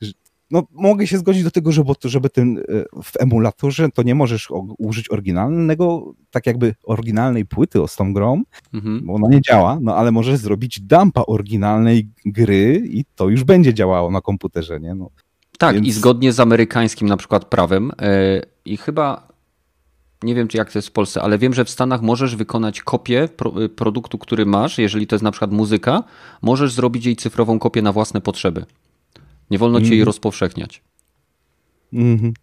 że- no, mogę się zgodzić do tego, żeby, żeby ten, e, w emulatorze to nie możesz użyć oryginalnego, tak jakby oryginalnej płyty z tą grą, Mhm. bo ona nie działa, no ale możesz zrobić dumpa oryginalnej gry i to już będzie działało na komputerze, nie? No, Tak, Więc- i zgodnie z amerykańskim na przykład prawem e, i chyba nie wiem, czy jak to jest w Polsce, ale wiem, że w Stanach możesz wykonać kopię pro, y, produktu, który masz, jeżeli to jest na przykład muzyka, możesz zrobić jej cyfrową kopię na własne potrzeby. Nie wolno ci jej Mhm. rozpowszechniać. Mhm.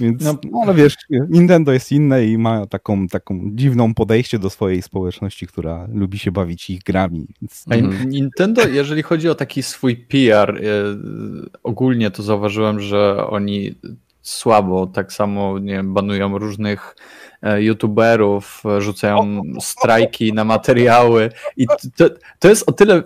Więc, No. no, ale wiesz, Nintendo jest inne i ma taką, taką dziwną podejście do swojej społeczności, która lubi się bawić ich grami. Więc, Mhm. Nintendo, jeżeli chodzi o taki swój PR, e, ogólnie to zauważyłem, że oni słabo tak samo nie wiem, banują różnych e, youtuberów, rzucają strajki na materiały i to, to jest o tyle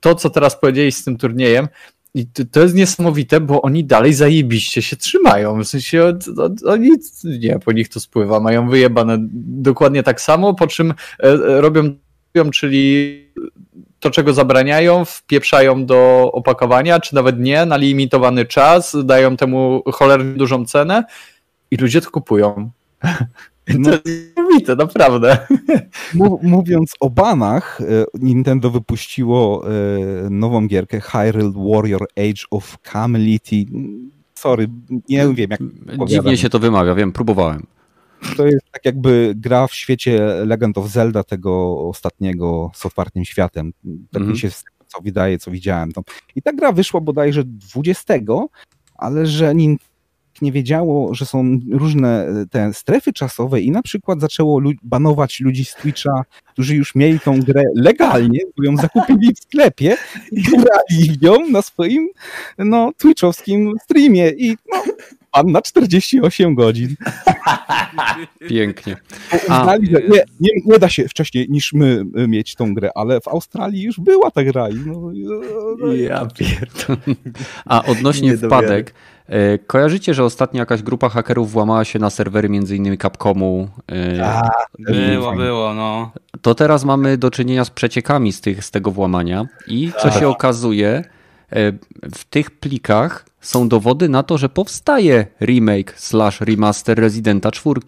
to, co teraz powiedziałeś z tym turniejem, i to, jest niesamowite, bo oni dalej zajebiście się trzymają. W sensie od- od- oni, nie, po nich to spływa, mają wyjebane dokładnie tak samo, po czym e, e, robią, czyli to, czego zabraniają, wpieprzają do opakowania, czy nawet nie, na limitowany czas, dają temu cholernie dużą cenę i ludzie to kupują. No. To jest niesamowite, naprawdę. Mów- Mówiąc o banach, e, Nintendo wypuściło e, nową gierkę Hyrule Warrior Age of Camelity. Sorry, nie wiem jak Dziwnie się to wymawia, wiem, próbowałem. to jest tak jakby gra w świecie Legend of Zelda, tego ostatniego z otwartym światem. Tak Mhm. mi się z tego, co wydaje, co widziałem. To. I ta gra wyszła bodajże 20, ale że Nintendo nie wiedziało, że są różne e, te strefy czasowe i na przykład zaczęło lu- banować ludzi z Twitcha, którzy już mieli tą grę legalnie, bo ją zakupili w sklepie i grali nią na swoim no, twitchowskim streamie i no, pan na 48 godzin. Pięknie. Uznali, że nie, nie, nie da się wcześniej niż my y, mieć tą grę, ale w Australii już była ta gra. I no, i- no, i- Ja pierdolę. A odnośnie wpadek, e, kojarzycie, że ostatnio jakaś grupa hakerów włamała się na serwery między innymi Capcomu? e, A, Było, było, no. To teraz mamy do czynienia z przeciekami z, tych, z tego włamania i co się okazuje, e, w tych plikach są dowody na to, że powstaje remake slash remaster Residenta 4.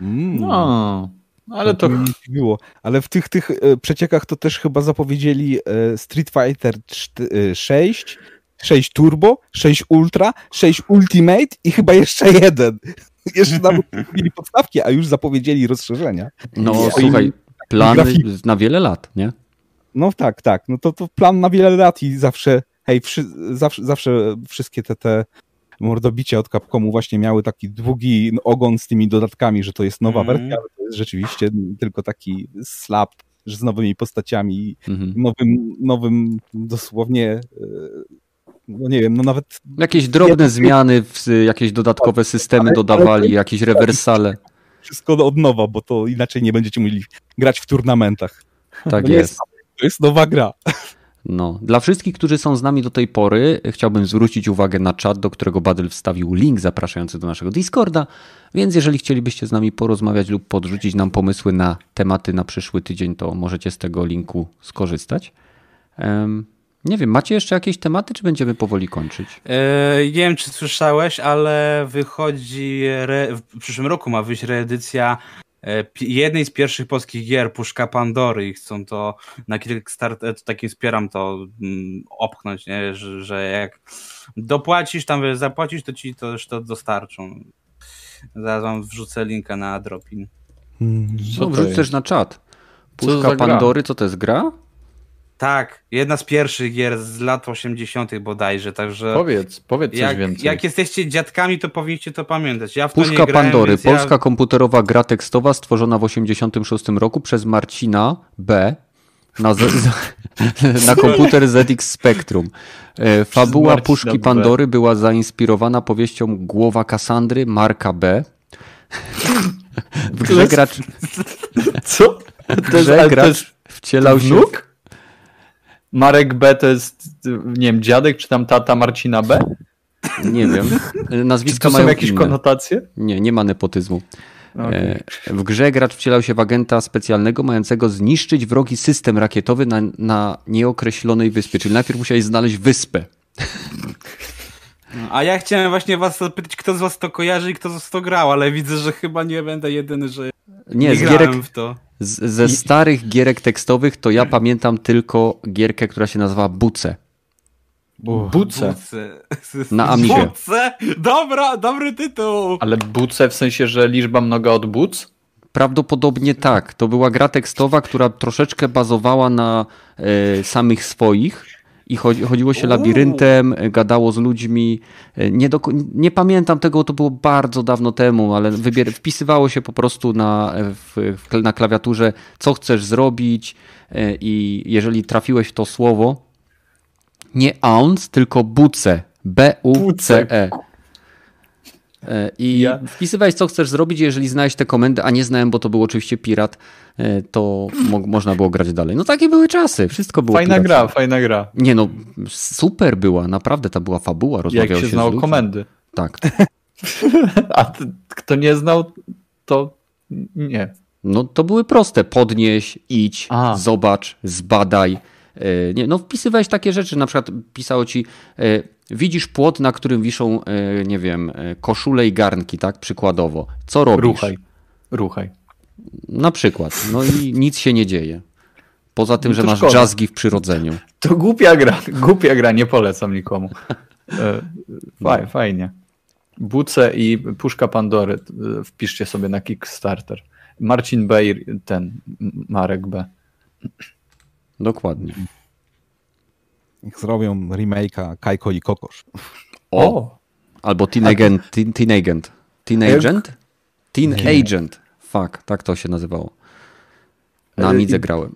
Mm. No, ale to mi nie dziwiło. Ale w tych, tych e, przeciekach to też chyba zapowiedzieli e, Street Fighter czt- e, 6, 6 Turbo, 6 Ultra, 6 Ultimate i chyba jeszcze jeden. Jeszcze nawet mieli podstawki, a już zapowiedzieli rozszerzenia. No No, słuchaj, i- plany na wiele lat, nie? No tak, tak. No to, to plan na wiele lat i zawsze, hej, wszy, zawsze, zawsze wszystkie te, te mordobicia od Capcomu właśnie miały taki długi ogon z tymi dodatkami, że to jest nowa Mhm. wersja, ale to jest rzeczywiście tylko taki slap że z nowymi postaciami, Mhm. nowym, nowym dosłownie e, no nie wiem, no nawet Jakieś drobne zmiany, w, jakieś dodatkowe systemy dodawali, jakieś rewersale. wszystko od nowa, bo to inaczej nie będziecie mogli grać w turnamentach. Tak nie jest. To jest nowa gra. No. Dla wszystkich, którzy są z nami do tej pory, chciałbym zwrócić uwagę na czat, do którego Badel wstawił link zapraszający do naszego Discorda, więc jeżeli chcielibyście z nami porozmawiać lub podrzucić nam pomysły na tematy na przyszły tydzień, to możecie z tego linku skorzystać. Nie wiem, macie jeszcze jakieś tematy, czy będziemy powoli kończyć? E, nie wiem, czy słyszałeś, ale wychodzi, re, w przyszłym roku ma wyjść reedycja e, jednej z pierwszych polskich gier, Puszka Pandory i chcą to na Kickstarter, to takim wspieram to mm, opchnąć, nie? Że, że jak dopłacisz, tam wiesz, zapłacisz, to ci to już to dostarczą. Zaraz wam wrzucę linka na Dropin. Co No, wrzuć też na czat. Puszka? Pandory, co to jest gra? Tak, jedna z pierwszych gier z lat 80. bodajże, także Powiedz, powiedz coś jak, więcej. jak jesteście dziadkami, to powinniście to pamiętać. Ja w to Puszka nie grałem, Pandory, polska ja... komputerowa gra tekstowa stworzona w 1986 roku przez Marcina B. Na, z, na komputer ZX Spectrum. E, Fabuła Puszki. Pandory była zainspirowana powieścią Głowa Kasandry Marka B. W grze gracz, Co? W grze gracz wcielał się... wnuk? Marek B to jest, nie wiem, dziadek czy tam tata Marcina B? Nie wiem. Czy Nazwiska to są mają jakieś inne. konotacje? Nie, nie ma nepotyzmu. Okej. E, W grze gracz wcielał się w agenta specjalnego mającego zniszczyć wrogi system rakietowy na, na nieokreślonej wyspie. Czyli najpierw musiałeś znaleźć wyspę. A ja chciałem właśnie was zapytać, kto z was to kojarzy i kto z was to grał, ale widzę, że chyba nie będę jedyny, że Nie, nie z grałem gierek, w to. Z, ze starych gierek tekstowych to ja pamiętam tylko gierkę, która się nazywa Buce. Buce. Buce. Na Amigę. Buce! Dobra, dobry tytuł! Ale buce w sensie, że liczba mnoga od buc? Prawdopodobnie tak. To była gra tekstowa, która troszeczkę bazowała na e, samych swoich i chodzi, chodziło się labiryntem, e, gadało z ludźmi. E, Nie, do, nie pamiętam tego, to było bardzo dawno temu, ale wybier, wpisywało się po prostu na, e, w, w, na klawiaturze, co chcesz zrobić e, i jeżeli trafiłeś w to słowo, nie ounce, tylko buce. B-U-C-E. E, I Ja- wpisywałeś, co chcesz zrobić, jeżeli znałeś te komendy, a nie znałem, bo to był oczywiście pirat, e, to mo można było grać dalej. No takie były czasy, wszystko było Fajna gra, fajna gra. Nie no, super była, naprawdę ta była fabuła, Jak rozmawiało się się, z znało komendy. Tak. A ty, kto nie znał, to nie. No to były proste, podnieś, idź, A. zobacz, zbadaj. E, Nie, no wpisywałeś takie rzeczy, na przykład pisało ci, widzisz płot, na którym wiszą, e, nie wiem, e, koszule i garnki, tak, przykładowo. Co robisz? Ruchaj. Ruchaj. Na przykład. No i nic się nie dzieje. Poza tym, No że masz szkoda. jazzgi w przyrodzeniu. To głupia gra, głupia gra, nie polecam nikomu. E, Faj, fajnie. Buce i Puszka Pandory wpiszcie sobie na Kickstarter. Marcin B ten Marek B. Dokładnie. Jak zrobią remake'a Kajko i Kokosz. O! Albo Teen Agent. Teen, teen Agent. Teen Agent? Teen Agent. Fuck, tak to się nazywało. Na Amidze grałem.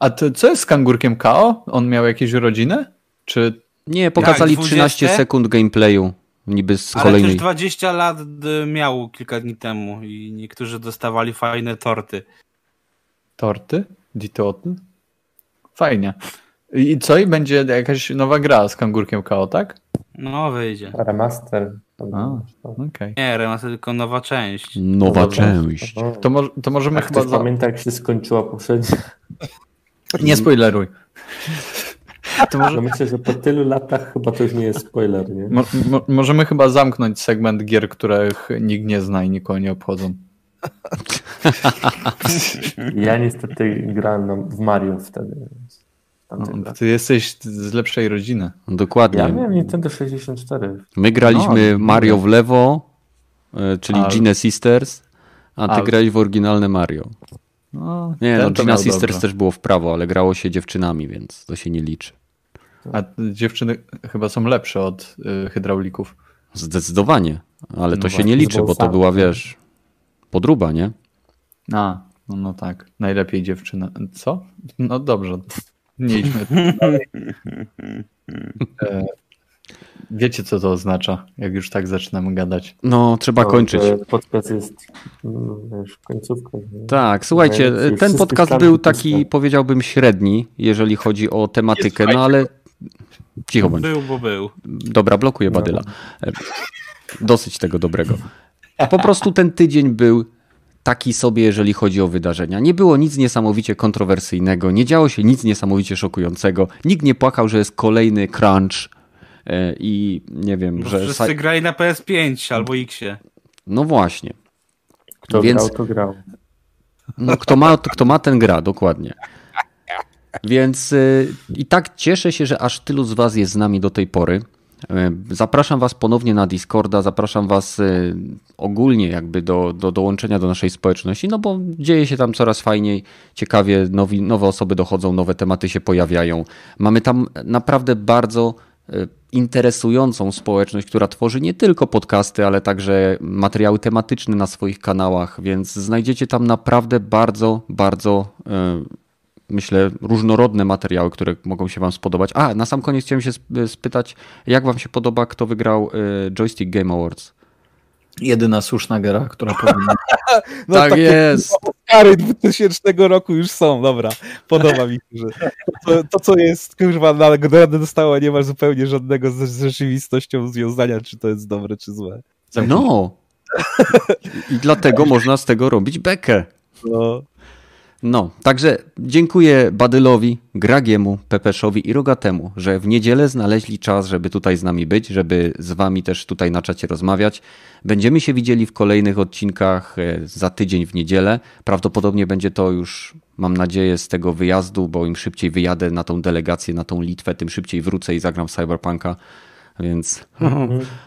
A to, co jest z kangurkiem KO? On miał jakieś urodziny? Czy Nie, pokazali Jak, 13 20? sekund gameplayu. Niby z Ale kolejnej. też 20 lat miał kilka dni temu i niektórzy dostawali fajne torty. torty? Ditotl? Fajnie. I co? I będzie jakaś nowa gra z kangurkiem KO, tak? No wyjdzie. Remaster. A. Okej. Nie, remaster tylko nowa część. Nowa Dobra. część. No. To, mo- to możemy A chyba... Za... pamięta, jak się skończyła poprzednia? Nie spoileruj. To może... No myślę, że po tylu latach chyba to już nie jest spoiler, nie? Mo- mo- możemy chyba zamknąć segment gier, których nikt nie zna i nikogo nie obchodzą. Ja niestety grałem na- w Mario wtedy. więc tamtych No, ty jesteś z lepszej rodziny. Dokładnie. Ja miałem Nintendo 64. My graliśmy No, Mario w lewo, e, czyli A- Gina Sisters, a ty grałeś w oryginalne Mario. No, Nie, no to Gina Sisters dobrze. też było w prawo, ale grało się dziewczynami, więc to się nie liczy. A dziewczyny chyba są lepsze od y, hydraulików. Zdecydowanie, ale to No się właśnie, nie liczy, to bo to była, wiesz, podruba, nie? A, no, no tak. Najlepiej dziewczyna. Co? No dobrze. Nie idźmy dalej. E, Wiecie, co to oznacza, jak już tak zaczynamy gadać. No, trzeba No, kończyć. Podcast jest no, wiesz, końcówka. nie? Tak, słuchajcie, Więc już ten podcast był taki, powiedziałbym, średni, jeżeli chodzi o tematykę, no ale cicho bądź. Był, bo był. Dobra, blokuję Badyla. E, Dosyć tego dobrego. Po prostu ten tydzień był taki sobie, jeżeli chodzi o wydarzenia. Nie było nic niesamowicie kontrowersyjnego, nie działo się nic niesamowicie szokującego. Nikt nie płakał, że jest kolejny crunch e, i nie wiem, Bo że... wszyscy grali na PS5 albo Xie. No właśnie. Kto Więc- grał, to grał. No, kto, ma, kto ma, ten gra, dokładnie. Więc y, i tak cieszę się, że aż tylu z Was jest z nami do tej pory. Y, Zapraszam Was ponownie na Discorda, zapraszam Was y, ogólnie jakby do, do dołączenia do naszej społeczności, no bo dzieje się tam coraz fajniej, ciekawie, nowi, nowe osoby dochodzą, nowe tematy się pojawiają. Mamy tam naprawdę bardzo y, interesującą społeczność, która tworzy nie tylko podcasty, ale także materiały tematyczne na swoich kanałach, więc znajdziecie tam naprawdę bardzo, bardzo myślę, różnorodne materiały, które mogą się Wam spodobać. A, na sam koniec chciałem się sp- spytać, jak Wam się podoba, kto wygrał y, Joystick Game Awards? Jedyna słuszna gra, która powinna... No, tak jest. Oscary 2000 roku już są, dobra. Podoba mi się, że to, to co jest, kurwa, na nagrodę dostała, nie ma zupełnie żadnego z, z rzeczywistością związania, czy to jest dobre, czy złe. No. I dlatego można z tego robić bekę. No. No, także dziękuję Badylowi, Gragiemu, Pepeszowi i Rogatemu, że w niedzielę znaleźli czas, żeby tutaj z nami być, żeby z wami też tutaj na czacie rozmawiać. Będziemy się widzieli w kolejnych odcinkach e, za tydzień w niedzielę. Prawdopodobnie będzie to już, mam nadzieję, z tego wyjazdu, bo im szybciej wyjadę na tą delegację, na tą Litwę, tym szybciej wrócę i zagram Cyberpunka. Więc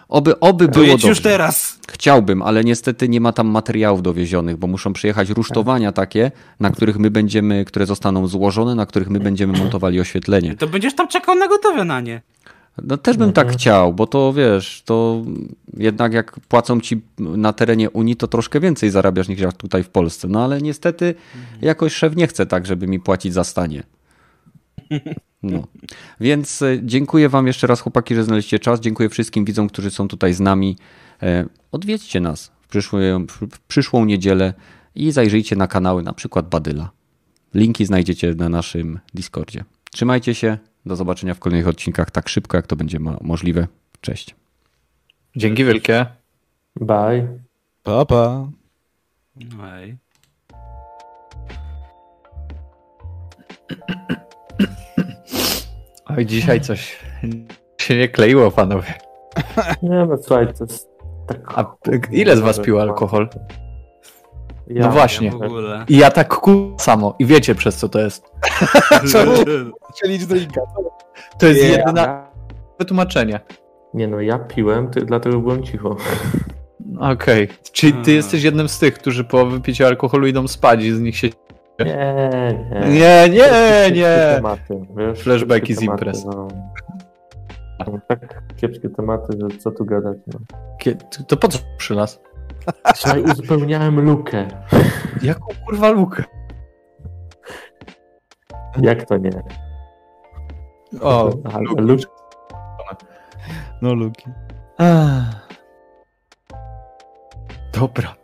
oby, oby To było jedź dobrze. już teraz. Chciałbym, ale niestety nie ma tam materiałów dowiezionych, bo muszą przyjechać rusztowania takie, na których my będziemy, które zostaną złożone, na których my będziemy montowali oświetlenie. To będziesz tam czekał na gotowe na nie. No też bym tak chciał, bo to wiesz, to jednak jak płacą ci na terenie Unii, to troszkę więcej zarabiasz niż jak tutaj w Polsce. No ale niestety jakoś szef nie chce tak, żeby mi płacić za stanie. No. Więc e, dziękuję Wam jeszcze raz, chłopaki, że znaleźliście czas. Dziękuję wszystkim widzom, którzy są tutaj z nami. E, Odwiedźcie nas w przyszłą, w przyszłą niedzielę i zajrzyjcie na kanały, na przykład Badyla. Linki znajdziecie na naszym Discordzie. Trzymajcie się. Do zobaczenia w kolejnych odcinkach tak szybko, jak to będzie ma- możliwe. Cześć. Dzięki wielkie. Bye. Pa, pa. Ej. Oj, dzisiaj coś się nie kleiło, panowie. Nie no słuchaj, to jest tak... A ile z was piło alkohol? Ja, No właśnie. Ja w ogóle. I ja tak ku samo. I wiecie przez co to jest. Czemu? Strzelić drinka. To jest Nie, jedyne wytłumaczenie. Nie no, ja piłem, ty, dlatego byłem cicho. Okej. Czyli ty Hmm. jesteś jednym z tych, którzy po wypiciu alkoholu idą spać i z nich się... Nie, nie. Nie, nie, nie. Tematy, wiesz, Flashbacki z imprez. No. No, tak kiepskie tematy, że co tu gadać. No. To po co przy nas? Słuchaj, uzupełniałem lukę. Jaką kurwa lukę? Jak to nie? O, Ale lukę. lukę. No, Luki. Ach. Dobra.